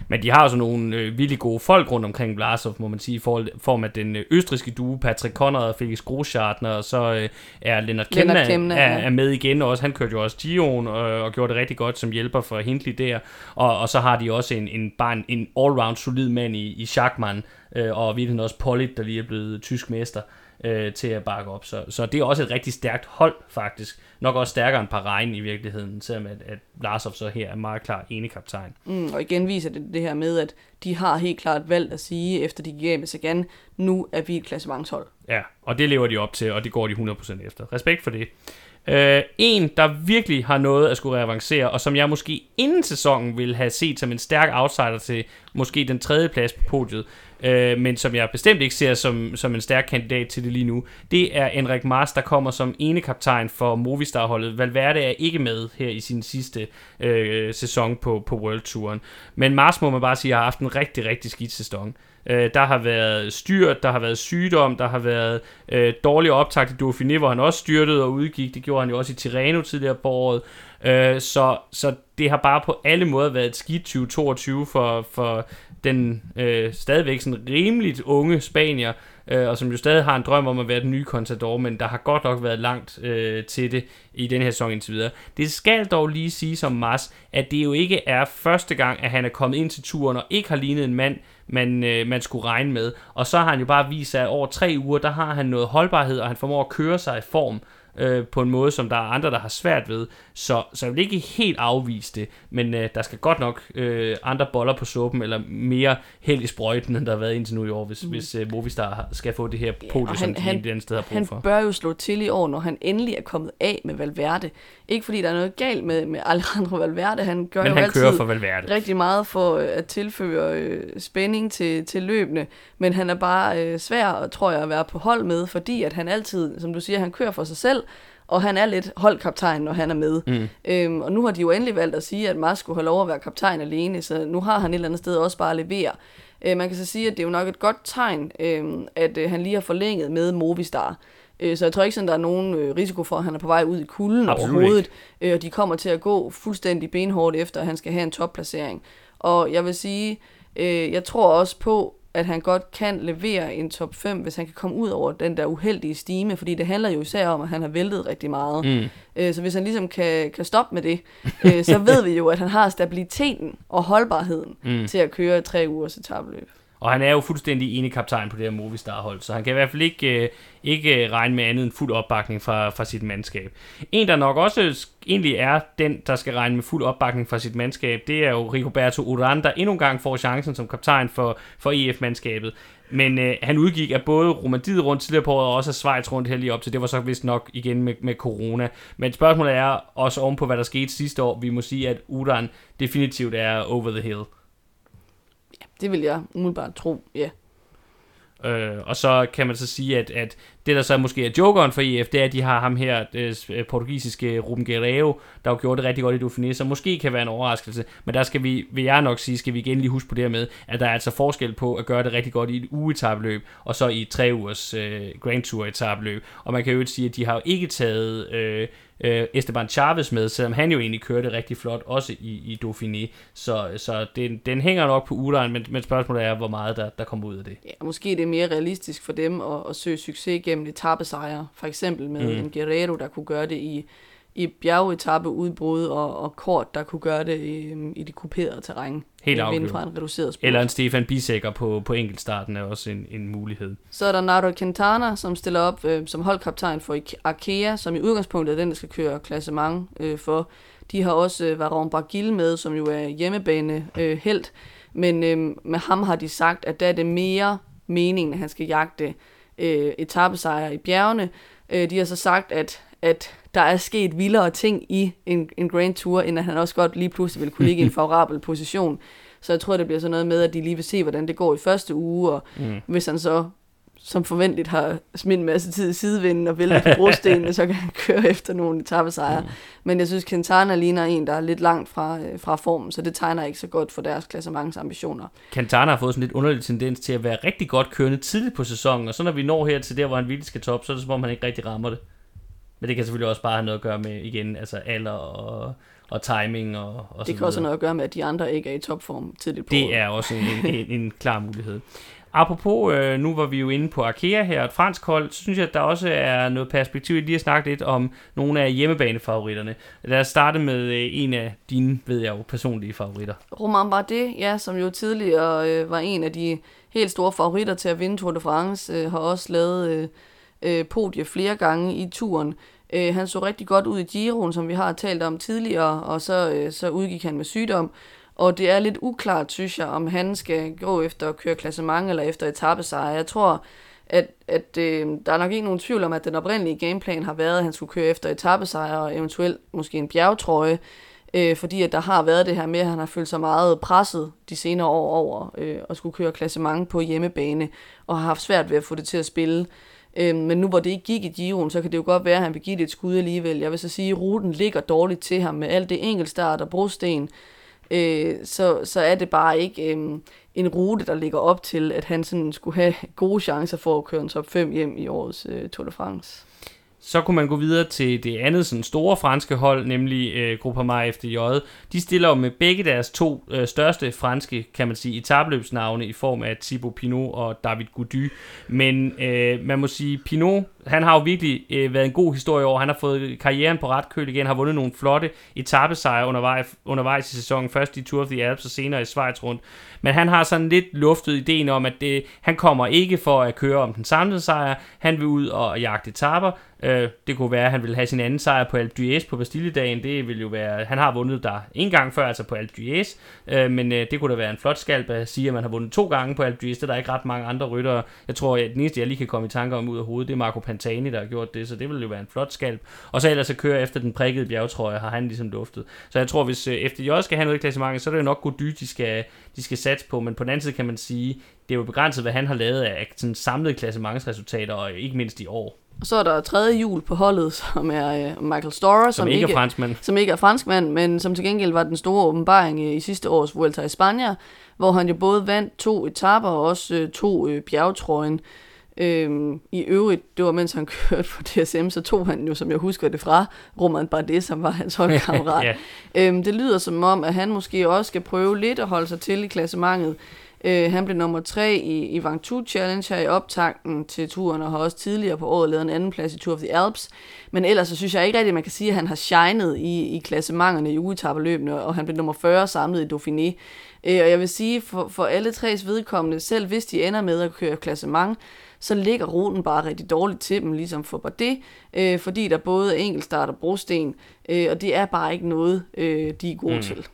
Men de har også nogle øh, virkelig gode folk rundt omkring Vlasov, må man sige, i form af den øh, østriske duo, Patrick Conrad og Felix Groschartner, og så øh, er Lennart Kemna, Lennart Kemna er, ja. er med igen også. Han kørte jo også Gion og, og gjorde det rigtig godt som hjælper for Hindley der. Og, og så har de også en, en, bare en, en all-round solid mand i, i Schachmann, øh, og virkelig også Pollitt, der lige er blevet tysk mester øh, til at bakke op. Så, så det er også et rigtig stærkt hold, faktisk. Nok også stærkere end Bahrein i virkeligheden, selvom at, at Larsov så her er meget klar ene kaptajn. Mm, og igen viser det det her med, at de har helt klart valgt at sige, efter de gik af med Sagan, nu er vi et klassementshold. Ja, og det lever de op til, og det går de 100% efter. Respekt for det. Uh, en, der virkelig har noget at skulle reavancere, og som jeg måske inden sæsonen ville have set som en stærk outsider til måske den tredje plads på podiet, øh, men som jeg bestemt ikke ser som, som en stærk kandidat til det lige nu, det er Enrik Mars, der kommer som ene kaptajn for Movistar-holdet. Valverde er ikke med her i sin sidste øh, sæson på, på World Touren. Men Mars må man bare sige, har haft en rigtig, rigtig skidt sæson. Øh, der har været styrt, der har været sygdom, der har været øh, dårlig optakt i Dauphiné, hvor han også styrtede og udgik. Det gjorde han jo også i Tirreno tidligere på året. Øh, så, så det har bare på alle måder været et skidt 2022 for, for den øh, stadigvæk sådan rimeligt unge spanier, øh, og som jo stadig har en drøm om at være den nye Contador, men der har godt nok været langt øh, til det i den her sæson indtil videre. Det skal dog lige sige som Mars, at det jo ikke er første gang, at han er kommet ind til turen og ikke har lignet en mand, man, øh, man skulle regne med. Og så har han jo bare vist sig, at over tre uger, der har han noget holdbarhed, og han formår at køre sig i form øh, på en måde, som der er andre, der har svært ved. Så, så jeg vil ikke helt afvise det, men øh, der skal godt nok øh, andre boller på suppen, eller mere held i sprøjten, end der har været indtil nu i år, hvis, mm. hvis øh, Movistar skal få det her podium, ja, som de han, andet sted har brug han for. Han bør jo slå til i år, når han endelig er kommet af med Valverde. Ikke fordi der er noget galt med, med Alejandro Valverde, han gør men jo han altid kører for Valverde. rigtig meget for øh, at tilføre øh, spænding til, til løbende, men han er bare øh, svær, tror jeg, at være på hold med, fordi at han altid, som du siger, han kører for sig selv, og han er lidt holdkaptajn, når han er med. Mm. Øhm, og nu har de jo endelig valgt at sige, at Mars skulle have lov at være kaptajn alene, så nu har han et eller andet sted også bare at levere. Øh, man kan så sige, at det er jo nok et godt tegn, øh, at øh, han lige har forlænget med Movistar. Øh, så jeg tror ikke, sådan, der er nogen øh, risiko for, at han er på vej ud i kulden Absolut overhovedet. Øh, og de kommer til at gå fuldstændig benhårdt efter, at han skal have en topplacering. Og jeg vil sige, øh, jeg tror også på, at han godt kan levere en top 5, hvis han kan komme ud over den der uheldige stime, fordi det handler jo især om, at han har væltet rigtig meget. Mm. Øh, så hvis han ligesom kan, kan stoppe med det, øh, så ved vi jo, at han har stabiliteten og holdbarheden mm. til at køre tre ugers etabeløb. Og han er jo fuldstændig ene kaptajn på det her Movistar-hold, så han kan i hvert fald ikke, øh, ikke øh, regne med andet end fuld opbakning fra, fra sit mandskab. En, der nok også egentlig er den, der skal regne med fuld opbakning fra sit mandskab, det er jo Rigoberto Urán, der endnu en gang får chancen som kaptajn for, for EF-mandskabet. Men øh, han udgik af både Romandiet rundt tidligere på året, og også af Schweiz rundt her lige op til. Det var så vist nok igen med, med corona. Men spørgsmålet er også oven på, hvad der skete sidste år. Vi må sige, at Uran definitivt er over the hill. Det vil jeg umiddelbart tro, ja. Øh, og så kan man så sige, at, at det der så måske er jokeren for EF, det er, at de har ham her, øh, det øh, portugisiske Ruben Guerrero, der jo gjorde det rigtig godt i Dauphiné, så måske kan være en overraskelse. Men der skal vi, vil jeg nok sige, skal vi igen lige huske på det her med, at der er altså forskel på at gøre det rigtig godt i et ugetabløb, og så i et tre ugers øh, Grand Tour etabløb. Og man kan jo ikke sige, at de har jo ikke taget... Øh, øh, Esteban Chavez med, selvom han jo egentlig kørte rigtig flot, også i, i Dauphiné. Så, så den, den hænger nok på uderen, men, men spørgsmålet er, hvor meget der, der kommer ud af det. Ja, måske det er mere realistisk for dem at, at søge succes gennem etappesejre. For eksempel med mm. en Guerrero, der kunne gøre det i, i bjergetappe udbrud, og, og Kort, der kunne gøre det i, i det kuperede terræn. Helt afgjort. fra en reduceret spurt. Eller en Stefan Bisækker på, på enkeltstarten er også en, en mulighed. Så er der Nairo Quintana, som stiller op øh, som holdkaptajn for Arkea, som i udgangspunktet er den, der skal køre klassement øh, for. De har også øh, Varon Bargil med, som jo er hjemmebane øh, helt. Men øh, med ham har de sagt, at der er det mere meningen, at han skal jagte øh, etappesejre i bjergene. Øh, de har så sagt, at, at der er sket vildere ting i en, en Grand Tour, end at han også godt lige pludselig vil kunne ligge i en favorabel position. Så jeg tror, det bliver sådan noget med, at de lige vil se, hvordan det går i første uge, og mm. hvis han så som forventeligt har smidt en masse tid i sidevinden og væltet på brostenene, så kan han køre efter nogle etappesejre. Mm. Men jeg synes, Quintana ligner en, der er lidt langt fra, øh, fra formen, så det tegner ikke så godt for deres klassementsambitioner. Quintana har fået sådan lidt underlig tendens til at være rigtig godt kørende tidligt på sæsonen, og så når vi når her til der, hvor han virkelig skal top, så er det som om, han ikke rigtig rammer det. Men det kan selvfølgelig også bare have noget at gøre med, igen, altså alder og, og timing og, og Det kan også have noget at gøre med, at de andre ikke er i topform tidligt på Det er også en, en, en klar mulighed. Apropos, øh, nu var vi jo inde på Arkea her, et fransk hold, så synes jeg, at der også er noget perspektiv i lige at snakke lidt om nogle af hjemmebanefavoritterne. Lad os starte med øh, en af dine, ved jeg jo, personlige favoritter. Romain Bardet, ja, som jo tidligere øh, var en af de helt store favoritter til at vinde Tour de France, øh, har også lavet øh, øh, podie flere gange i turen. Øh, han så rigtig godt ud i Giroen, som vi har talt om tidligere, og så, øh, så udgik han med sygdom. Og det er lidt uklart, synes jeg, om han skal gå efter at køre klassement eller efter etappesejr. Jeg tror, at, at øh, der er nok ikke nogen tvivl om, at den oprindelige gameplan har været, at han skulle køre efter etappesejr og eventuelt måske en bjergtrøje, øh, fordi at der har været det her med, at han har følt sig meget presset de senere år over øh, at skulle køre klassement på hjemmebane, og har haft svært ved at få det til at spille. Øh, men nu hvor det ikke gik i Giroen, så kan det jo godt være, at han vil give det et skud alligevel. Jeg vil så sige, at ruten ligger dårligt til ham med alt det enkeltstart og brosten, øh, så, så er det bare ikke øh, en rute, der ligger op til, at han sådan skulle have gode chancer for at køre en top 5 hjem i årets øh, Tour de France. Så kunne man gå videre til det andet sådan store franske hold, nemlig øh, Groupama FDJ. De stiller jo med begge deres to øh, største franske, kan man sige, etabløbsnavne i form af Thibaut Pinot og David Gaudu. Men øh, man må sige, Pinot han har jo virkelig øh, været en god historie over. Han har fået karrieren på ret køl igen, har vundet nogle flotte etappesejre undervejs, undervejs i sæsonen. Først i Tour of the Alps og senere i Schweiz rundt. Men han har sådan lidt luftet ideen om, at det, han kommer ikke for at køre om den samlede sejr. Han vil ud og jagte etapper. Øh, det kunne være, at han vil have sin anden sejr på Alpe d'Huez på Bastilledagen. Det vil jo være, han har vundet der en gang før, altså på Alpe d'Huez. Øh, men øh, det kunne da være en flot skalp at sige, at man har vundet to gange på Alpe d'Huez. Det er der ikke ret mange andre ryttere. Jeg tror, at den eneste, jeg lige kan komme i tanker om ud af hovedet, det er Marco Pantani, der har gjort det. Så det vil jo være en flot skalp. Og så ellers så køre efter den prikkede bjergtrøje, har han ligesom luftet. Så jeg tror, hvis øh, FDJ skal have noget i klassementet, så er det jo nok Gody, de skal, de skal satse på. Men på den anden side kan man sige, det er jo begrænset, hvad han har lavet af sådan samlede klassementsresultater, og ikke mindst i år. Og så er der tredje jul på holdet, som er uh, Michael Storer, som, som ikke er franskmand. Som ikke er franskmand, men som til gengæld var den store åbenbaring uh, i sidste års Vuelta i Spanien, hvor han jo både vandt to etapper og også to bjergtrøjen. Øhm, I øvrigt, det var mens han kørte på DSM, så tog han jo, som jeg husker det fra, Roman Bardet, som var hans holdkammerat. ja. øhm, det lyder som om, at han måske også skal prøve lidt at holde sig til i klassementet. Øh, han blev nummer tre i, i Ventoux Challenge her i optakten til turen, og har også tidligere på året lavet en anden plads i Tour of the Alps. Men ellers så synes jeg ikke rigtigt, at man kan sige, at han har shined i, i klassementerne i ugetabeløbene, og han blev nummer 40 samlet i Dauphiné. Øh, og jeg vil sige, for, for alle tres vedkommende, selv hvis de ender med at køre klassement, så ligger ruten bare rigtig dårligt til dem, ligesom for Bardet, øh, fordi der både er enkeltstart og brosten, øh, og det er bare ikke noget, øh, de er gode mm. til.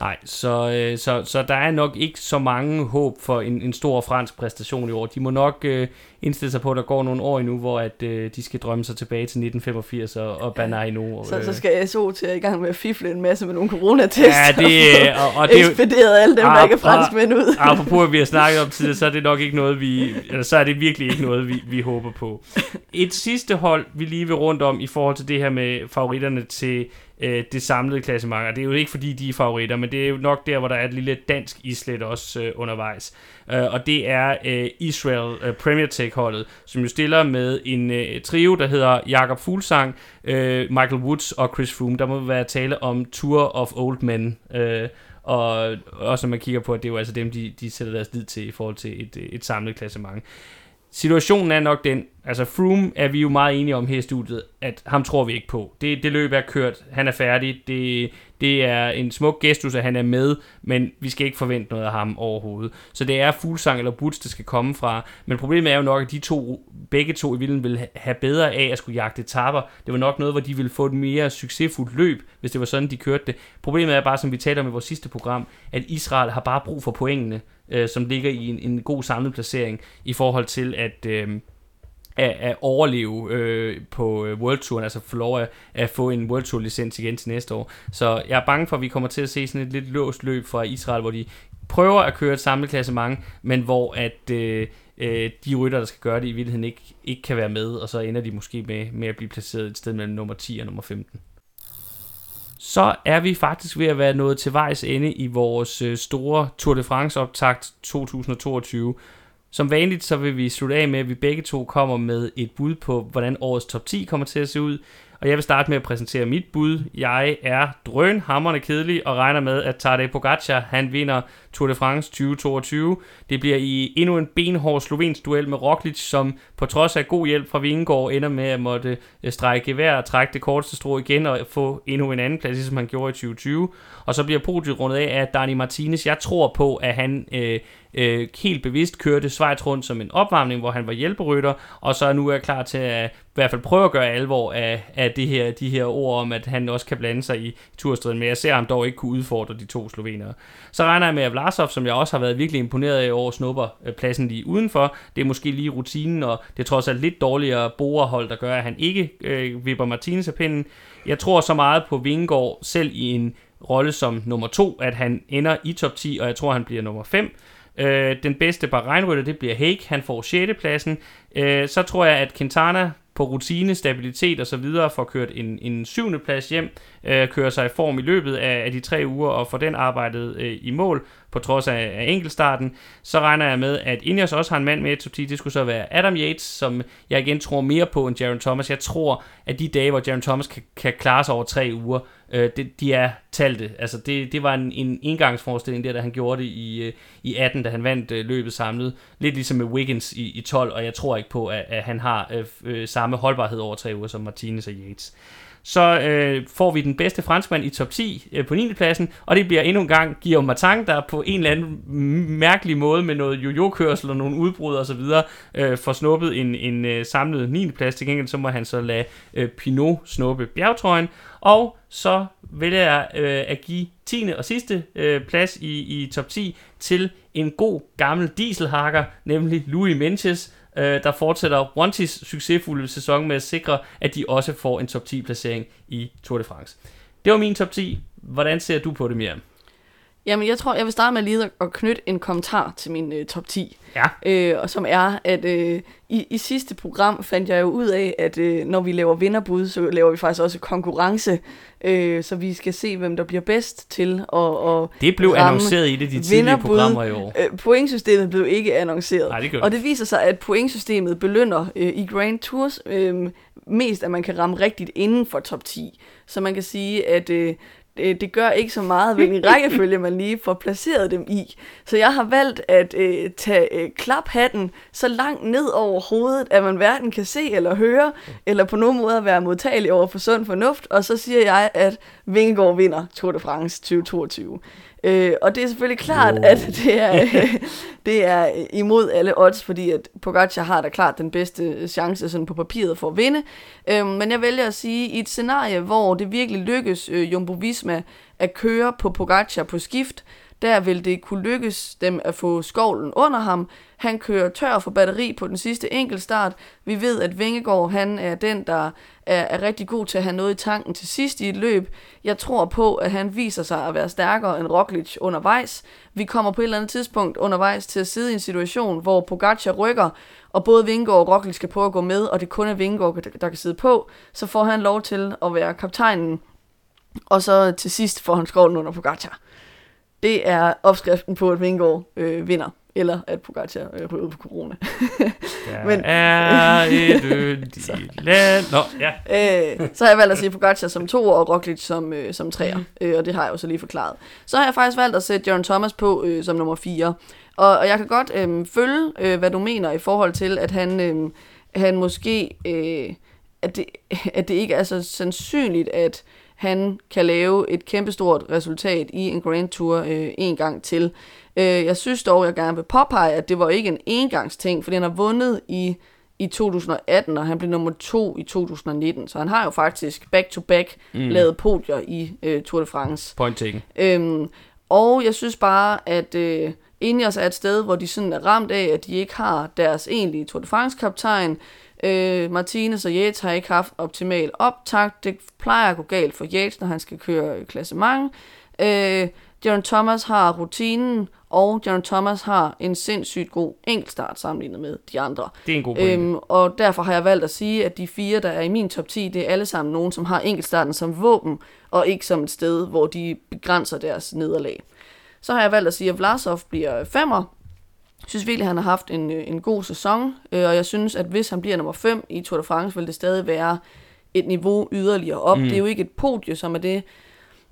Nej, så, øh, så, så der er nok ikke så mange håb for en, en stor fransk præstation i år. De må nok øh, indstille sig på, at der går nogle år endnu, hvor at, øh, de skal drømme sig tilbage til 1985 og, og Bernard endnu. Så, øh. så skal SO til at i gang med at fifle en masse med nogle coronatester. Ja, det, og, og, og det ekspederet alle dem, der ikke er franskmænd ud. Apropos, at vi har snakket om tidligere, så er det nok ikke noget, vi, eller så er det virkelig ikke noget, vi, vi håber på. Et sidste hold, vi lige vil rundt om i forhold til det her med favoritterne til øh, det samlede klassement. Og det er jo ikke fordi, de er favoritter, men det er jo nok der, hvor der er et lille dansk islet også øh, undervejs. Øh, og det er øh, Israel øh, Premier Tech-holdet, som jo stiller med en øh, trio, der hedder Jakob Fuglsang, øh, Michael Woods og Chris Froome. Der må være tale om Tour of Old Men. Øh, og også når man kigger på, at det er jo altså dem, de, de sætter deres lid til i forhold til et, øh, et samlet klassement. Situationen er nok den, altså Froome er vi jo meget enige om her i studiet, at ham tror vi ikke på. Det, det løb er kørt, han er færdig, det, det er en smuk gestus, at han er med, men vi skal ikke forvente noget af ham overhovedet. Så det er Fuglsang eller Butz, det skal komme fra. Men problemet er jo nok, at de to, begge to i vilden vil have bedre af at skulle jagte etapper. Det var nok noget, hvor de ville få et mere succesfuldt løb, hvis det var sådan, de kørte det. Problemet er bare, som vi talte om i vores sidste program, at Israel har bare brug for pointene, øh, som ligger i en, en god samlet placering i forhold til at... Øh, at, at overleve øh, på øh, World Touren, altså få lov at, at få en World Tour licens igen til næste år. Så jeg er bange for, at vi kommer til at se sådan et lidt låst løb fra Israel, hvor de prøver at køre et samlet klassement, men hvor at øh, øh, de rytter, der skal gøre det, i virkeligheden ikke, ikke kan være med, og så ender de måske med, med at blive placeret et sted mellem nummer 10 og nummer 15 så er vi faktisk ved at være nået til vejs ende i vores øh, store Tour de France optakt 2022. Som vanligt så vil vi slutte af med, at vi begge to kommer med et bud på, hvordan årets top 10 kommer til at se ud. Og jeg vil starte med at præsentere mit bud. Jeg er drønhammerende kedelig og regner med, at Tadej Pogacar han vinder Tour de France 2022. Det bliver i endnu en benhård slovensk duel med Roglic, som på trods af god hjælp fra Vingegaard ender med at måtte øh, strække gevær og trække det korteste strå igen og få endnu en anden plads, som han gjorde i 2020. Og så bliver podiet rundet af af Dani Martinez. Jeg tror på, at han øh, øh, helt bevidst kørte Schweiz rundt som en opvarmning, hvor han var hjælperytter, og så nu er klar til at i hvert fald prøve at gøre alvor af, af det her, de her ord om, at han også kan blande sig i turstriden, men jeg ser ham dog ikke kunne udfordre de to slovenere. Så regner jeg med, at Vlasov, som jeg også har været virkelig imponeret af i år, snupper øh, pladsen lige udenfor. Det er måske lige rutinen, og det er trods alt lidt dårligere borerhold, der gør, at han ikke øh, vipper Martinez af pinden. Jeg tror så meget på Vingegaard, selv i en rolle som nummer to, at han ender i top 10, og jeg tror, han bliver nummer 5. Øh, den bedste Bahrein-rytter, det bliver Hake, han får 6. pladsen. Øh, så tror jeg, at Quintana på rutine, stabilitet og så videre, får kørt en, en syvende plads hjem, øh, kører sig i form i løbet af, af de tre uger og får den arbejdet øh, i mål på trods af, af enkeltstarten. Så regner jeg med, at Ineos også har en mand med i top 10. Det skulle så være Adam Yates, som jeg igen tror mere på end Jaron Thomas. Jeg tror, at de dage, hvor Jaron Thomas kan, kan klare sig over tre uger, øh, det, de er talte. Altså det, det var en, en engangsforestilling der, da han gjorde det i, øh, i 18, da han vandt øh, løbet samlet. Lidt ligesom med Wiggins i, i 12, og jeg tror ikke på, at, at han har øh, øh, samme holdbarhed over tre uger som Martinez og Yates så øh, får vi den bedste franskmand i top 10 øh, på 9. pladsen, og det bliver endnu en gang Guillaume Martin, der på en eller anden mærkelig måde med noget jojo-kørsel og nogle udbrud og så videre, øh, får snuppet en, en øh, samlet 9. plads. Til gengæld så må han så lade øh, Pinot snuppe bjergtrøjen, og så vælger jeg øh, at give 10. og sidste øh, plads i, i top 10 til en god gammel dieselhakker, nemlig Louis Menches, øh, der fortsætter Rontis succesfulde sæson med at sikre, at de også får en top 10 placering i Tour de France. Det var min top 10. Hvordan ser du på det, Miriam? Jamen, jeg tror, jeg vil starte med lige at knytte en kommentar til min øh, top 10. Ja. Øh, og som er, at øh, i, i sidste program fandt jeg jo ud af, at øh, når vi laver vinderbud, så laver vi faktisk også konkurrence. Øh, så vi skal se, hvem der bliver bedst til at, at Det blev annonceret i det de tidligere programmer i år. Øh, pointsystemet blev ikke annonceret. Nej, det og det viser sig, at pointsystemet belønner øh, i Grand Tours øh, mest, at man kan ramme rigtigt inden for top 10. Så man kan sige, at... Øh, det, det gør ikke så meget, hvilken rækkefølge man lige får placeret dem i. Så jeg har valgt at øh, tage øh, klaphatten så langt ned over hovedet, at man hverken kan se eller høre, eller på nogen måde være modtagelig over for sund fornuft, og så siger jeg, at Vingegaard vinder Tour de France 2022. Øh, og det er selvfølgelig klart, wow. at det er, det er imod alle odds, fordi at Pogacar har da klart den bedste chance sådan på papiret for at vinde. Øh, men jeg vælger at sige, i et scenarie, hvor det virkelig lykkes øh, Jumbo Visma at køre på Pogacar på skift, der vil det kunne lykkes dem at få skovlen under ham. Han kører tør for batteri på den sidste enkeltstart. Vi ved, at Vingegaard han er den, der er, er rigtig god til at have noget i tanken til sidst i et løb. Jeg tror på, at han viser sig at være stærkere end Roglic undervejs. Vi kommer på et eller andet tidspunkt undervejs til at sidde i en situation, hvor Pogacar rykker, og både Vingegaard og Roglic skal prøve at gå med, og det kun er Vingegaard, der kan sidde på. Så får han lov til at være kaptajnen, og så til sidst får han skovlen under Pogacar. Det er opskriften på, at Vingegaard øh, vinder. Eller at Pogacar øh, ryger ud på corona. Men, er et land. Nå, ja. øh, så har jeg valgt at sige Pogacar som to og Roglic som, øh, som treer. Mm. Øh, og det har jeg jo så lige forklaret. Så har jeg faktisk valgt at sætte John Thomas på øh, som nummer 4. Og, og jeg kan godt øh, følge, øh, hvad du mener i forhold til, at han, øh, han måske... Øh, at det, at det ikke er så sandsynligt, at han kan lave et kæmpestort resultat i en Grand Tour øh, en gang til. Øh, jeg synes dog, jeg gerne vil påpege, at det var ikke en engangsting, fordi han har vundet i, i 2018, og han blev nummer to i 2019. Så han har jo faktisk back-to-back mm. lavet podier i øh, Tour de France. Point taken. Øhm, og jeg synes bare, at øh, Ineos er et sted, hvor de sådan er ramt af, at de ikke har deres egentlige Tour de France-kaptajn. Øh, Martinez og Yates har ikke haft optimal optakt. Det plejer at gå galt for Yates, når han skal køre klassement. Øh, Jaron Thomas har rutinen, og Jaron Thomas har en sindssygt god enkeltstart sammenlignet med de andre. Det er en god pointe. Øhm, og derfor har jeg valgt at sige, at de fire, der er i min top 10, det er alle sammen nogen, som har enkeltstarten som våben, og ikke som et sted, hvor de begrænser deres nederlag. Så har jeg valgt at sige, at Vlasov bliver femmer, synes virkelig, at han har haft en, øh, en god sæson, øh, og jeg synes, at hvis han bliver nummer 5 i Tour de France, vil det stadig være et niveau yderligere op. Mm. Det er jo ikke et podie, som er det,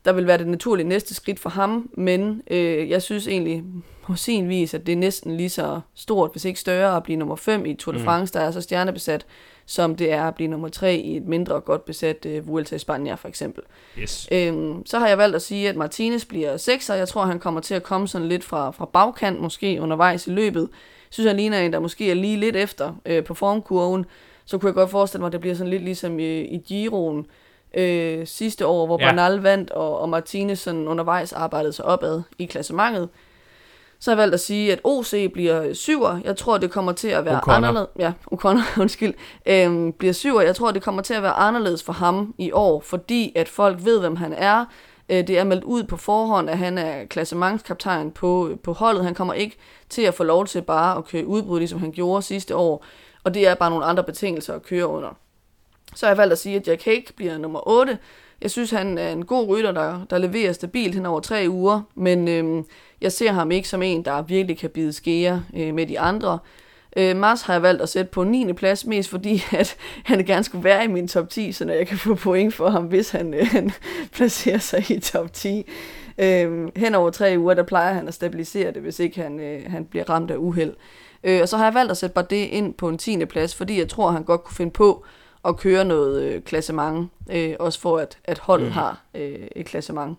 der vil være det naturlige næste skridt for ham, men øh, jeg synes egentlig på sin vis, at det er næsten lige så stort, hvis ikke større, at blive nummer 5 i Tour de mm. France, mm. der er så stjernebesat, som det er at blive nummer 3 i et mindre godt besat øh, Vuelta i Spanien for eksempel. Yes. Øhm, så har jeg valgt at sige, at Martinez bliver 6, og jeg tror, han kommer til at komme sådan lidt fra, fra bagkant måske undervejs i løbet. Synes, han ligner en, der måske er lige lidt efter øh, på formkurven. Så kunne jeg godt forestille mig, at det bliver sådan lidt ligesom i, i Giroen, øh, sidste år, hvor ja. Bernal vandt, og, og Martinez sådan undervejs arbejdede sig opad i klassementet. Så har jeg valgt at sige, at OC bliver syver. Jeg tror, det kommer til at være O'Connor. anderledes. Ja, O'Connor, undskyld. Øhm, bliver syver. Jeg tror, det kommer til at være anderledes for ham i år, fordi at folk ved, hvem han er. Øh, det er meldt ud på forhånd, at han er klassementskaptajn på, på holdet. Han kommer ikke til at få lov til bare at køre udbrud, ligesom han gjorde sidste år. Og det er bare nogle andre betingelser at køre under. Så har jeg valgt at sige, at Jack Hake bliver nummer 8. Jeg synes, han er en god rytter, der, der leverer stabilt hen over tre uger, men øhm, jeg ser ham ikke som en, der virkelig kan bide skære øh, med de andre. Øh, Mars har jeg valgt at sætte på 9. plads, mest fordi at han gerne skulle være i min top 10, så jeg kan få point for ham, hvis han, øh, han placerer sig i top 10. Øh, hen over tre uger, der plejer han at stabilisere det, hvis ikke han, øh, han bliver ramt af uheld. Øh, og så har jeg valgt at sætte bare det ind på en 10. plads, fordi jeg tror, han godt kunne finde på at køre noget øh, klassement, øh, også for at, at holdet mm. har øh, et klassement.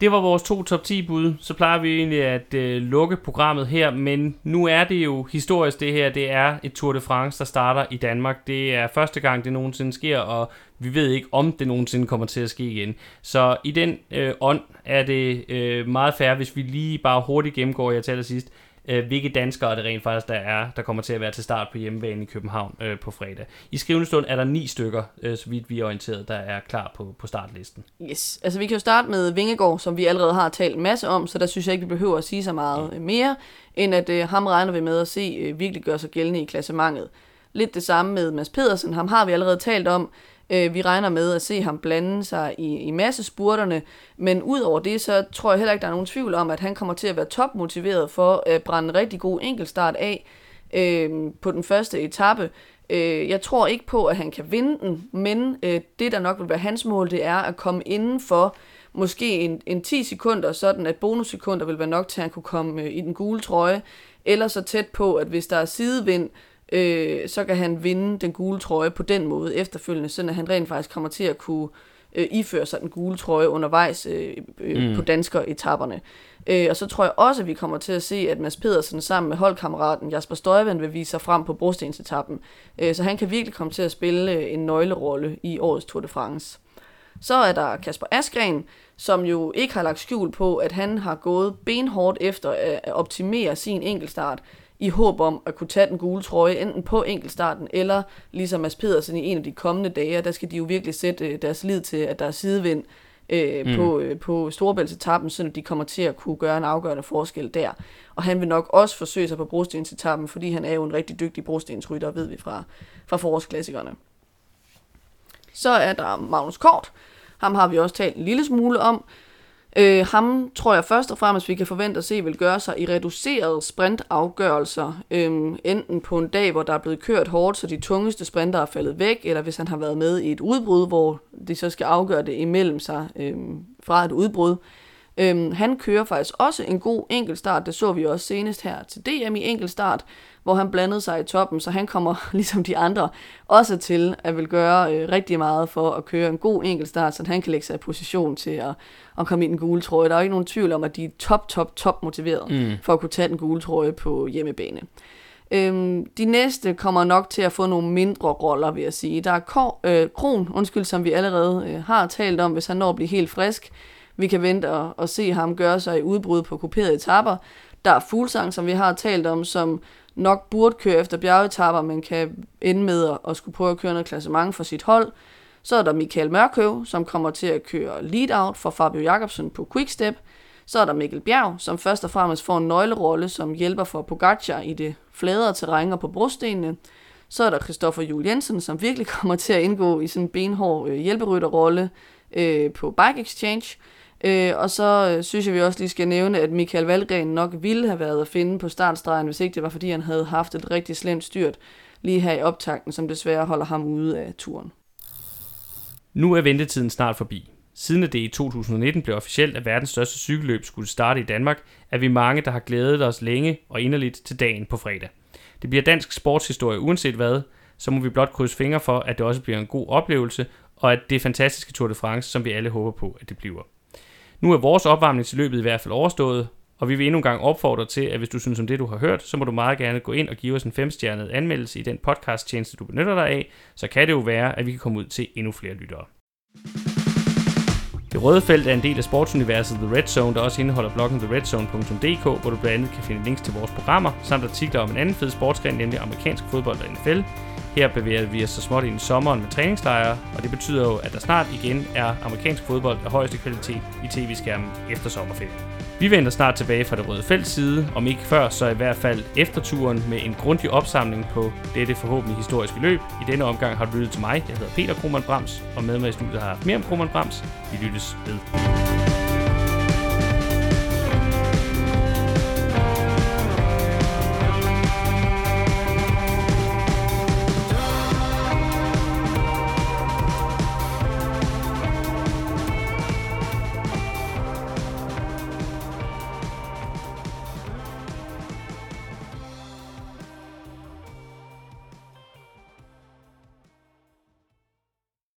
Det var vores to top 10 bud. Så plejer vi egentlig at øh, lukke programmet her, men nu er det jo historisk det her. Det er et Tour de France, der starter i Danmark. Det er første gang, det nogensinde sker, og vi ved ikke, om det nogensinde kommer til at ske igen. Så i den øh, ånd er det øh, meget fair, hvis vi lige bare hurtigt gennemgår, jeg til allersidst, øh, hvilke danskere det rent faktisk der er, der kommer til at være til start på hjemmebane i København øh, på fredag. I skrivende stund er der ni stykker, øh, så vidt vi er orienteret, der er klar på, på startlisten. Yes, altså vi kan jo starte med Vingegård, som vi allerede har talt en masse om, så der synes jeg ikke, vi behøver at sige så meget mm. mere, end at øh, ham regner vi med at se øh, virkelig gøre sig gældende i klassementet. Lidt det samme med Mads Pedersen, ham har vi allerede talt om, Øh, vi regner med at se ham blande sig i, i masse spurterne, men udover det, så tror jeg heller ikke, der er nogen tvivl om, at han kommer til at være topmotiveret for at brænde en rigtig god enkeltstart af øh, på den første etape. Øh, jeg tror ikke på, at han kan vinde den, men øh, det, der nok vil være hans mål, det er at komme inden for måske en, en 10 sekunder, sådan at bonussekunder vil være nok til, at han kunne komme øh, i den gule trøje, eller så tæt på, at hvis der er sidevind, øh, så kan han vinde den gule trøje på den måde efterfølgende, så han rent faktisk kommer til at kunne øh, iføre sig den gule trøje undervejs øh, øh, mm. på dansker-etapperne. Øh, og så tror jeg også, at vi kommer til at se, at Mads Pedersen sammen med holdkammeraten Jasper Støjvand vil vise sig frem på brostensetappen. Øh, så han kan virkelig komme til at spille øh, en nøglerolle i årets Tour de France. Så er der Kasper Askren, som jo ikke har lagt skjul på, at han har gået benhårdt efter at optimere sin enkeltstart i håb om at kunne tage den gule trøje, enten på enkeltstarten, eller ligesom Mads Pedersen i en af de kommende dage, der skal de jo virkelig sætte øh, deres lid til, at der er sidevind øh, mm. på, øh, på Storebæltsetappen, så de kommer til at kunne gøre en afgørende forskel der. Og han vil nok også forsøge sig på brostensetappen, fordi han er jo en rigtig dygtig brostensrytter, ved vi fra, fra forårsklassikerne. Så er der Magnus Kort. Ham har vi også talt en lille smule om. Øh, ham tror jeg først og fremmest, vi kan forvente at se, vil gøre sig i reducerede sprintafgørelser. Øh, enten på en dag, hvor der er blevet kørt hårdt, så de tungeste sprinter er faldet væk, eller hvis han har været med i et udbrud, hvor de så skal afgøre det imellem sig øh, fra et udbrud. Øh, han kører faktisk også en god enkeltstart, det så vi også senest her til DM i enkeltstart hvor han blandede sig i toppen, så han kommer, ligesom de andre, også til at vil gøre øh, rigtig meget for at køre en god enkeltstart, så han kan lægge sig i position til at, at komme i den gule trøje. Der er jo ikke nogen tvivl om, at de er top, top, top motiveret mm. for at kunne tage den gule trøje på hjemmebane. Øhm, de næste kommer nok til at få nogle mindre roller, vil jeg sige. Der er Kor, øh, Kron, undskyld, som vi allerede øh, har talt om, hvis han når at blive helt frisk. Vi kan vente og, og se ham gøre sig i udbrud på kuperede etapper. Der er Fuglsang, som vi har talt om, som nok burde køre efter bjergetapper, men kan ende med at, at skulle prøve at køre noget klassement for sit hold. Så er der Michael Mørkøv, som kommer til at køre lead-out for Fabio Jacobsen på Quickstep. Så er der Mikkel Bjerg, som først og fremmest får en nøglerolle som hjælper for Pogacar i det fladere terræn og på brostenene. Så er der Christoffer Juhl Jensen, som virkelig kommer til at indgå i sådan en benhård øh, hjælperytterrolle øh, på Bike Exchange. Øh, og så øh, synes jeg, vi også lige skal nævne, at Michael Valgren nok ville have været at finde på startstregen, hvis ikke det var, fordi han havde haft et rigtig slemt styrt lige her i optakten, som desværre holder ham ude af turen. Nu er ventetiden snart forbi. Siden det i 2019 blev officielt, at verdens største cykelløb skulle starte i Danmark, er vi mange, der har glædet os længe og inderligt til dagen på fredag. Det bliver dansk sportshistorie uanset hvad, så må vi blot krydse fingre for, at det også bliver en god oplevelse, og at det fantastiske Tour de France, som vi alle håber på, at det bliver. Nu er vores opvarmningsløbet i hvert fald overstået, og vi vil endnu en gang opfordre til, at hvis du synes om det, du har hørt, så må du meget gerne gå ind og give os en femstjernet anmeldelse i den podcast-tjeneste, du benytter dig af, så kan det jo være, at vi kan komme ud til endnu flere lyttere. Det røde felt er en del af sportsuniverset The Red Zone, der også indeholder bloggen theredzone.dk, hvor du blandt andet kan finde links til vores programmer, samt artikler om en anden fed sportsgren, nemlig amerikansk fodbold og NFL. Her bevæger vi os så småt ind i sommeren med træningslejre, og det betyder jo, at der snart igen er amerikansk fodbold af højeste kvalitet i tv-skærmen efter sommerferien. Vi vender snart tilbage fra det røde felt side, om ikke før, så i hvert fald efter turen med en grundig opsamling på dette forhåbentlig historiske løb. I denne omgang har du lyttet til mig, jeg hedder Peter Krohmann Brams, og med mig i studiet har jeg haft mere om Krohmann Brams. Vi lyttes ved.